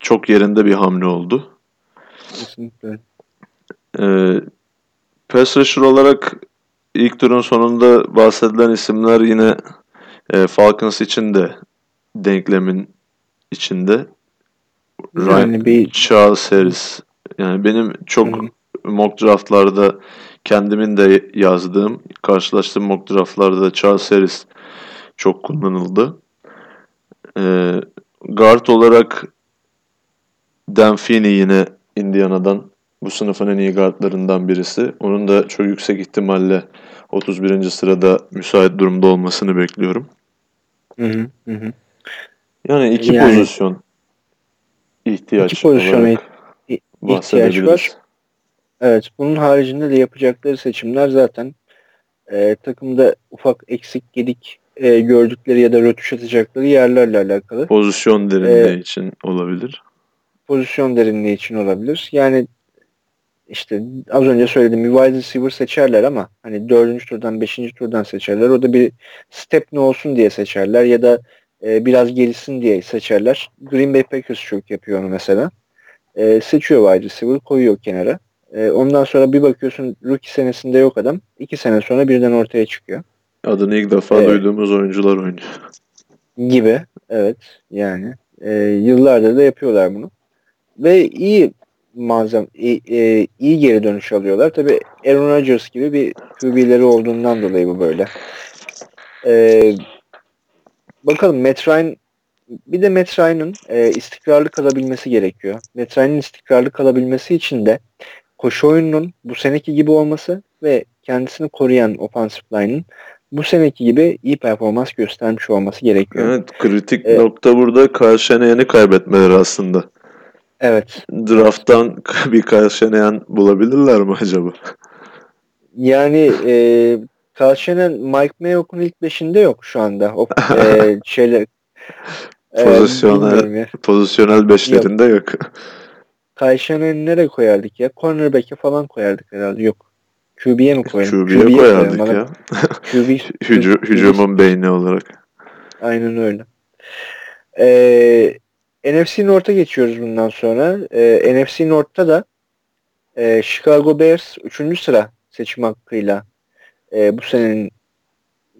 çok yerinde bir hamle oldu. Kesinlikle. Ee, pass rusher olarak ilk turun sonunda bahsedilen isimler yine e, Falcons için de denklemin içinde. Yani Ryan, bir... Charles Harris. Yani benim çok Hı. mock draftlarda kendimin de yazdığım, karşılaştığım mock draftlarda Charles Harris çok kullanıldı. Ee, guard olarak Dan Feeney yine Indiana'dan bu sınıfın en iyi guardlarından birisi. Onun da çok yüksek ihtimalle 31. sırada müsait durumda olmasını bekliyorum. Hı hı hı. Yani iki yani, pozisyon ihtiyaç iki pozisyon ihtiyaç var. Evet, bunun haricinde de yapacakları seçimler zaten e, takımda ufak eksik gedik e, gördükleri ya da rötuş atacakları yerlerle alakalı. Pozisyon derinliği e, için olabilir. Pozisyon derinliği için olabilir. Yani işte az önce söylediğim bir wide receiver seçerler ama hani dördüncü turdan beşinci turdan seçerler. O da bir step ne olsun diye seçerler ya da e, biraz gelişsin diye seçerler. Green Bay Packers çok yapıyor onu mesela. E, seçiyor wide receiver koyuyor kenara. E, ondan sonra bir bakıyorsun rookie senesinde yok adam. iki sene sonra birden ortaya çıkıyor. Adını ilk defa ee, duyduğumuz oyuncular oynuyor. Gibi. Evet. Yani e, yıllardır da yapıyorlar bunu. Ve iyi malzem iyi, e, iyi geri dönüş alıyorlar. Tabi Aaron Rodgers gibi bir QB'leri olduğundan dolayı bu böyle. E, bakalım Matt Ryan bir de Matt Ryan'ın e, istikrarlı kalabilmesi gerekiyor. Matt Ryan'ın istikrarlı kalabilmesi için de koşu oyununun bu seneki gibi olması ve kendisini koruyan offensive line'ın bu seneki gibi iyi performans göstermiş olması gerekiyor. Evet kritik ee, nokta burada Karşeneyen'i kaybetmeleri aslında. Evet. Draft'tan *laughs* bir Karşeneyen bulabilirler mi acaba? Yani e, Karşenen Mike Mayok'un ilk beşinde yok şu anda. O e, *laughs* şeyler Pozisyonel, pozisyonel beşlerinde yok. yok. Kayşan'ı nereye koyardık ya? Cornerback'e falan koyardık herhalde. Yok. QB'ye mi koyalım? QB'ye, QB'ye koyardık ya. QB, Hücu, hücumun beyni olarak. Aynen öyle. Ee, NFC North'a geçiyoruz bundan sonra. Ee, NFC North'ta da e, Chicago Bears 3. sıra seçim hakkıyla e, bu senenin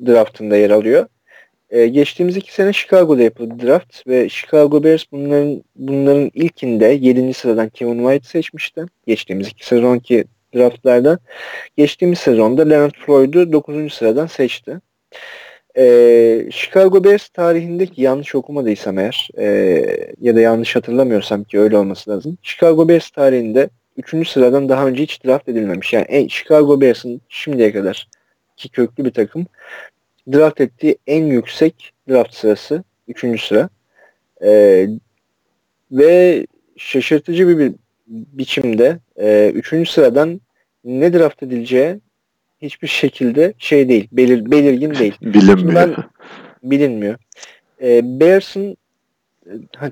draftında yer alıyor. Ee, geçtiğimiz iki sene Chicago'da yapıldı draft ve Chicago Bears bunların bunların ilkinde 7. sıradan Kevin White seçmişti. Geçtiğimiz iki sezonki draftlarda. Geçtiğimiz sezonda Leonard Floyd'u 9. sıradan seçti. Ee, Chicago Bears tarihindeki yanlış okumadıysam eğer e, ya da yanlış hatırlamıyorsam ki öyle olması lazım. Chicago Bears tarihinde 3. sıradan daha önce hiç draft edilmemiş. Yani en, Chicago Bears'ın şimdiye kadar ki köklü bir takım draft ettiği en yüksek draft sırası 3. sıra. Ee, ve şaşırtıcı bir, bir biçimde 3. E, sıradan ne draft edileceği hiçbir şekilde şey değil, belir, belirgin değil. *laughs* Bilinmiyor. Ben, bilinmiyor. E, Bears'ın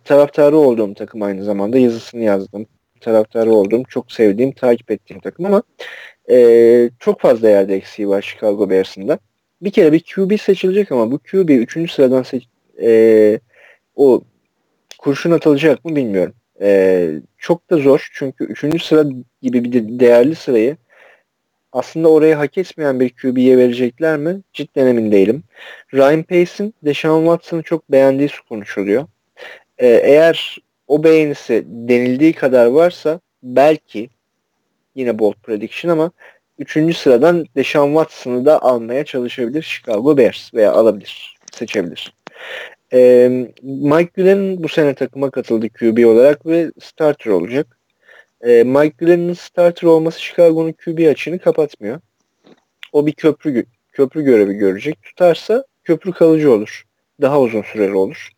taraftarı olduğum takım aynı zamanda yazısını yazdım. Taraftarı olduğum, çok sevdiğim, takip ettiğim takım ama e, çok fazla yerde eksiği var Chicago Bears'ın da bir kere bir QB seçilecek ama bu QB 3. sıradan seç, e, o kurşun atılacak mı bilmiyorum. E, çok da zor çünkü 3. sıra gibi bir de değerli sırayı aslında oraya hak etmeyen bir QB'ye verecekler mi? Cidden emin değilim. Ryan Pace'in Deshaun Watson'ı çok beğendiği konuşuluyor. Ee, eğer o beğenisi denildiği kadar varsa belki yine bold prediction ama Üçüncü sıradan Deshaun Watson'ı da almaya çalışabilir Chicago Bears veya alabilir, seçebilir. Ee, Mike Glenn bu sene takıma katıldı QB olarak ve starter olacak. Ee, Mike Glenn'in starter olması Chicago'nun QB açığını kapatmıyor. O bir köprü köprü görevi görecek. Tutarsa köprü kalıcı olur. Daha uzun süreli olur.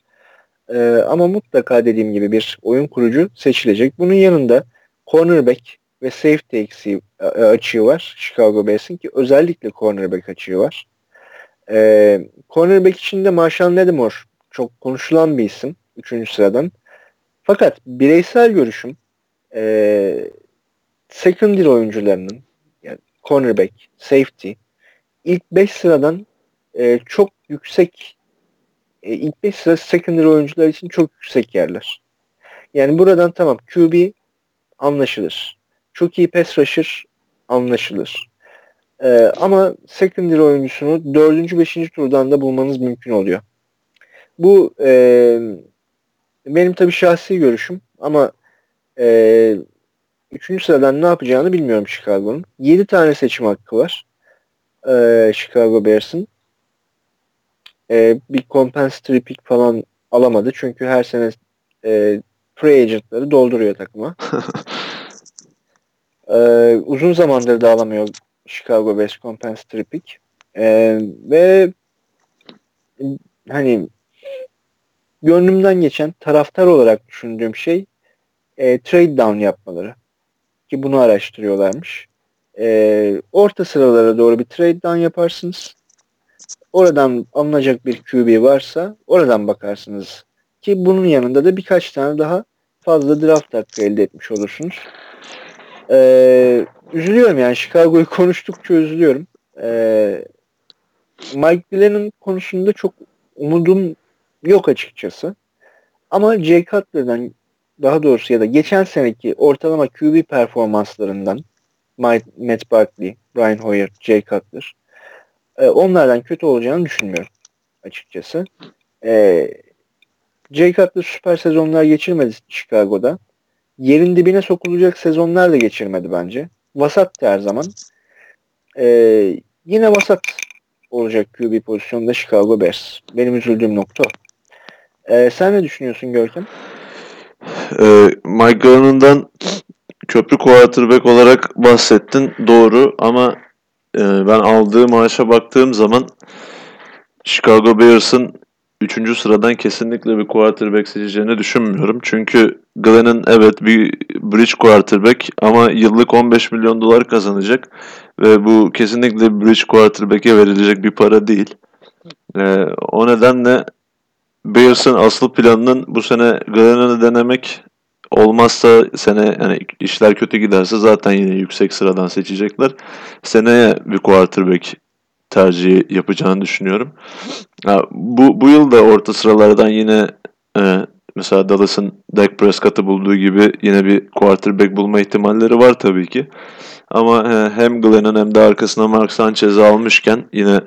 Ee, ama mutlaka dediğim gibi bir oyun kurucu seçilecek. Bunun yanında cornerback ve safety eksiği e, e, açığı var Chicago Bears'in ki özellikle cornerback açığı var. E, cornerback için de Marshall Lattimore çok konuşulan bir isim 3. sıradan. Fakat bireysel görüşüm e, secondary oyuncularının yani cornerback, safety ilk 5 sıradan e, çok yüksek e, ilk 5 sıra secondary oyuncular için çok yüksek yerler. Yani buradan tamam QB anlaşılır. Çok iyi pass rusher anlaşılır. Ee, ama secondary oyuncusunu 4. 5. turdan da bulmanız mümkün oluyor. Bu e, benim tabii şahsi görüşüm ama e, 3. sıradan ne yapacağını bilmiyorum Chicago'nun. 7 tane seçim hakkı var. E, Chicago Bears'ın. E, bir compensatory pick falan alamadı. Çünkü her sene e, free agentları dolduruyor takıma. *laughs* Ee, uzun zamandır da alamıyor Chicago Bears compensatory pick. Ee, ve hani gönlümden geçen taraftar olarak düşündüğüm şey e, trade down yapmaları. Ki bunu araştırıyorlarmış. E, orta sıralara doğru bir trade down yaparsınız. Oradan alınacak bir QB varsa oradan bakarsınız. Ki bunun yanında da birkaç tane daha fazla draft hakkı elde etmiş olursunuz. Ee, üzülüyorum yani Chicago'yu konuştukça üzülüyorum. Ee, Mike Glenn'in konusunda çok umudum yok açıkçası. Ama Jay Cutler'dan daha doğrusu ya da geçen seneki ortalama QB performanslarından Matt Barkley, Brian Hoyer, Jay Cutler e, onlardan kötü olacağını düşünmüyorum açıkçası. E, Jay Cutler süper sezonlar geçirmedi Chicago'da. Yerin dibine sokulacak sezonlar da geçirmedi bence. Vasat her zaman. E, yine vasat olacak QB pozisyonda Chicago Bears. Benim üzüldüğüm nokta o. E, sen ne düşünüyorsun Görkem? E, Mike Glennon'dan köprü quarterback olarak bahsettin. Doğru ama e, ben aldığı maaşa baktığım zaman Chicago Bears'ın 3. sıradan kesinlikle bir quarterback seçeceğini düşünmüyorum. Çünkü Glenn'in evet bir bridge quarterback ama yıllık 15 milyon dolar kazanacak ve bu kesinlikle bridge quarterback'e verilecek bir para değil. Ee, o nedenle Bears'ın asıl planının bu sene Glenn'ı denemek olmazsa sene yani işler kötü giderse zaten yine yüksek sıradan seçecekler. Seneye bir quarterback tercihi yapacağını düşünüyorum. Ya, bu, bu yıl da orta sıralardan yine e, mesela Dallas'ın Dak Prescott'ı bulduğu gibi yine bir quarterback bulma ihtimalleri var tabii ki. Ama e, hem Glenn'in hem de arkasına Mark Sanchez'i almışken yine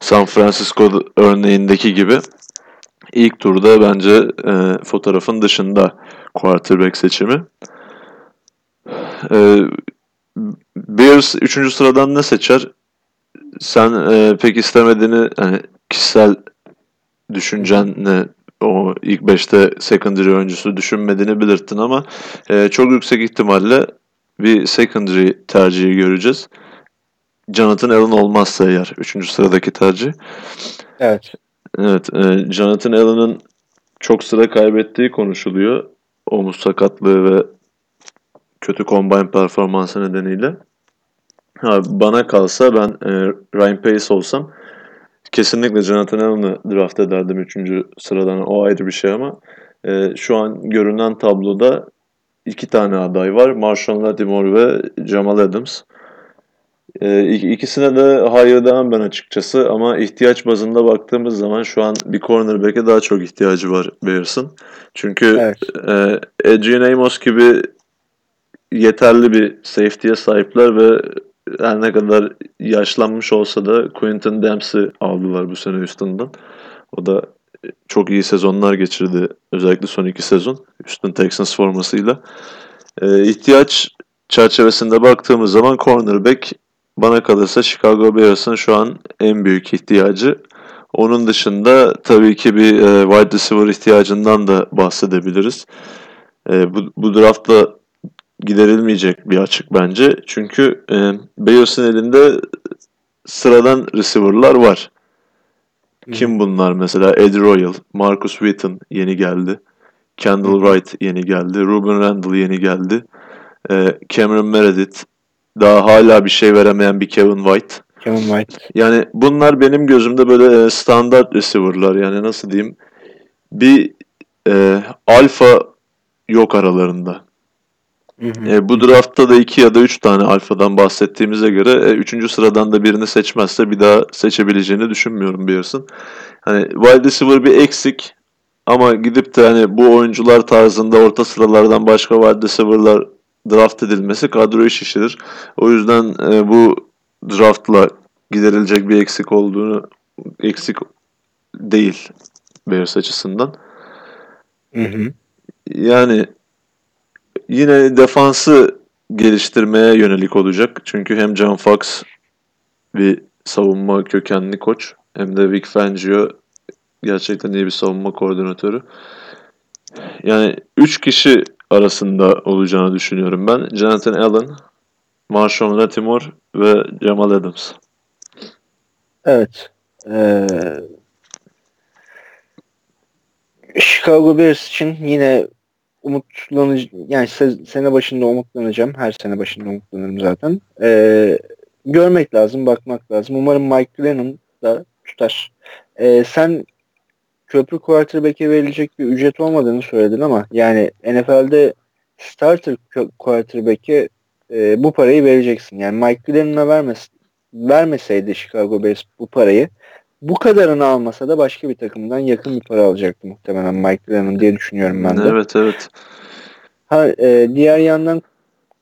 San Francisco örneğindeki gibi ilk turda bence e, fotoğrafın dışında quarterback seçimi. E, Bears 3. sıradan ne seçer? Sen e, pek istemediğini hani kişisel düşüncenle o ilk 5'te secondary oyuncusu düşünmediğini belirttin ama e, çok yüksek ihtimalle bir secondary tercihi göreceğiz. Jonathan Allen olmazsa eğer 3. sıradaki tercih. Evet. Evet. E, Jonathan Allen'ın çok sıra kaybettiği konuşuluyor. Omuz sakatlığı ve kötü combine performansı nedeniyle. Ha, bana kalsa ben e, Ryan Pace olsam kesinlikle Jonathan Allen'ı draft ederdim 3. sıradan. O ayrı bir şey ama e, şu an görünen tabloda iki tane aday var. Marshall Lattimore ve Jamal Adams. E, ikisine de hayır demem ben açıkçası ama ihtiyaç bazında baktığımız zaman şu an bir cornerback'e daha çok ihtiyacı var Bears'ın. Çünkü evet. e, Adrian Amos gibi yeterli bir safety'ye sahipler ve her ne kadar yaşlanmış olsa da Quentin Dempsey aldılar bu sene Houston'dan. O da çok iyi sezonlar geçirdi. Özellikle son iki sezon Houston Texans formasıyla. Ee, ihtiyaç çerçevesinde baktığımız zaman cornerback bana kalırsa Chicago Bears'ın şu an en büyük ihtiyacı. Onun dışında tabii ki bir e, wide receiver ihtiyacından da bahsedebiliriz. E, bu, bu draftta giderilmeyecek bir açık bence. Çünkü e, Bears'ın elinde sıradan receiver'lar var. Hmm. Kim bunlar mesela? Ed Royal, Marcus Wheaton yeni geldi. Kendall. Wright yeni geldi. Ruben Randall yeni geldi. E, Cameron Meredith. Daha hala bir şey veremeyen bir Kevin White. Kevin White. Yani bunlar benim gözümde böyle standart receiver'lar. Yani nasıl diyeyim? Bir e, alfa yok aralarında. E, bu draftta da iki ya da üç tane alfadan bahsettiğimize göre e, üçüncü sıradan da birini seçmezse bir daha seçebileceğini düşünmüyorum Bears'ın. Hani wide receiver bir eksik ama gidip de hani bu oyuncular tarzında orta sıralardan başka wide receiver'lar draft edilmesi kadroyu şişirir. O yüzden e, bu draftla giderilecek bir eksik olduğunu eksik değil Bears açısından. Hı hı. Yani yine defansı geliştirmeye yönelik olacak. Çünkü hem John Fox bir savunma kökenli koç hem de Vic Fangio gerçekten iyi bir savunma koordinatörü. Yani 3 kişi arasında olacağını düşünüyorum ben. Jonathan Allen, Marshawn Latimore ve Jamal Adams. Evet. Ee, Chicago Bears için yine umutlanıcı yani sene başında umutlanacağım. Her sene başında umutlanırım zaten. Ee, görmek lazım, bakmak lazım. Umarım Mike Lennon da tutar. Ee, sen köprü quarterback'e verilecek bir ücret olmadığını söyledin ama yani NFL'de starter quarterback'e e, bu parayı vereceksin. Yani Mike Lennon'a vermez, vermeseydi Chicago Bears bu parayı bu kadarını almasa da başka bir takımdan yakın bir para alacaktı muhtemelen Mike Lennon diye düşünüyorum ben de. Evet evet. Ha, e, diğer yandan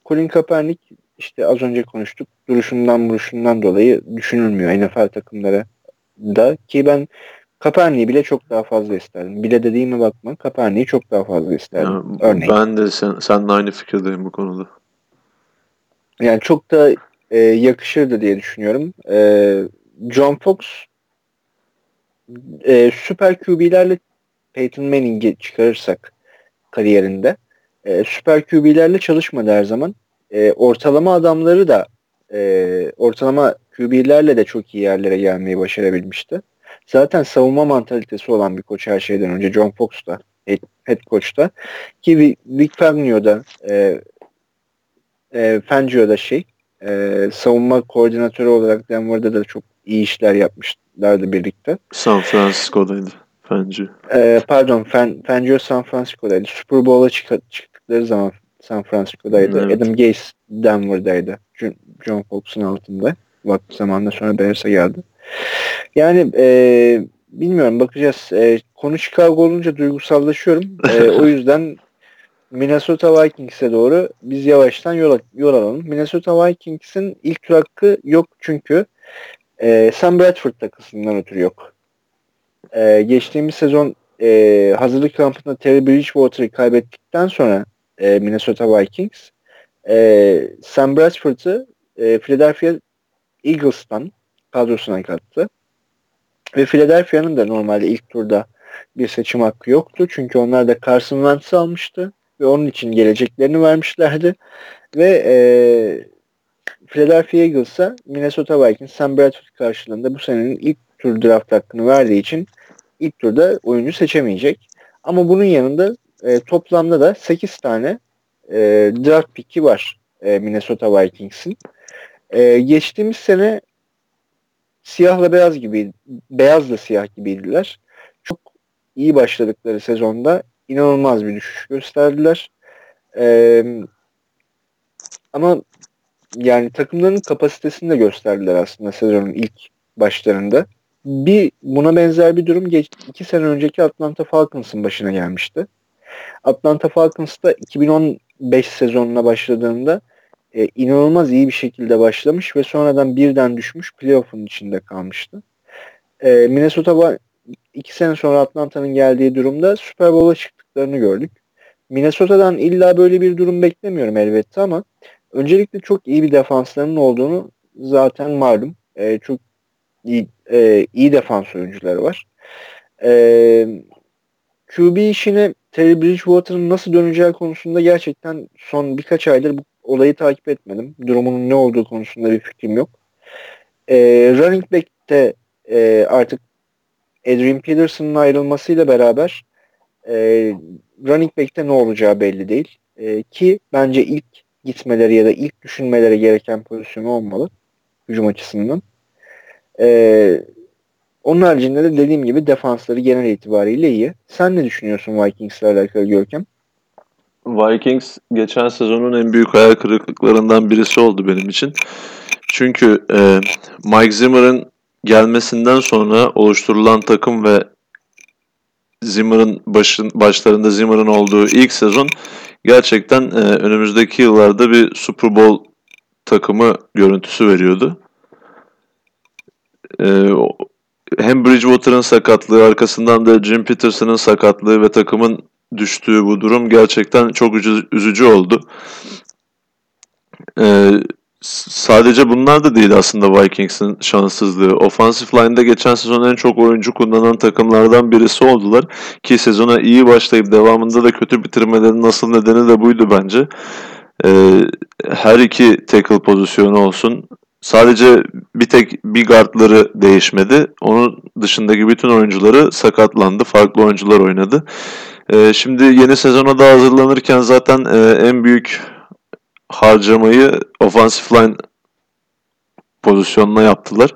Colin Kaepernick işte az önce konuştuk duruşundan duruşundan dolayı düşünülmüyor NFL takımları da ki ben Kaepernick'i bile çok daha fazla isterdim. Bile dediğime bakma Kaepernick'i çok daha fazla isterdim. Ya, Örneğin. Ben de sen, seninle aynı fikirdeyim bu konuda. Yani çok da e, yakışırdı diye düşünüyorum. E, John Fox e, süper QB'lerle Peyton Manning'i çıkarırsak kariyerinde e, süper QB'lerle çalışmadı her zaman. E, ortalama adamları da e, ortalama QB'lerle de çok iyi yerlere gelmeyi başarabilmişti. Zaten savunma mantalitesi olan bir koç her şeyden önce John Fox da head, coach'ta ki Vic Fangio'da e, e, Fangio'da şey e, savunma koordinatörü olarak Denver'da da çok iyi işler yapmışlardı birlikte. San Francisco'daydı Fangio. E, pardon Fan, Fangio San Francisco'daydı. Super Bowl'a çık çıktıkları zaman San Francisco'daydı. Evet. Adam Gaze Denver'daydı. John Fox'un altında. Vakti zamanında sonra Bears'a geldi. Yani e, bilmiyorum bakacağız. E, konu Chicago olunca duygusallaşıyorum. E, o *laughs* yüzden Minnesota Vikings'e doğru biz yavaştan yol, yol alalım. Minnesota Vikings'in ilk tur hakkı yok çünkü e, Sam Bradford takısından ötürü yok. E, geçtiğimiz sezon e, hazırlık kampında Terry Bridgewater'ı kaybettikten sonra e, Minnesota Vikings e, Sam Bradford'ı e, Philadelphia Eagles'tan kadrosuna kattı. Ve Philadelphia'nın da normalde ilk turda bir seçim hakkı yoktu. Çünkü onlar da Carson Wentz'i almıştı ve onun için geleceklerini vermişlerdi. Ve e, Philadelphia Eagles'a Minnesota Vikings Sam Bradford karşılığında bu senenin ilk tur draft hakkını verdiği için ilk turda oyuncu seçemeyecek. Ama bunun yanında e, toplamda da 8 tane e, draft pick'i var e, Minnesota Vikings'in. E, geçtiğimiz sene siyahla beyaz gibi, beyazla siyah gibiydiler. Çok iyi başladıkları sezonda inanılmaz bir düşüş gösterdiler. Ee, ama yani takımların kapasitesini de gösterdiler aslında sezonun ilk başlarında. Bir buna benzer bir durum geç, iki sene önceki Atlanta Falcons'ın başına gelmişti. Atlanta Falcons da 2015 sezonuna başladığında e, inanılmaz iyi bir şekilde başlamış ve sonradan birden düşmüş playoff'un içinde kalmıştı. E, Minnesota iki sene sonra Atlanta'nın geldiği durumda Super Bowl'a çıktıklarını gördük. Minnesota'dan illa böyle bir durum beklemiyorum elbette ama öncelikle çok iyi bir defanslarının olduğunu zaten malum. E, çok iyi, e, iyi defans oyuncuları var. E, QB işine Terry Bridgewater'ın nasıl döneceği konusunda gerçekten son birkaç aydır bu olayı takip etmedim. Durumunun ne olduğu konusunda bir fikrim yok. E, running back'te e, artık Adrian Peterson'ın ayrılmasıyla beraber e, running back'te ne olacağı belli değil. E, ki bence ilk gitmeleri ya da ilk düşünmeleri gereken pozisyon olmalı hücum açısından. E, onun haricinde de dediğim gibi defansları genel itibariyle iyi. Sen ne düşünüyorsun Vikings'le alakalı Görkem? Vikings geçen sezonun en büyük hayal kırıklıklarından birisi oldu benim için. Çünkü e, Mike Zimmer'ın gelmesinden sonra oluşturulan takım ve Zimmer'ın başın, başlarında Zimmer'ın olduğu ilk sezon gerçekten e, önümüzdeki yıllarda bir Super Bowl takımı görüntüsü veriyordu. E, hem Bridgewater'ın sakatlığı arkasından da Jim Peterson'ın sakatlığı ve takımın düştüğü bu durum gerçekten çok üzücü oldu. Ee, sadece bunlar da değil aslında Vikings'in şanssızlığı. Offensive line'da geçen sezon en çok oyuncu kullanan takımlardan birisi oldular. Ki sezona iyi başlayıp devamında da kötü bitirmelerinin asıl nedeni de buydu bence. Ee, her iki tackle pozisyonu olsun. Sadece bir tek bir guardları değişmedi. Onun dışındaki bütün oyuncuları sakatlandı. Farklı oyuncular oynadı. Ee, şimdi yeni sezona da hazırlanırken zaten e, en büyük harcamayı offensive line pozisyonuna yaptılar.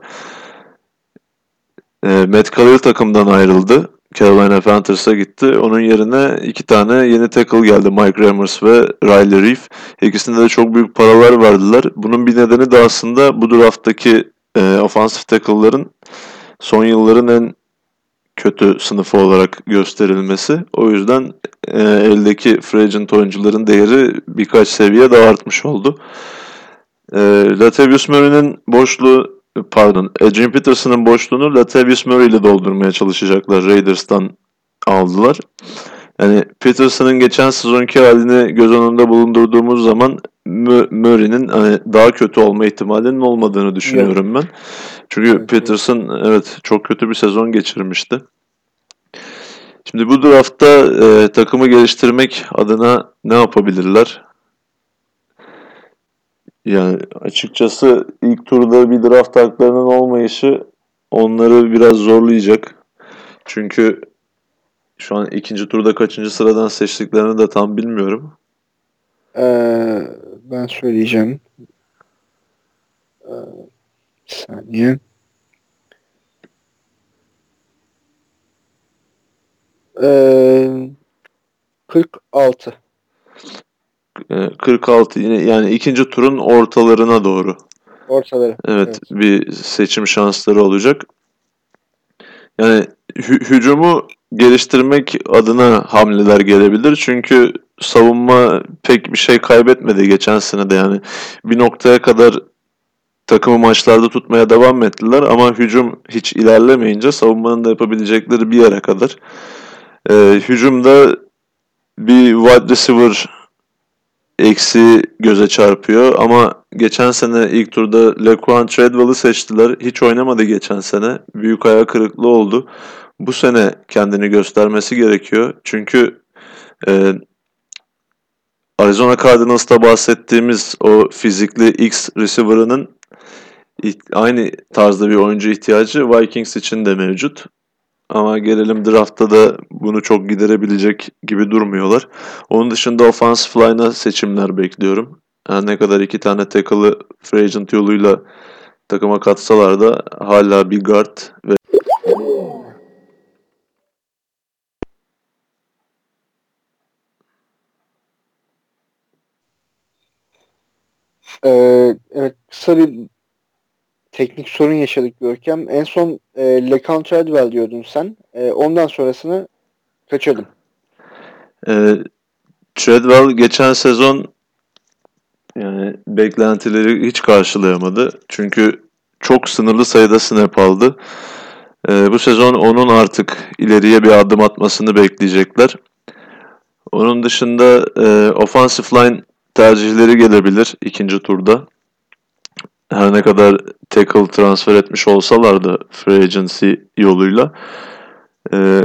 E, Matt Khalil takımdan ayrıldı. Carolina Panthers'a gitti. Onun yerine iki tane yeni tackle geldi. Mike Rammers ve Riley Reef. İkisinde de çok büyük paralar verdiler. Bunun bir nedeni de aslında bu drafttaki e, offensive tackle'ların son yılların en kötü sınıfı olarak gösterilmesi. O yüzden e, eldeki free agent oyuncuların değeri birkaç seviye daha artmış oldu. E, Latavius Murray'nin boşluğu pardon Adrian Peterson'ın boşluğunu Latavius Murray ile doldurmaya çalışacaklar. Raiders'tan aldılar. Yani Peterson'ın geçen sezonki halini göz önünde bulundurduğumuz zaman Murray'nin hani daha kötü olma ihtimalinin olmadığını düşünüyorum ben. Çünkü evet, Peterson evet çok kötü bir sezon geçirmişti. Şimdi bu draftta e, takımı geliştirmek adına ne yapabilirler? Yani açıkçası ilk turda bir draft haklarının olmayışı onları biraz zorlayacak. Çünkü şu an ikinci turda kaçıncı sıradan seçtiklerini de tam bilmiyorum. Ee, ben söyleyeceğim. Ee, bir saniye. Ee, 46. 46 yine yani ikinci turun ortalarına doğru. Ortaları. Evet, evet. bir seçim şansları olacak. Yani hü- hücumu geliştirmek adına hamleler gelebilir. Çünkü savunma pek bir şey kaybetmedi geçen sene de yani bir noktaya kadar takımı maçlarda tutmaya devam ettiler ama hücum hiç ilerlemeyince savunmanın da yapabilecekleri bir yere kadar. Ee, hücumda bir wide receiver eksi göze çarpıyor ama geçen sene ilk turda Lequan Treadwell'ı seçtiler. Hiç oynamadı geçen sene. Büyük ayağı kırıklığı oldu. Bu sene kendini göstermesi gerekiyor. Çünkü e, Arizona Cardinals'ta bahsettiğimiz o fizikli X receiver'ının aynı tarzda bir oyuncu ihtiyacı Vikings için de mevcut. Ama gelelim draftta da bunu çok giderebilecek gibi durmuyorlar. Onun dışında offensive line'a seçimler bekliyorum. Yani ne kadar iki tane tackle'ı free agent yoluyla takıma katsalar da hala bir guard ve Ee, evet kısa bir teknik sorun yaşadık Görkem. En son e, LeCount Treadwell diyordun sen. E, ondan sonrasını kaçırdım. E, Treadwell geçen sezon yani beklentileri hiç karşılayamadı. Çünkü çok sınırlı sayıda snap aldı. E, bu sezon onun artık ileriye bir adım atmasını bekleyecekler. Onun dışında e, offensive line tercihleri gelebilir ikinci turda her ne kadar tackle transfer etmiş olsalar da free agency yoluyla e,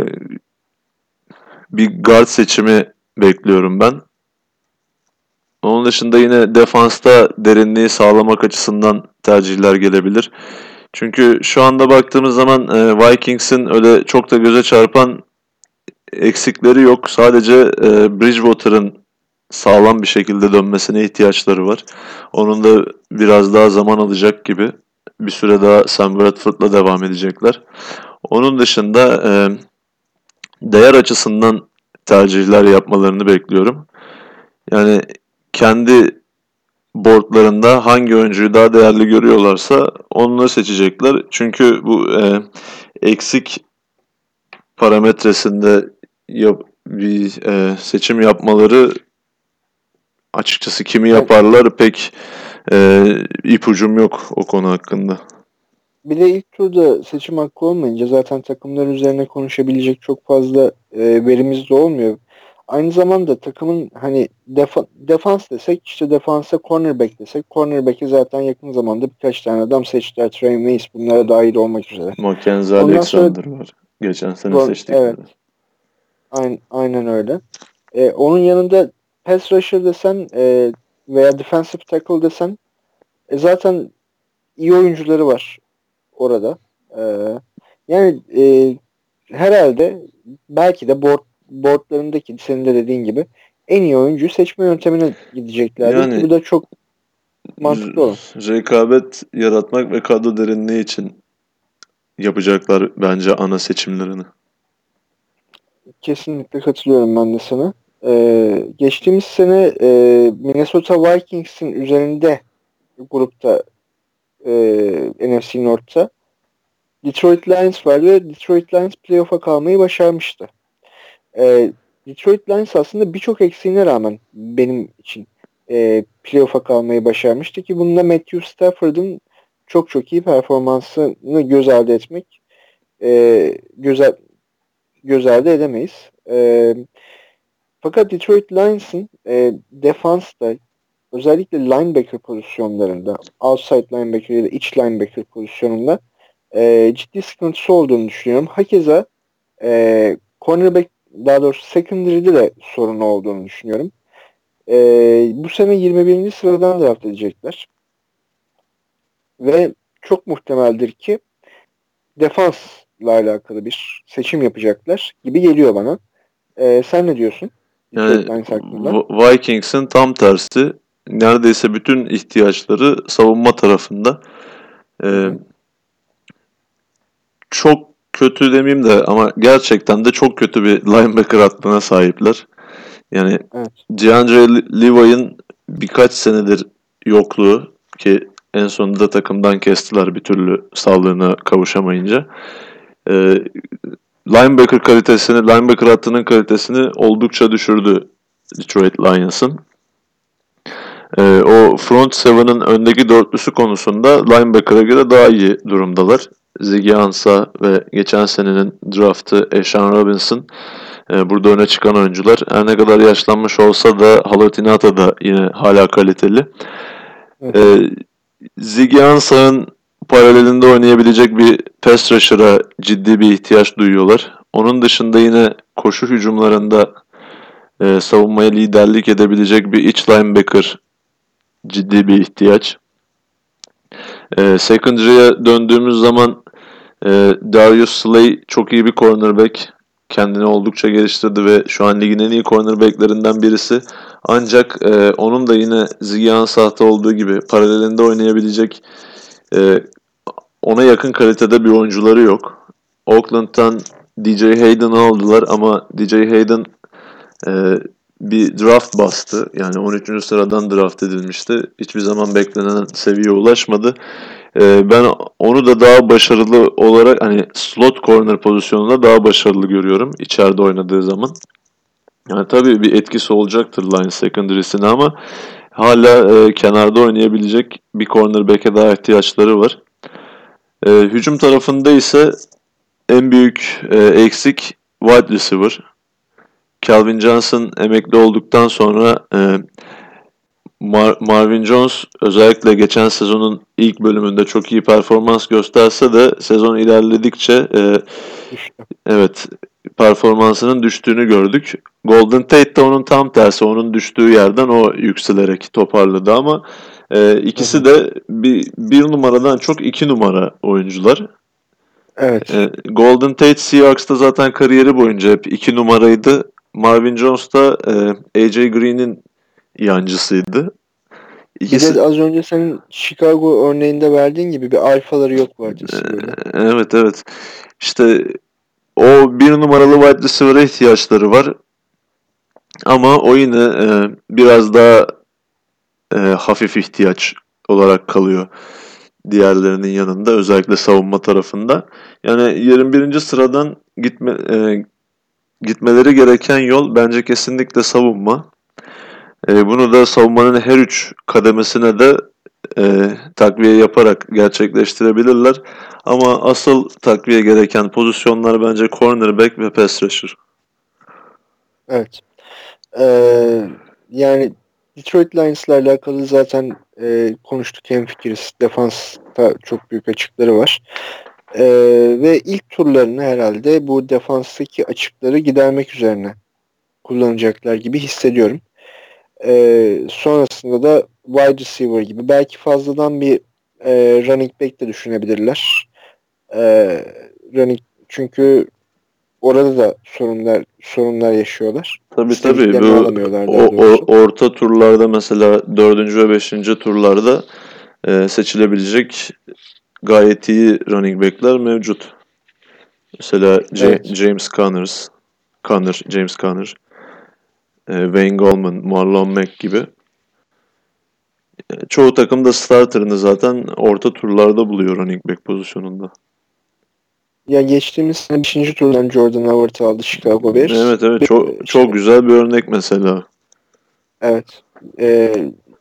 bir guard seçimi bekliyorum ben. Onun dışında yine defansta derinliği sağlamak açısından tercihler gelebilir. Çünkü şu anda baktığımız zaman e, Vikings'in öyle çok da göze çarpan eksikleri yok. Sadece e, Bridgewater'ın sağlam bir şekilde dönmesine ihtiyaçları var. Onun da biraz daha zaman alacak gibi. Bir süre daha Sam Bradford'la devam edecekler. Onun dışında e, değer açısından tercihler yapmalarını bekliyorum. Yani kendi boardlarında hangi oyuncuyu daha değerli görüyorlarsa onları seçecekler. Çünkü bu e, eksik parametresinde yap, bir e, seçim yapmaları açıkçası kimi yaparlar pek e, ipucum yok o konu hakkında. Bir de ilk turda seçim hakkı olmayınca zaten takımlar üzerine konuşabilecek çok fazla e, verimiz de olmuyor. Aynı zamanda takımın hani defa, defans desek işte defansa cornerback desek cornerback'i zaten yakın zamanda birkaç tane adam seçtiler. Trey Mace bunlara dahil olmak üzere. Mackenzie Alexander sonra, var. Geçen sene seçtik. Evet. Aynen, aynen öyle. Ee, onun yanında pass rusher desen e, veya defensive tackle desen e, zaten iyi oyuncuları var orada. E, yani e, herhalde belki de board boardlarındaki senin de dediğin gibi en iyi oyuncuyu seçme yöntemine gidecekler. Yani, Bu da çok mantıklı olan. Rekabet yaratmak ve kadro derinliği için yapacaklar bence ana seçimlerini. Kesinlikle katılıyorum ben de sana. Ee, geçtiğimiz sene e, Minnesota Vikings'in üzerinde grupta e, NFC North'ta Detroit Lions var ve Detroit Lions playoff'a kalmayı başarmıştı. E, Detroit Lions aslında birçok eksiğine rağmen benim için e, playoff'a kalmayı başarmıştı ki bunda Matthew Stafford'ın çok çok iyi performansını göz ardı etmek e, göz, göz ardı edemeyiz. E, fakat Detroit Lions'ın e, defansta özellikle linebacker pozisyonlarında outside linebacker ya da iç linebacker pozisyonunda e, ciddi sıkıntısı olduğunu düşünüyorum. Hakeza e, cornerback daha doğrusu secondary'de de sorun olduğunu düşünüyorum. E, bu sene 21. sıradan draft edecekler. Ve çok muhtemeldir ki defansla alakalı bir seçim yapacaklar gibi geliyor bana. E, sen ne diyorsun? Yani Vikings'in tam tersi neredeyse bütün ihtiyaçları savunma tarafında. Ee, çok kötü demeyeyim de ama gerçekten de çok kötü bir linebacker hattına sahipler. Yani evet. DeAndre Levi'ın birkaç senedir yokluğu ki en sonunda takımdan kestiler bir türlü sağlığına kavuşamayınca. Ee, linebacker kalitesini, linebacker hattının kalitesini oldukça düşürdü Detroit Lions'ın. Ee, o front seven'ın öndeki dörtlüsü konusunda linebacker'a göre daha iyi durumdalar. Ziggy Ansah ve geçen senenin draftı Eshan Robinson e, burada öne çıkan oyuncular. Her ne kadar yaşlanmış olsa da Halatinata da yine hala kaliteli. Evet. E, Ziggy Ansah'ın paralelinde oynayabilecek bir pass rusher'a ciddi bir ihtiyaç duyuyorlar. Onun dışında yine koşu hücumlarında e, savunmaya liderlik edebilecek bir iç linebacker ciddi bir ihtiyaç. E, secondary'e döndüğümüz zaman e, Darius Slay çok iyi bir cornerback. Kendini oldukça geliştirdi ve şu an ligin en iyi cornerbacklerinden birisi. Ancak e, onun da yine Ziggy Ansah'ta olduğu gibi paralelinde oynayabilecek e, ona yakın kalitede bir oyuncuları yok. Oakland'dan DJ Hayden'ı aldılar ama DJ Hayden e, bir draft bastı. Yani 13. sıradan draft edilmişti. Hiçbir zaman beklenen seviyeye ulaşmadı. Ee, ben onu da daha başarılı olarak hani slot corner pozisyonunda daha başarılı görüyorum içeride oynadığı zaman. Yani tabii bir etkisi olacaktır line secondary'sine ama hala e, kenarda oynayabilecek bir cornerback'e daha ihtiyaçları var. E, hücum tarafında ise en büyük e, eksik wide receiver. Calvin Johnson emekli olduktan sonra e, Mar- Marvin Jones özellikle geçen sezonun ilk bölümünde çok iyi performans gösterse de sezon ilerledikçe e, evet performansının düştüğünü gördük. Golden Tate de onun tam tersi. Onun düştüğü yerden o yükselerek toparladı ama e, ikisi de bir, bir numaradan çok iki numara oyuncular. Evet. E, Golden Tate Seahawks'ta zaten kariyeri boyunca hep iki numaraydı. Marvin Jones da e, AJ Green'in yancısıydı. İkisi... Bir de az önce senin Chicago örneğinde verdiğin gibi bir alfaları yok vardı. Böyle. Evet evet. İşte o bir numaralı wide receiver'a ihtiyaçları var. Ama o yine e, biraz daha e, hafif ihtiyaç olarak kalıyor diğerlerinin yanında özellikle savunma tarafında. Yani 21. sıradan gitme e, gitmeleri gereken yol bence kesinlikle savunma. E, bunu da savunmanın her üç kademesine de e, takviye yaparak gerçekleştirebilirler. Ama asıl takviye gereken pozisyonlar bence cornerback ve pass rusher. Evet. Ee, yani Detroit Lions'la alakalı zaten e, konuştuk hem fikiriz. Defansta çok büyük açıkları var. E, ve ilk turlarını herhalde bu defanstaki açıkları gidermek üzerine kullanacaklar gibi hissediyorum. E, sonrasında da wide receiver gibi belki fazladan bir e, running back de düşünebilirler. E, running çünkü orada da sorunlar sorunlar yaşıyorlar. Tabii tabii. Bu, o, o, orta turlarda mesela dördüncü ve beşinci turlarda e, seçilebilecek gayet iyi running backler mevcut. Mesela evet. James Connors, Connor, James Connor, e, Wayne Goldman, Marlon Mack gibi. E, çoğu takım da starterını zaten orta turlarda buluyor running back pozisyonunda. Ya geçtiğimiz sene 5. turdan Jordan Howard aldı Chicago Bears. Evet evet çok, çok güzel bir örnek mesela. Evet. e,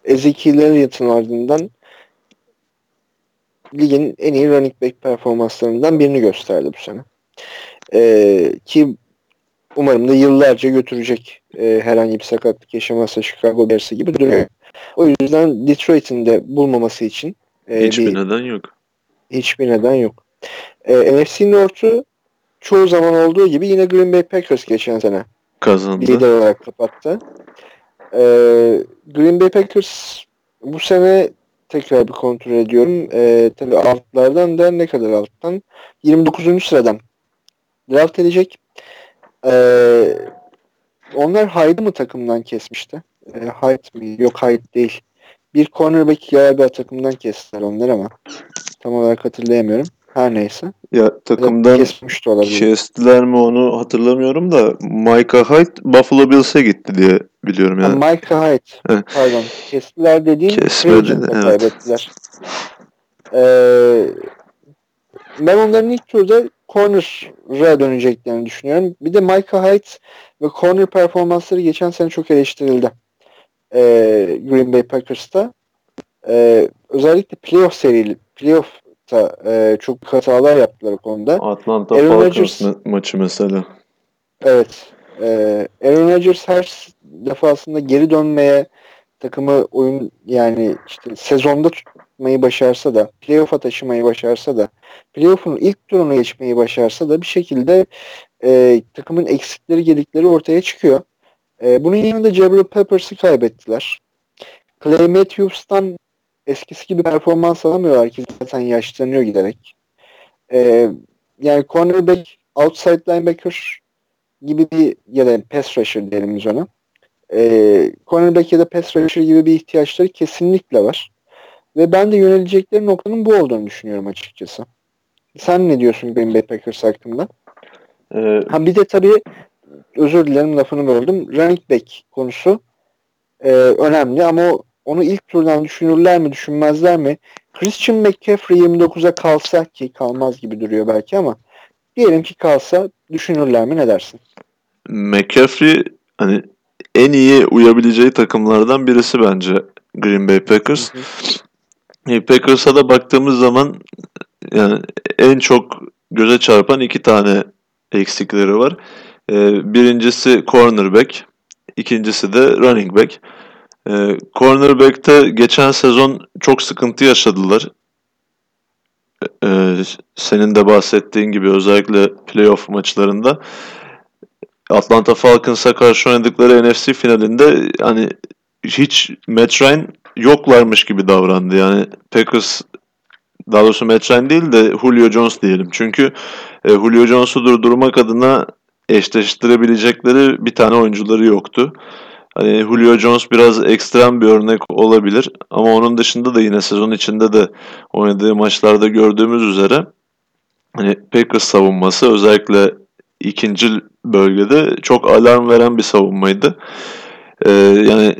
Ezekiel Elliott'ın ardından ligin en iyi running back performanslarından birini gösterdi bu sene. E, ki umarım da yıllarca götürecek e, herhangi bir sakatlık yaşamazsa Chicago Bears'ı gibi duruyor. O yüzden Detroit'in de bulmaması için e, hiçbir bir, neden yok. Hiçbir neden yok. E, NFC North'u çoğu zaman olduğu gibi yine Green Bay Packers geçen sene kazandı. Lider olarak kapattı. E, Green Bay Packers bu sene tekrar bir kontrol ediyorum. E, tabii altlardan da ne kadar alttan? 29. sıradan draft edecek. E, onlar Hyde'ı mı takımdan kesmişti? E, Hyde mi? Yok Hyde değil. Bir cornerback galiba takımdan kestiler onlar ama tam olarak hatırlayamıyorum. Her neyse. Ya takımdan kestiler mi onu hatırlamıyorum da Micah Hyde Buffalo Bills'e gitti diye biliyorum yani. yani Micah Hyde. Pardon. Kestiler dediğim Kesmedi, evet. kaybettiler. Ee, ben onların ilk turda corner'a döneceklerini düşünüyorum. Bir de Micah Hyde ve corner performansları geçen sene çok eleştirildi. Ee, Green Bay Packers'ta. Ee, özellikle playoff serili playoff da e, çok hatalar yaptılar konuda. Atlanta Aaron Falcons Rodgers, maçı mesela. Evet. E, Aaron Rodgers her defasında geri dönmeye takımı oyun yani işte sezonda tutmayı başarsa da playoff'a taşımayı başarsa da playoff'un ilk turunu geçmeyi başarsa da bir şekilde e, takımın eksikleri gedikleri ortaya çıkıyor. E, bunun yanında Jabril Peppers'ı kaybettiler. Clay Matthews'tan eskisi gibi performans alamıyorlar ki zaten yaşlanıyor giderek. Ee, yani cornerback, outside linebacker gibi bir ya da pass rusher diyelim biz ona. Ee, cornerback ya da pass rusher gibi bir ihtiyaçları kesinlikle var. Ve ben de yönelecekleri noktanın bu olduğunu düşünüyorum açıkçası. Sen ne diyorsun Green Bay Packers hakkında? Ee, ha bir de tabii özür dilerim lafını böldüm. Running back konusu e, önemli ama onu ilk turdan düşünürler mi düşünmezler mi? Christian McCaffrey 29'a kalsa ki kalmaz gibi duruyor belki ama diyelim ki kalsa düşünürler mi ne dersin? McCaffrey hani en iyi uyabileceği takımlardan birisi bence Green Bay Packers. Hı hı. E, Packers'a da baktığımız zaman yani en çok göze çarpan iki tane eksikleri var. Ee, birincisi cornerback, ikincisi de running back. E, cornerback'te geçen sezon çok sıkıntı yaşadılar. E, senin de bahsettiğin gibi özellikle playoff maçlarında. Atlanta Falcons'a karşı oynadıkları NFC finalinde hani hiç Matt Ryan yoklarmış gibi davrandı. Yani Packers daha doğrusu Matt Ryan değil de Julio Jones diyelim. Çünkü e, Julio Jones'u durdurmak adına eşleştirebilecekleri bir tane oyuncuları yoktu. Hani Julio Jones biraz ekstrem bir örnek olabilir ama onun dışında da yine sezon içinde de oynadığı maçlarda gördüğümüz üzere hani Packers savunması özellikle ikinci bölgede çok alarm veren bir savunmaydı. Ee, yani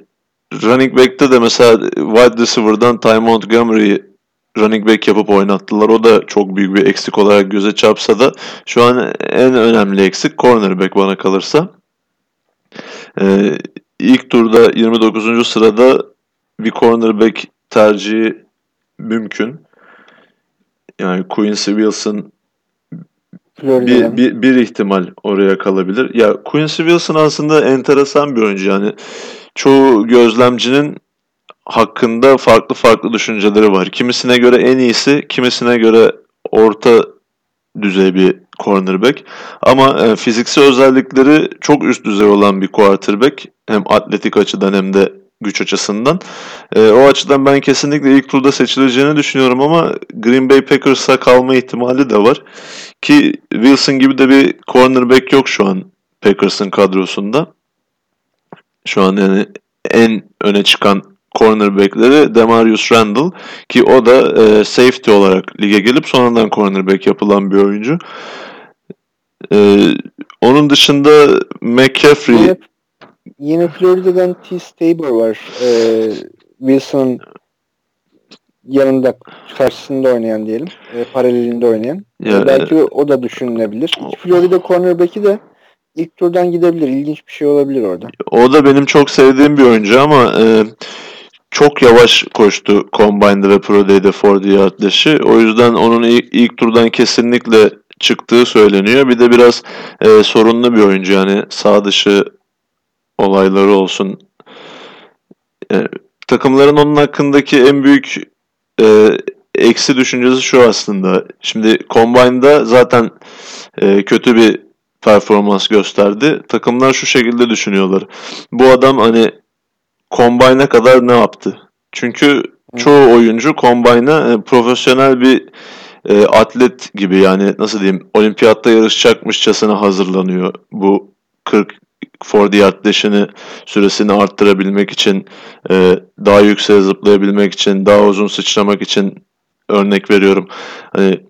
running back'te de mesela wide receiver'dan Ty Montgomery'i running back yapıp oynattılar. O da çok büyük bir eksik olarak göze çarpsa da şu an en önemli eksik cornerback bana kalırsa. Ee, ilk turda 29. sırada bir cornerback tercihi mümkün. Yani Quincy Wilson bir, bir, bir ihtimal oraya kalabilir. Ya Quincy Wilson aslında enteresan bir oyuncu. Yani çoğu gözlemcinin hakkında farklı farklı düşünceleri var. Kimisine göre en iyisi, kimisine göre orta düzey bir cornerback. Ama e, fiziksel özellikleri çok üst düzey olan bir quarterback. Hem atletik açıdan hem de güç açısından. E, o açıdan ben kesinlikle ilk turda seçileceğini düşünüyorum ama Green Bay Packers'a kalma ihtimali de var. Ki Wilson gibi de bir cornerback yok şu an Packers'ın kadrosunda. Şu an yani en öne çıkan cornerbackleri Demarius Randall ki o da e, safety olarak lige gelip sonradan cornerback yapılan bir oyuncu. E, onun dışında McCaffrey yine, yine Florida'dan T. Staber var. E, Wilson yanında karşısında oynayan diyelim. E, paralelinde oynayan. Ya, Belki e, o da düşünülebilir. Florida cornerback'i de ilk turdan gidebilir. İlginç bir şey olabilir orada. O da benim çok sevdiğim bir oyuncu ama e, çok yavaş koştu Combine'da ve Pro Day'de 40 yard daşı. O yüzden onun ilk, ilk turdan kesinlikle çıktığı söyleniyor. Bir de biraz e, sorunlu bir oyuncu yani sağ dışı olayları olsun. E, takımların onun hakkındaki en büyük e, eksi düşüncesi şu aslında. Şimdi Combine'da zaten e, kötü bir performans gösterdi. Takımlar şu şekilde düşünüyorlar. Bu adam hani Combine'a kadar ne yaptı? Çünkü çoğu oyuncu Combine'a e, profesyonel bir e, atlet gibi yani nasıl diyeyim olimpiyatta yarışacakmışçasına hazırlanıyor. Bu 40 40 yard dash'ini süresini arttırabilmek için, e, daha yükseğe zıplayabilmek için, daha uzun sıçramak için örnek veriyorum. Hani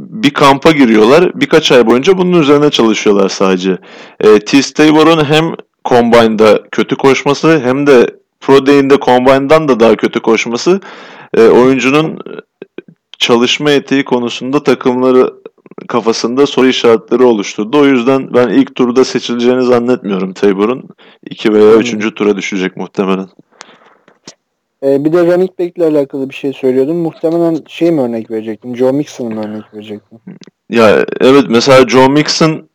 bir kampa giriyorlar. Birkaç ay boyunca bunun üzerine çalışıyorlar sadece. E, T. Stavor'un hem Combine'da kötü koşması hem de Pro Day'inde Combine'dan da daha kötü koşması e, oyuncunun çalışma etiği konusunda takımları kafasında soru işaretleri oluşturdu. O yüzden ben ilk turda seçileceğini zannetmiyorum Tabor'un. 2 veya 3. Hmm. tura düşecek muhtemelen. Ee, bir de running back ile alakalı bir şey söylüyordum. Muhtemelen şey mi örnek verecektim? Joe Mixon'ı mı örnek verecektim? Ya evet mesela Joe Mixon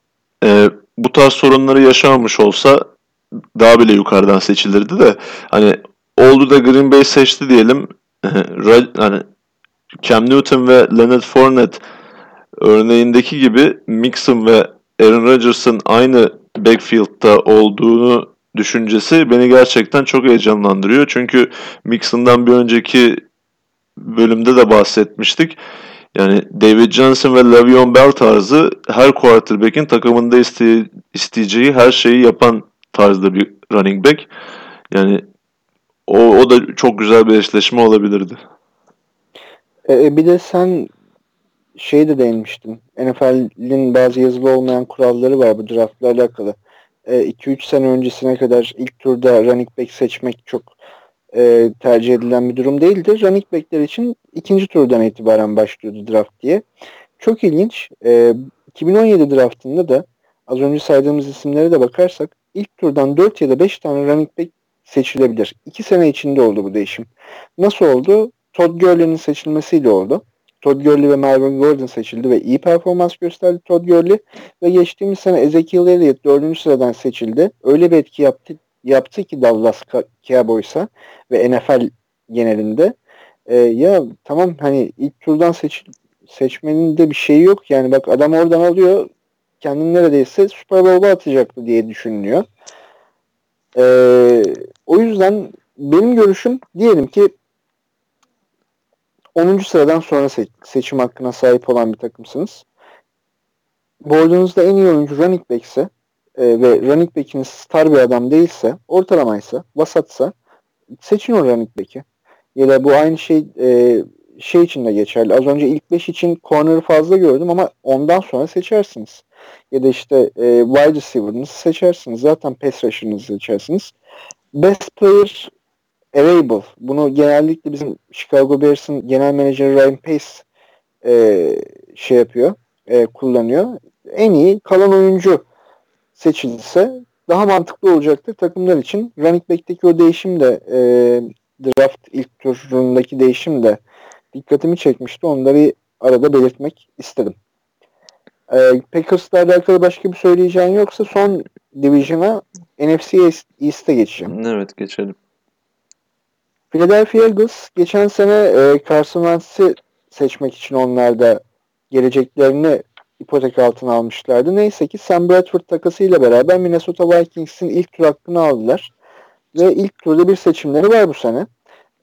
e, bu tarz sorunları yaşamamış olsa daha bile yukarıdan seçilirdi de hani oldu da Green Bay seçti diyelim. *laughs* hani Cam Newton ve Leonard Fournette örneğindeki gibi Mixon ve Aaron Rodgers'ın aynı backfield'da olduğunu düşüncesi beni gerçekten çok heyecanlandırıyor. Çünkü Mixon'dan bir önceki bölümde de bahsetmiştik. Yani David Johnson ve Le'Veon Bell tarzı her quarterback'in takımında iste isteyeceği her şeyi yapan tarzda bir running back. Yani o, o da çok güzel bir eşleşme olabilirdi. E, e bir de sen şey de değinmiştin. NFL'in bazı yazılı olmayan kuralları var bu draftla alakalı. 2-3 e, sene öncesine kadar ilk turda running back seçmek çok e, tercih edilen bir durum değildi. Running backler için ikinci turdan itibaren başlıyordu draft diye. Çok ilginç. E, 2017 draftında da az önce saydığımız isimlere de bakarsak ilk turdan 4 ya da 5 tane running back seçilebilir. 2 sene içinde oldu bu değişim. Nasıl oldu? Todd Gurley'nin seçilmesiyle oldu. Todd Gurley ve Melvin Gordon seçildi ve iyi performans gösterdi Todd Gurley. Ve geçtiğimiz sene Ezekiel Elliott 4. sıradan seçildi. Öyle bir etki yaptı, yaptı ki Dallas Cowboys'a ve NFL genelinde. Ee, ya tamam hani ilk turdan seç, seçmenin de bir şeyi yok. Yani bak adam oradan alıyor kendini neredeyse Super Bowl'a atacaktı diye düşünülüyor. Ee, o yüzden benim görüşüm diyelim ki 10. sıradan sonra se- seçim hakkına sahip olan bir takımsınız. Board'unuzda en iyi oyuncu running back ise e, ve running back'iniz star bir adam değilse, ortalamaysa, vasatsa seçin o running back'i. Ya da bu aynı şey e, şey için de geçerli. Az önce ilk 5 için corner'ı fazla gördüm ama ondan sonra seçersiniz. Ya da işte e, wide receiver'ınızı seçersiniz. Zaten pass rusher'ınızı seçersiniz. Best player available. Bunu genellikle bizim Chicago Bears'ın genel menajeri Ryan Pace e, şey yapıyor, e, kullanıyor. En iyi kalan oyuncu seçilse daha mantıklı olacaktır takımlar için. Running back'teki o değişim de e, draft ilk turundaki değişim de dikkatimi çekmişti. Onları arada belirtmek istedim. E, Packers'la alakalı başka bir söyleyeceğin yoksa son division'a NFC East'e geçeceğim. Evet geçelim. Philadelphia Eagles geçen sene e, Carson Wentz'i seçmek için onlar da geleceklerini ipotek altına almışlardı. Neyse ki Sam Bradford takasıyla beraber Minnesota Vikings'in ilk tur hakkını aldılar. Ve ilk turda bir seçimleri var bu sene.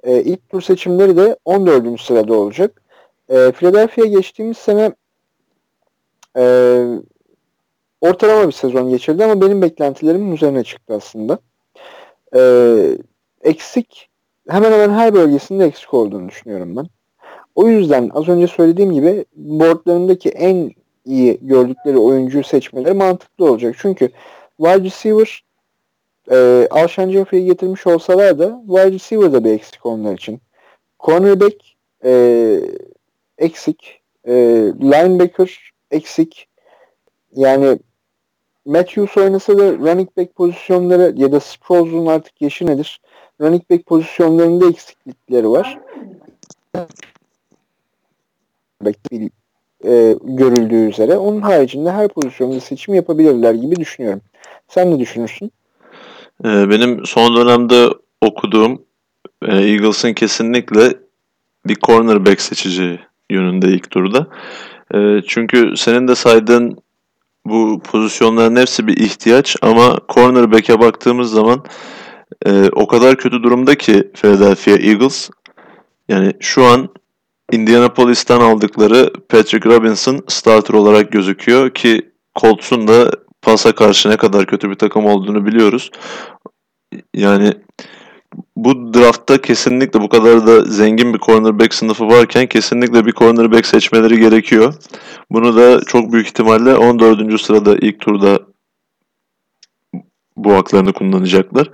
E, ilk tur seçimleri de 14. sırada olacak. E, Philadelphia geçtiğimiz sene e, ortalama bir sezon geçirdi ama benim beklentilerimin üzerine çıktı aslında. E, eksik hemen hemen her bölgesinde eksik olduğunu düşünüyorum ben. O yüzden az önce söylediğim gibi boardlarındaki en iyi gördükleri oyuncuyu seçmeleri mantıklı olacak. Çünkü wide receiver e, Alshon Jeffrey'i getirmiş olsalar da wide receiver da bir eksik onlar için. Cornerback e, eksik. E, linebacker eksik. Yani Matthews oynasa da running back pozisyonları ya da Sprols'un artık yaşı nedir? Running back pozisyonlarında eksiklikleri var. Bir, e, görüldüğü üzere. Onun haricinde her pozisyonda seçim yapabilirler gibi düşünüyorum. Sen ne düşünürsün? Ee, benim son dönemde okuduğum e, Eagles'ın kesinlikle bir cornerback seçeceği yönünde ilk turda. E, çünkü senin de saydığın bu pozisyonların hepsi bir ihtiyaç ama cornerback'e baktığımız zaman e, o kadar kötü durumda ki Philadelphia Eagles. Yani şu an Indianapolis'ten aldıkları Patrick Robinson starter olarak gözüküyor ki Colts'un da pasa karşı ne kadar kötü bir takım olduğunu biliyoruz. Yani bu draftta kesinlikle bu kadar da zengin bir cornerback sınıfı varken kesinlikle bir cornerback seçmeleri gerekiyor. Bunu da çok büyük ihtimalle 14. sırada ilk turda bu haklarını kullanacaklar.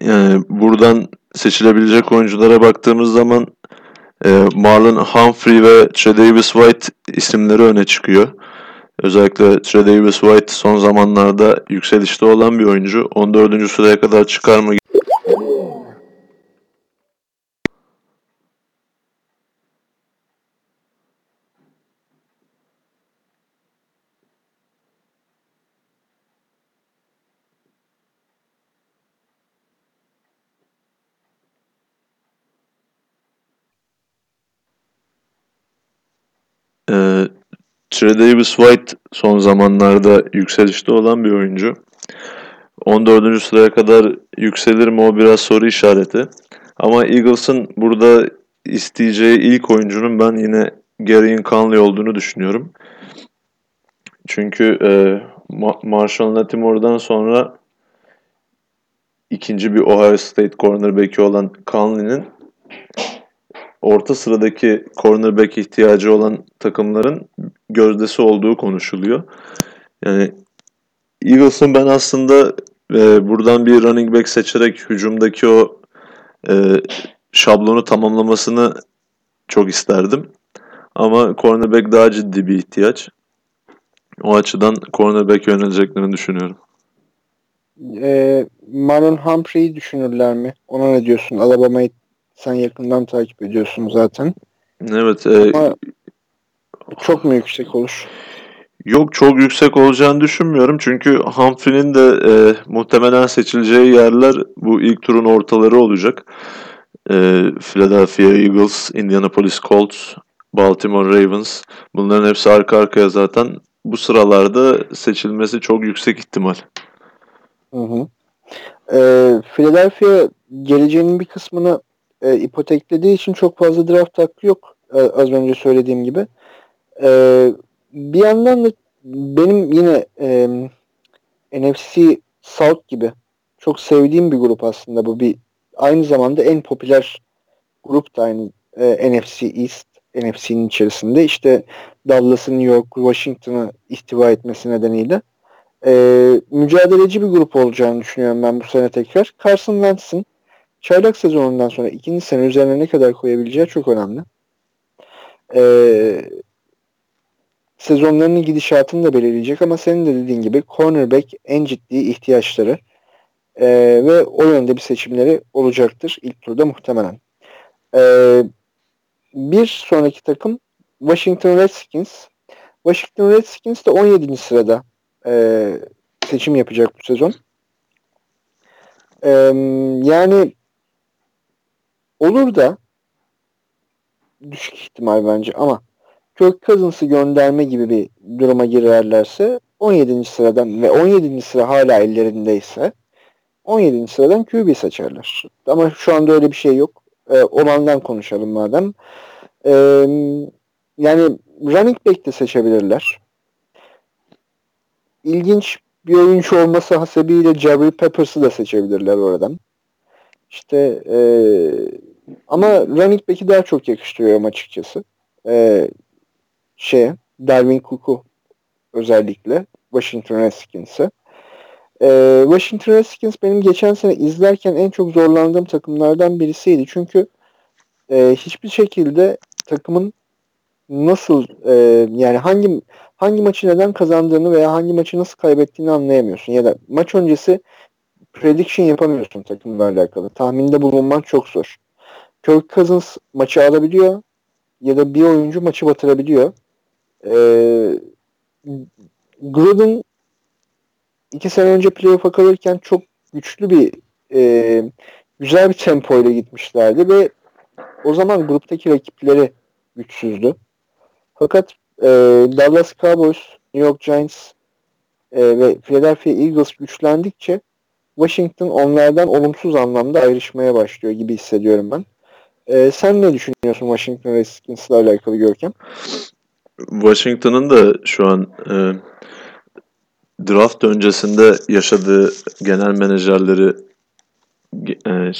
Yani buradan seçilebilecek oyunculara baktığımız zaman e, Marlon Humphrey ve Tredavious White isimleri öne çıkıyor. Özellikle Tredavious White son zamanlarda yükselişte olan bir oyuncu. 14. sıraya kadar çıkar mı Ee, Trey Davis White son zamanlarda yükselişte olan bir oyuncu. 14. sıraya kadar yükselir mi o biraz soru işareti. Ama Eagles'ın burada isteyeceği ilk oyuncunun ben yine Gary'in Conley olduğunu düşünüyorum. Çünkü e, Marshall Latimore'dan sonra ikinci bir Ohio State cornerback'i olan Conley'nin orta sıradaki cornerback ihtiyacı olan takımların gözdesi olduğu konuşuluyor. Yani Eagles'ın ben aslında e, buradan bir running back seçerek hücumdaki o e, şablonu tamamlamasını çok isterdim. Ama cornerback daha ciddi bir ihtiyaç. O açıdan cornerback yöneleceklerini düşünüyorum. E, Marlon Humphrey'i düşünürler mi? Ona ne diyorsun? Alabama'yı sen yakından takip ediyorsun zaten. Evet. E, Ama çok mu yüksek olur? Yok çok yüksek olacağını düşünmüyorum. Çünkü Humphrey'nin de e, muhtemelen seçileceği yerler bu ilk turun ortaları olacak. E, Philadelphia Eagles, Indianapolis Colts, Baltimore Ravens. Bunların hepsi arka arkaya zaten. Bu sıralarda seçilmesi çok yüksek ihtimal. Hı hı. E, Philadelphia geleceğinin bir kısmını e, ipoteklediği için çok fazla draft hakkı yok. E, az önce söylediğim gibi. E, bir yandan da benim yine e, NFC South gibi çok sevdiğim bir grup aslında bu bir aynı zamanda en popüler grup da aynı e, NFC East NFC'nin içerisinde işte Dallas'ı New York, Washington'ı ihtiva etmesi nedeniyle e, mücadeleci bir grup olacağını düşünüyorum ben bu sene tekrar. Carson Wentz'in çaylak sezonundan sonra ikinci sene üzerine ne kadar koyabileceği çok önemli. Ee, sezonlarının gidişatını da belirleyecek ama senin de dediğin gibi cornerback en ciddi ihtiyaçları ee, ve o yönde bir seçimleri olacaktır ilk turda muhtemelen. Ee, bir sonraki takım Washington Redskins. Washington Redskins de 17. sırada e, seçim yapacak bu sezon. E, yani Olur da düşük ihtimal bence ama Kirk Cousins'ı gönderme gibi bir duruma girerlerse 17. sıradan ve 17. sıra hala ellerindeyse 17. sıradan QB seçerler. Ama şu anda öyle bir şey yok. Ee, olandan konuşalım madem. Ee, yani running back de seçebilirler. İlginç bir oyuncu olması hasebiyle Jabri Peppers'ı da seçebilirler oradan. İşte e, ama running back'i daha çok yakıştırıyorum açıkçası. E, şeye, Darwin Cook'u özellikle Washington Redskins'e. E, Washington Redskins benim geçen sene izlerken en çok zorlandığım takımlardan birisiydi. Çünkü e, hiçbir şekilde takımın nasıl e, yani hangi hangi maçı neden kazandığını veya hangi maçı nasıl kaybettiğini anlayamıyorsun. Ya da maç öncesi prediction yapamıyorsun takımla alakalı. Tahminde bulunman çok zor. Kirk Cousins maçı alabiliyor ya da bir oyuncu maçı batırabiliyor. Ee, Gruden iki sene önce playoff'a kalırken çok güçlü bir e, güzel bir tempo ile gitmişlerdi ve o zaman gruptaki rakipleri güçsüzdü. Fakat e, Dallas Cowboys, New York Giants e, ve Philadelphia Eagles güçlendikçe Washington onlardan olumsuz anlamda ayrışmaya başlıyor gibi hissediyorum ben. E, sen ne düşünüyorsun Washington Redskins'la alakalı Görkem? Washington'ın da şu an e, draft öncesinde yaşadığı genel menajerleri e,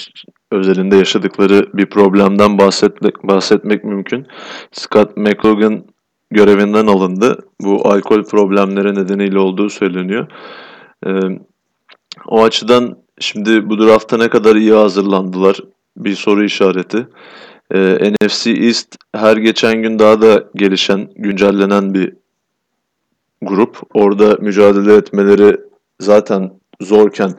özelinde yaşadıkları bir problemden bahsetmek, bahsetmek mümkün. Scott McLaughlin görevinden alındı. Bu alkol problemleri nedeniyle olduğu söyleniyor. E, o açıdan şimdi bu drafta ne kadar iyi hazırlandılar bir soru işareti. E, NFC East her geçen gün daha da gelişen, güncellenen bir grup. Orada mücadele etmeleri zaten zorken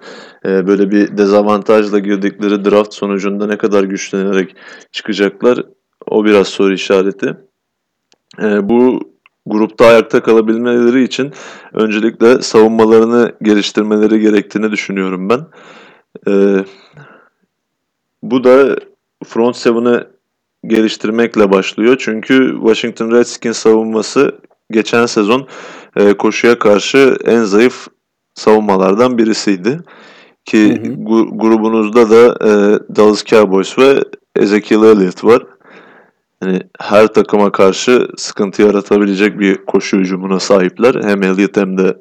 e, böyle bir dezavantajla girdikleri draft sonucunda ne kadar güçlenerek çıkacaklar o biraz soru işareti. E, bu grupta ayakta kalabilmeleri için öncelikle savunmalarını geliştirmeleri gerektiğini düşünüyorum ben. E, bu da front seven'ı geliştirmekle başlıyor. Çünkü Washington Redskins savunması geçen sezon e, koşuya karşı en zayıf savunmalardan birisiydi. Ki hı hı. Grubunuzda da e, Dallas Cowboys ve Ezekiel Elliott var. Yani her takıma karşı sıkıntı yaratabilecek bir koşu hücumuna sahipler. Hem Elliott hem de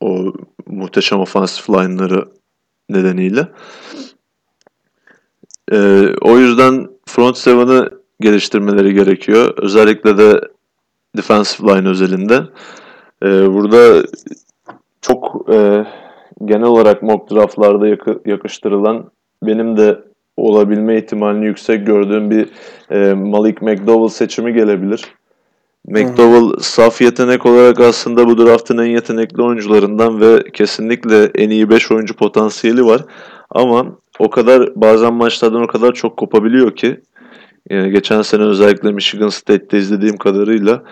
o muhteşem offensive line'ları nedeniyle. Ee, o yüzden front seven'ı geliştirmeleri gerekiyor. Özellikle de defensive line özelinde. Ee, burada çok e, genel olarak mock draftlarda yakı, yakıştırılan benim de olabilme ihtimalini yüksek gördüğüm bir e, Malik McDowell seçimi gelebilir. McDowell saf yetenek olarak aslında bu draftın en yetenekli oyuncularından ve kesinlikle en iyi 5 oyuncu potansiyeli var. Ama o kadar bazen maçlardan o kadar çok kopabiliyor ki yani geçen sene özellikle Michigan State'te izlediğim kadarıyla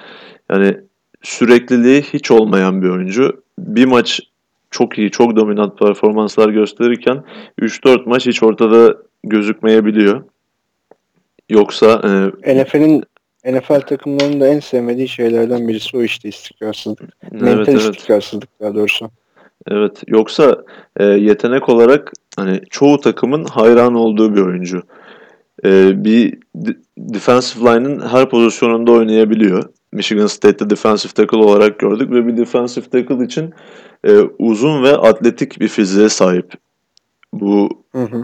yani sürekliliği hiç olmayan bir oyuncu. Bir maç çok iyi, çok dominant performanslar gösterirken 3-4 maç hiç ortada gözükmeyebiliyor. Yoksa e, NFL'in NFL takımlarının da en sevmediği şeylerden birisi o işte istikrarsızlık. Evet, Mental evet. istikrarsızlık daha doğrusu. Evet. Yoksa e, yetenek olarak hani çoğu takımın hayran olduğu bir oyuncu. E, bir defensive line'ın her pozisyonunda oynayabiliyor. Michigan State'te defensive tackle olarak gördük ve bir defensive tackle için e, uzun ve atletik bir fiziğe sahip. Bu hı hı.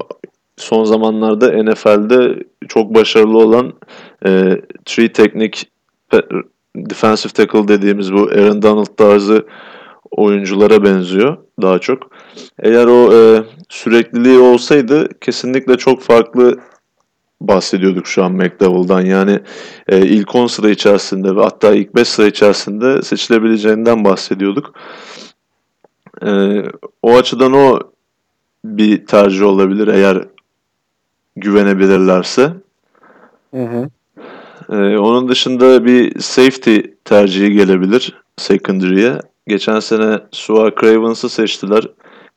son zamanlarda NFL'de çok başarılı olan e, three teknik defensive tackle dediğimiz bu Aaron Donald tarzı oyunculara benziyor daha çok. Eğer o e, sürekliliği olsaydı kesinlikle çok farklı bahsediyorduk şu an McDowell'dan. Yani e, ilk 10 sıra içerisinde ve hatta ilk 5 sıra içerisinde seçilebileceğinden bahsediyorduk. E, o açıdan o bir tercih olabilir eğer güvenebilirlerse. Hı hı. E, onun dışında bir safety tercihi gelebilir secondary'e. Geçen sene Suar Cravens'ı seçtiler.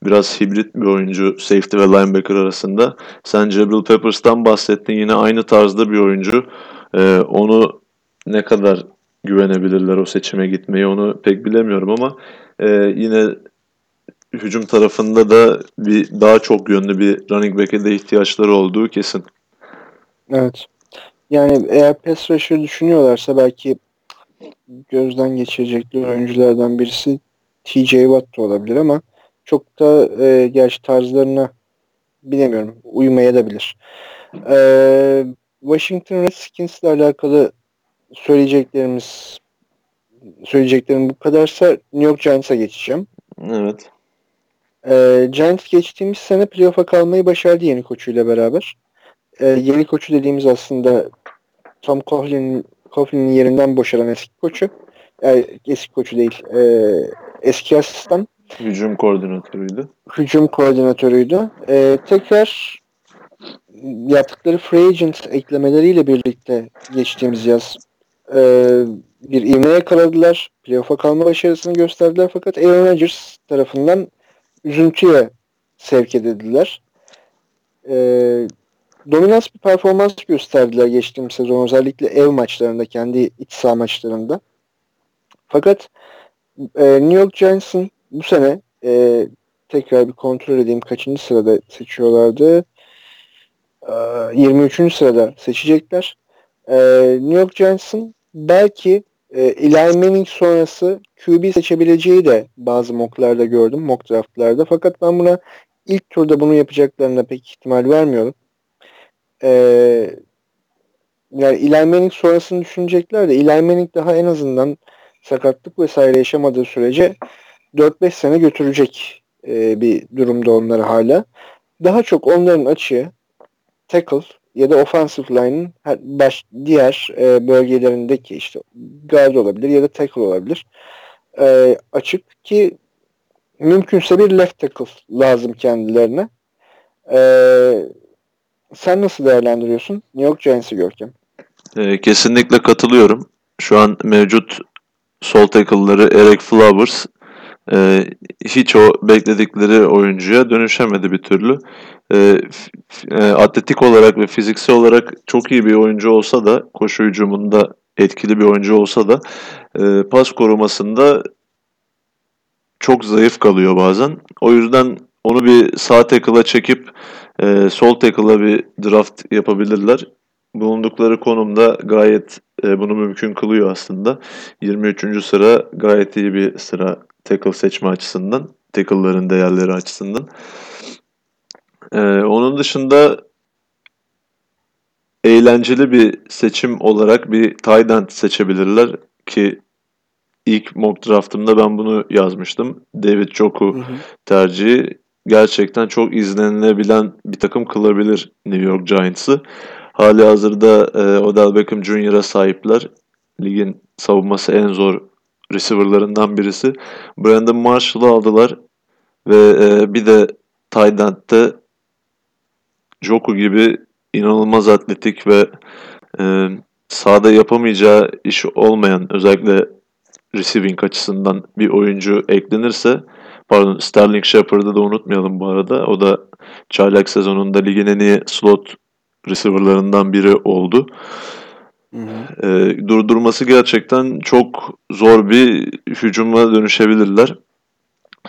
Biraz hibrit bir oyuncu safety ve linebacker arasında. Sen Jabril Peppers'tan bahsettin. Yine aynı tarzda bir oyuncu. Ee, onu ne kadar güvenebilirler o seçime gitmeyi onu pek bilemiyorum ama e, yine hücum tarafında da bir daha çok yönlü bir running back'e de ihtiyaçları olduğu kesin. Evet. Yani eğer pass rusher düşünüyorlarsa belki gözden geçirecekleri oyunculardan birisi TJ Watt da olabilir ama çok da e, gerçi tarzlarına bilemiyorum. Uymaya da bilir. E, Washington Redskins ile alakalı söyleyeceklerimiz söyleyeceklerim bu kadarsa New York Giants'a geçeceğim. Evet. E, Giants geçtiğimiz sene playoff'a kalmayı başardı yeni koçuyla beraber. E, yeni koçu dediğimiz aslında Tom Coughlin'in Coughlin'in yerinden boşalan eski koçu. Yani eski koçu değil. E, eski asistan. Hücum koordinatörüydü. Hücum koordinatörüydü. E, tekrar yaptıkları free agent eklemeleriyle birlikte geçtiğimiz yaz e, bir ivme yakaladılar. Playoff'a kalma başarısını gösterdiler fakat Aaron Rodgers tarafından üzüntüye sevk edildiler. E, dominans bir performans gösterdiler geçtiğimiz sezon özellikle ev maçlarında kendi iç saha maçlarında. Fakat e, New York Giants'ın bu sene e, tekrar bir kontrol edeyim kaçıncı sırada seçiyorlardı. E, 23. sırada seçecekler. E, New York Giants'ın belki e, Eli Manning sonrası QB seçebileceği de bazı mocklarda gördüm, mock draftlarda. Fakat ben buna ilk turda bunu yapacaklarına pek ihtimal vermiyorum. E, yani Eli Manning sonrasını düşünecekler de Eli Manning daha en azından sakatlık vesaire yaşamadığı sürece 4-5 sene götürecek e, bir durumda onları hala. Daha çok onların açığı tackle ya da offensive line'ın baş, diğer e, bölgelerindeki işte guard olabilir ya da tackle olabilir. E, açık ki mümkünse bir left tackle lazım kendilerine. E, sen nasıl değerlendiriyorsun? New York Giants'ı Görkem. E, kesinlikle katılıyorum. Şu an mevcut sol tackle'ları Eric Flowers e, hiç o bekledikleri oyuncuya dönüşemedi bir türlü. E, e, atletik olarak ve fiziksel olarak çok iyi bir oyuncu olsa da koşu hücumunda etkili bir oyuncu olsa da e, pas korumasında çok zayıf kalıyor bazen. O yüzden onu bir sağ tackle'a çekip e, sol tackle'a bir draft yapabilirler bulundukları konumda gayet e, bunu mümkün kılıyor aslında. 23. sıra gayet iyi bir sıra tackle seçme açısından, tackle'ların değerleri açısından. E, onun dışında eğlenceli bir seçim olarak bir tight end seçebilirler ki ilk mock draftımda ben bunu yazmıştım. David Joku tercihi gerçekten çok izlenilebilen bir takım kılabilir New York Giants'ı. Hali hazırda e, Odell Beckham Jr.'a sahipler. Ligin savunması en zor receiver'larından birisi. Brandon Marshall'ı aldılar ve e, bir de Tydent'te Joku gibi inanılmaz atletik ve e, sahada yapamayacağı iş olmayan özellikle receiving açısından bir oyuncu eklenirse pardon Sterling Shepard'ı da unutmayalım bu arada. O da çaylak sezonunda ligin en iyi slot receiver'larından biri oldu. E, durdurması gerçekten çok zor bir hücuma dönüşebilirler.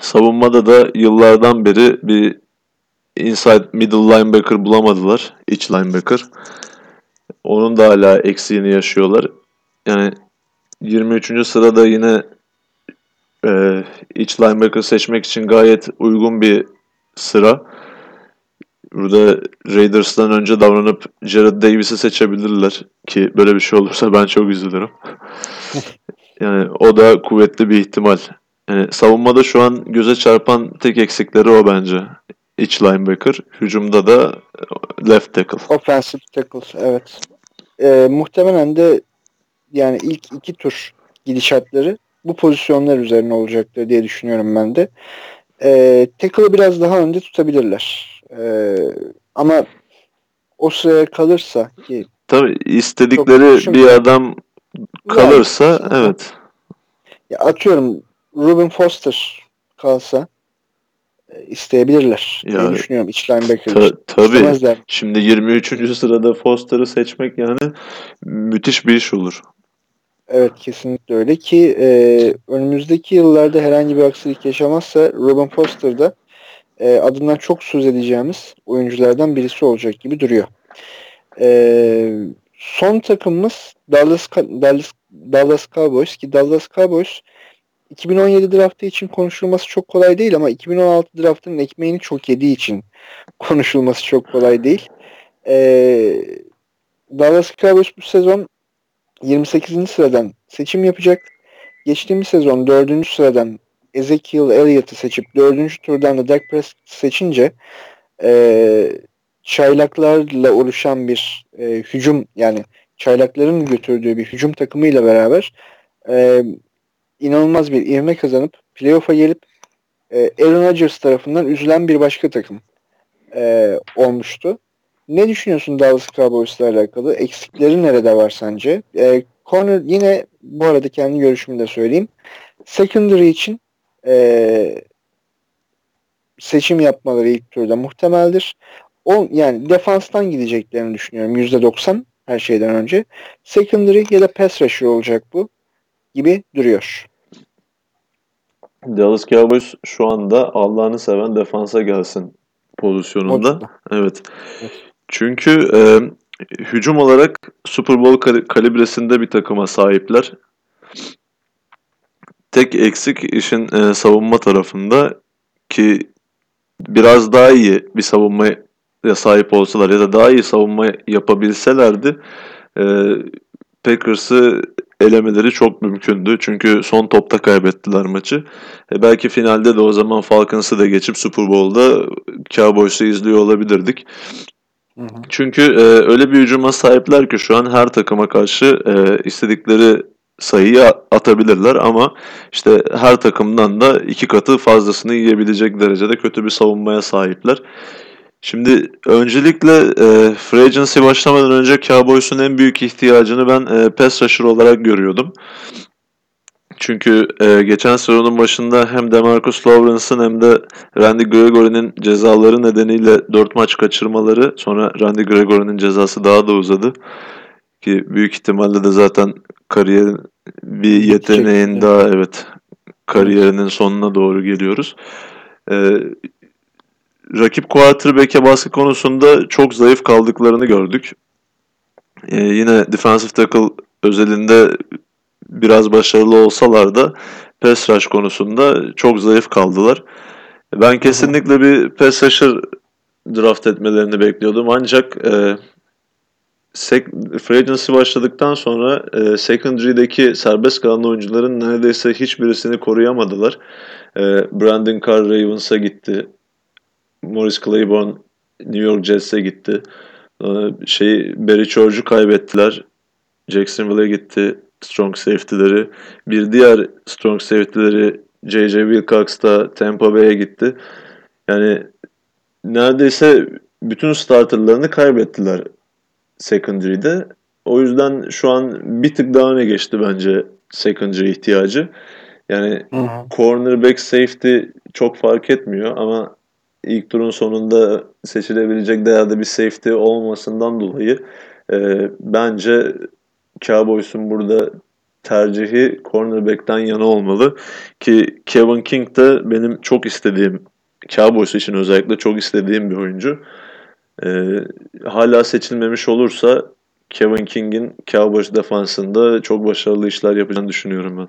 Savunmada da yıllardan beri bir inside middle linebacker bulamadılar. iç linebacker. Onun da hala eksiğini yaşıyorlar. Yani 23. sırada yine e, iç linebacker seçmek için gayet uygun bir sıra. Burada Raiders'tan önce davranıp Jared Davis'i seçebilirler ki böyle bir şey olursa ben çok üzülürüm. *laughs* yani o da kuvvetli bir ihtimal. Yani savunmada şu an göze çarpan tek eksikleri o bence. İç linebacker. Hücumda da left tackle. Offensive tackle evet. Ee, muhtemelen de yani ilk iki tur gidişatları bu pozisyonlar üzerine olacaktır diye düşünüyorum ben de. Ee, tackle'ı biraz daha önde tutabilirler. Ee, ama o sıraya kalırsa ki Tabii istedikleri bir adam kalırsa yani, evet. Ya atıyorum Ruben Foster kalsa e, isteyebilirler ya, diye düşünüyorum iç linebacker. Ta, tabii. Şimdi 23. sırada Foster'ı seçmek yani müthiş bir iş olur. Evet kesinlikle öyle ki e, önümüzdeki yıllarda herhangi bir aksilik yaşamazsa Ruben Foster da e, adından çok söz edeceğimiz oyunculardan birisi olacak gibi duruyor. E, son takımımız Dallas, Dallas, Dallas Cowboys ki Dallas Cowboys 2017 draftı için konuşulması çok kolay değil ama 2016 draftının ekmeğini çok yediği için *laughs* konuşulması çok kolay değil. Ee, Dallas Cowboys bu sezon 28. sıradan seçim yapacak. Geçtiğimiz sezon 4. sıradan Ezekiel Elliott'ı seçip dördüncü turdan da Dak Prescott seçince e, çaylaklarla oluşan bir e, hücum yani çaylakların götürdüğü bir hücum takımıyla beraber e, inanılmaz bir ivme kazanıp playoff'a gelip e, Aaron Rodgers tarafından üzülen bir başka takım e, olmuştu. Ne düşünüyorsun Dallas Cowboys'la alakalı? Eksikleri nerede var sence? E, corner yine bu arada kendi görüşümü de söyleyeyim. Secondary için e, seçim yapmaları ilk turda muhtemeldir. O yani defanstan gideceklerini düşünüyorum %90 her şeyden önce. Secondary ya da pass rusher olacak bu gibi duruyor. Dallas Cowboys şu anda Allah'ını seven defansa gelsin pozisyonunda. Evet. evet. Çünkü e, hücum olarak Super Bowl kalibresinde bir takıma sahipler. Tek eksik işin e, savunma tarafında ki biraz daha iyi bir savunmaya sahip olsalar ya da daha iyi savunma yapabilselerdi e, Packers'ı elemeleri çok mümkündü. Çünkü son topta kaybettiler maçı. E belki finalde de o zaman Falcons'ı da geçip Super Bowl'da Cowboys'u izliyor olabilirdik. Hı hı. Çünkü e, öyle bir hücuma sahipler ki şu an her takıma karşı e, istedikleri sayıyı atabilirler ama işte her takımdan da iki katı fazlasını yiyebilecek derecede kötü bir savunmaya sahipler. Şimdi öncelikle e, free agency başlamadan önce Cowboys'un en büyük ihtiyacını ben e, pass rusher olarak görüyordum. Çünkü e, geçen sezonun başında hem Demarcus Lawrence'ın hem de Randy Gregory'nin cezaları nedeniyle 4 maç kaçırmaları sonra Randy Gregory'nin cezası daha da uzadı. Ki büyük ihtimalle de zaten kariyerin bir yeteneğin daha evet kariyerinin sonuna doğru geliyoruz. Ee, rakip quarterback'e baskı konusunda çok zayıf kaldıklarını gördük. Ee, yine defensive tackle özelinde biraz başarılı olsalar da pass rush konusunda çok zayıf kaldılar. Ben kesinlikle bir pass rusher draft etmelerini bekliyordum ancak e, free agency başladıktan sonra e, secondary'deki serbest kalan oyuncuların neredeyse hiçbirisini koruyamadılar. E, Brandon Carr Ravens'a gitti. Morris Claiborne New York Jets'e gitti. E, şey Barry George'u kaybettiler. Jacksonville'e gitti strong safety'leri. Bir diğer strong safety'leri J.J. Wilcox da Tampa Bay'e gitti. Yani neredeyse bütün starterlarını kaybettiler secondary'de. O yüzden şu an bir tık daha öne geçti bence secondary ihtiyacı. Yani hı hı. cornerback safety çok fark etmiyor ama ilk turun sonunda seçilebilecek değerde bir safety olmasından dolayı e, bence Cowboys'un burada tercihi cornerback'ten yana olmalı. Ki Kevin King de benim çok istediğim, Cowboys için özellikle çok istediğim bir oyuncu. Ee, hala seçilmemiş olursa Kevin King'in Cowboys defansında çok başarılı işler yapacağını düşünüyorum ben.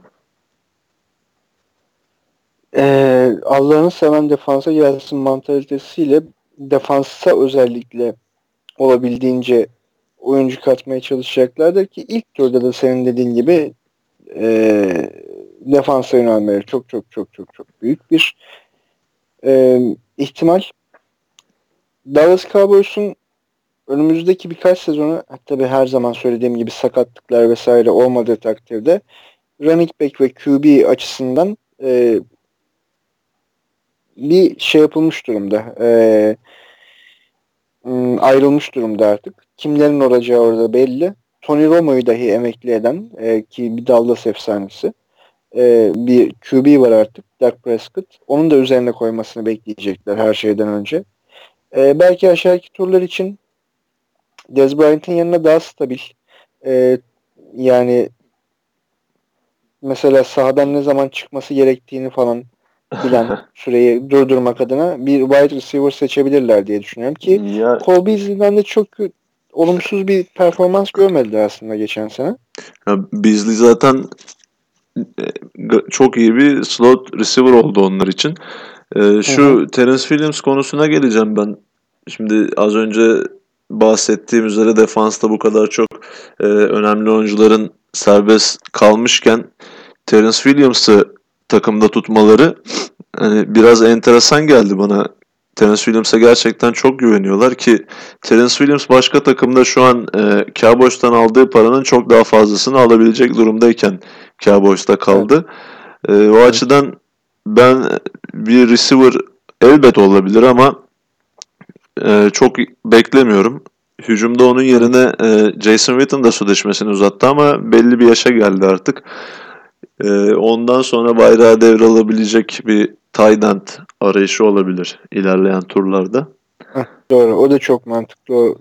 Ee, Allah'ını seven defansa gelsin mantalitesiyle defansa özellikle olabildiğince oyuncu katmaya çalışacaklardır ki ilk turda da senin dediğin gibi e, defansa yönelmeleri çok çok çok çok çok büyük bir e, ihtimal. Dallas Cowboys'un önümüzdeki birkaç sezonu tabi her zaman söylediğim gibi sakatlıklar vesaire olmadığı takdirde running back ve QB açısından e, bir şey yapılmış durumda. E, ayrılmış durumda artık. Kimlerin olacağı orada belli. Tony Romo'yu dahi emekli eden e, ki bir Dallas efsanesi. E, bir QB var artık. Dak Prescott. Onun da üzerine koymasını bekleyecekler her şeyden önce. E, belki aşağıdaki turlar için Dez Bryant'ın yanına daha stabil. E, yani mesela sahadan ne zaman çıkması gerektiğini falan bilen *laughs* süreyi durdurmak adına bir wide receiver seçebilirler diye düşünüyorum ki ya, Cole Beasley'den de çok olumsuz bir performans görmediler aslında geçen sene. Ya Beasley zaten e, çok iyi bir slot receiver oldu onlar için. Ee, şu Hı-hı. Terence Williams konusuna geleceğim ben. Şimdi az önce bahsettiğim üzere defansta bu kadar çok e, önemli oyuncuların serbest kalmışken Terence Williams'ı takımda tutmaları hani biraz enteresan geldi bana. Terence Williams'a gerçekten çok güveniyorlar ki Terence Williams başka takımda şu an e, Cowboys'tan aldığı paranın çok daha fazlasını alabilecek durumdayken Cowboys'ta kaldı. E, o evet. açıdan ben bir receiver elbet olabilir ama e, çok beklemiyorum. Hücumda onun yerine e, Jason Witten da sözleşmesini uzattı ama belli bir yaşa geldi artık. E, ondan sonra bayrağı devralabilecek bir tight end arayışı olabilir ilerleyen turlarda. Heh, doğru. O da çok mantıklı. O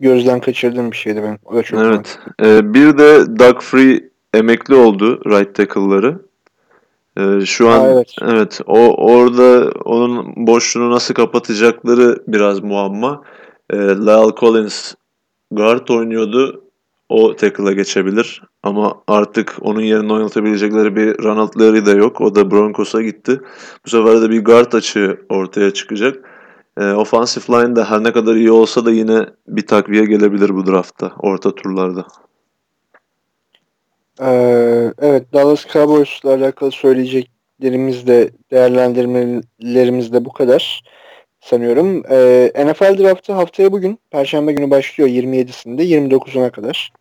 gözden kaçırdığım bir şeydi ben. O da çok evet. mantıklı. Ee, bir de Doug Free emekli oldu right tackle'ları. Ee, şu an Aa, evet. evet o orada onun boşluğunu nasıl kapatacakları biraz muamma. Ee, Lyle Collins guard oynuyordu o tackle'a geçebilir. Ama artık onun yerine oynatabilecekleri bir Ronald Larry de yok. O da Broncos'a gitti. Bu sefer de bir guard açığı ortaya çıkacak. E, offensive line de her ne kadar iyi olsa da yine bir takviye gelebilir bu draftta, orta turlarda. Ee, evet, Dallas Cowboys'la alakalı söyleyeceklerimiz de değerlendirmelerimiz de bu kadar sanıyorum. Ee, NFL draftı haftaya bugün, Perşembe günü başlıyor 27'sinde 29'una kadar.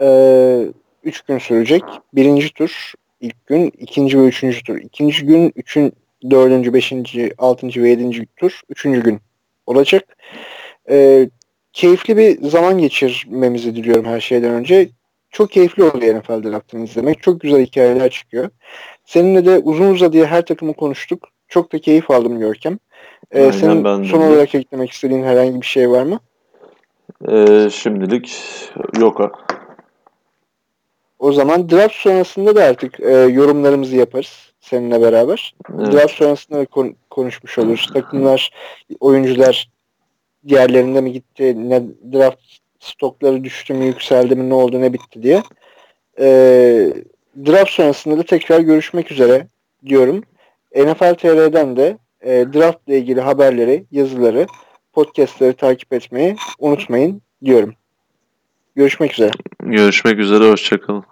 Ee, üç gün sürecek. Birinci tur ilk gün, ikinci ve üçüncü tur. İkinci gün, üçün, dördüncü, beşinci, altıncı ve yedinci tur. Üçüncü gün olacak. Ee, keyifli bir zaman geçirmemizi diliyorum her şeyden önce. Çok keyifli oluyor NFL draftını izlemek. Çok güzel hikayeler çıkıyor. Seninle de uzun uzadıya her takımı konuştuk. Çok da keyif aldım Görkem. Ee, Aynen, senin ben son olarak eklemek istediğin herhangi bir şey var mı? Ee, şimdilik yok. O zaman draft sonrasında da artık e, yorumlarımızı yaparız seninle beraber. Evet. Draft sonrasında da kon- konuşmuş oluruz. Takımlar, oyuncular diğerlerinde mi gitti, ne draft stokları düştü mü, yükseldi mi, ne oldu, ne bitti diye. E, draft sonrasında da tekrar görüşmek üzere diyorum. NFL TR'den de e, draft ile ilgili haberleri, yazıları, podcastları takip etmeyi unutmayın diyorum. Görüşmek üzere. Görüşmek üzere. Hoşçakalın.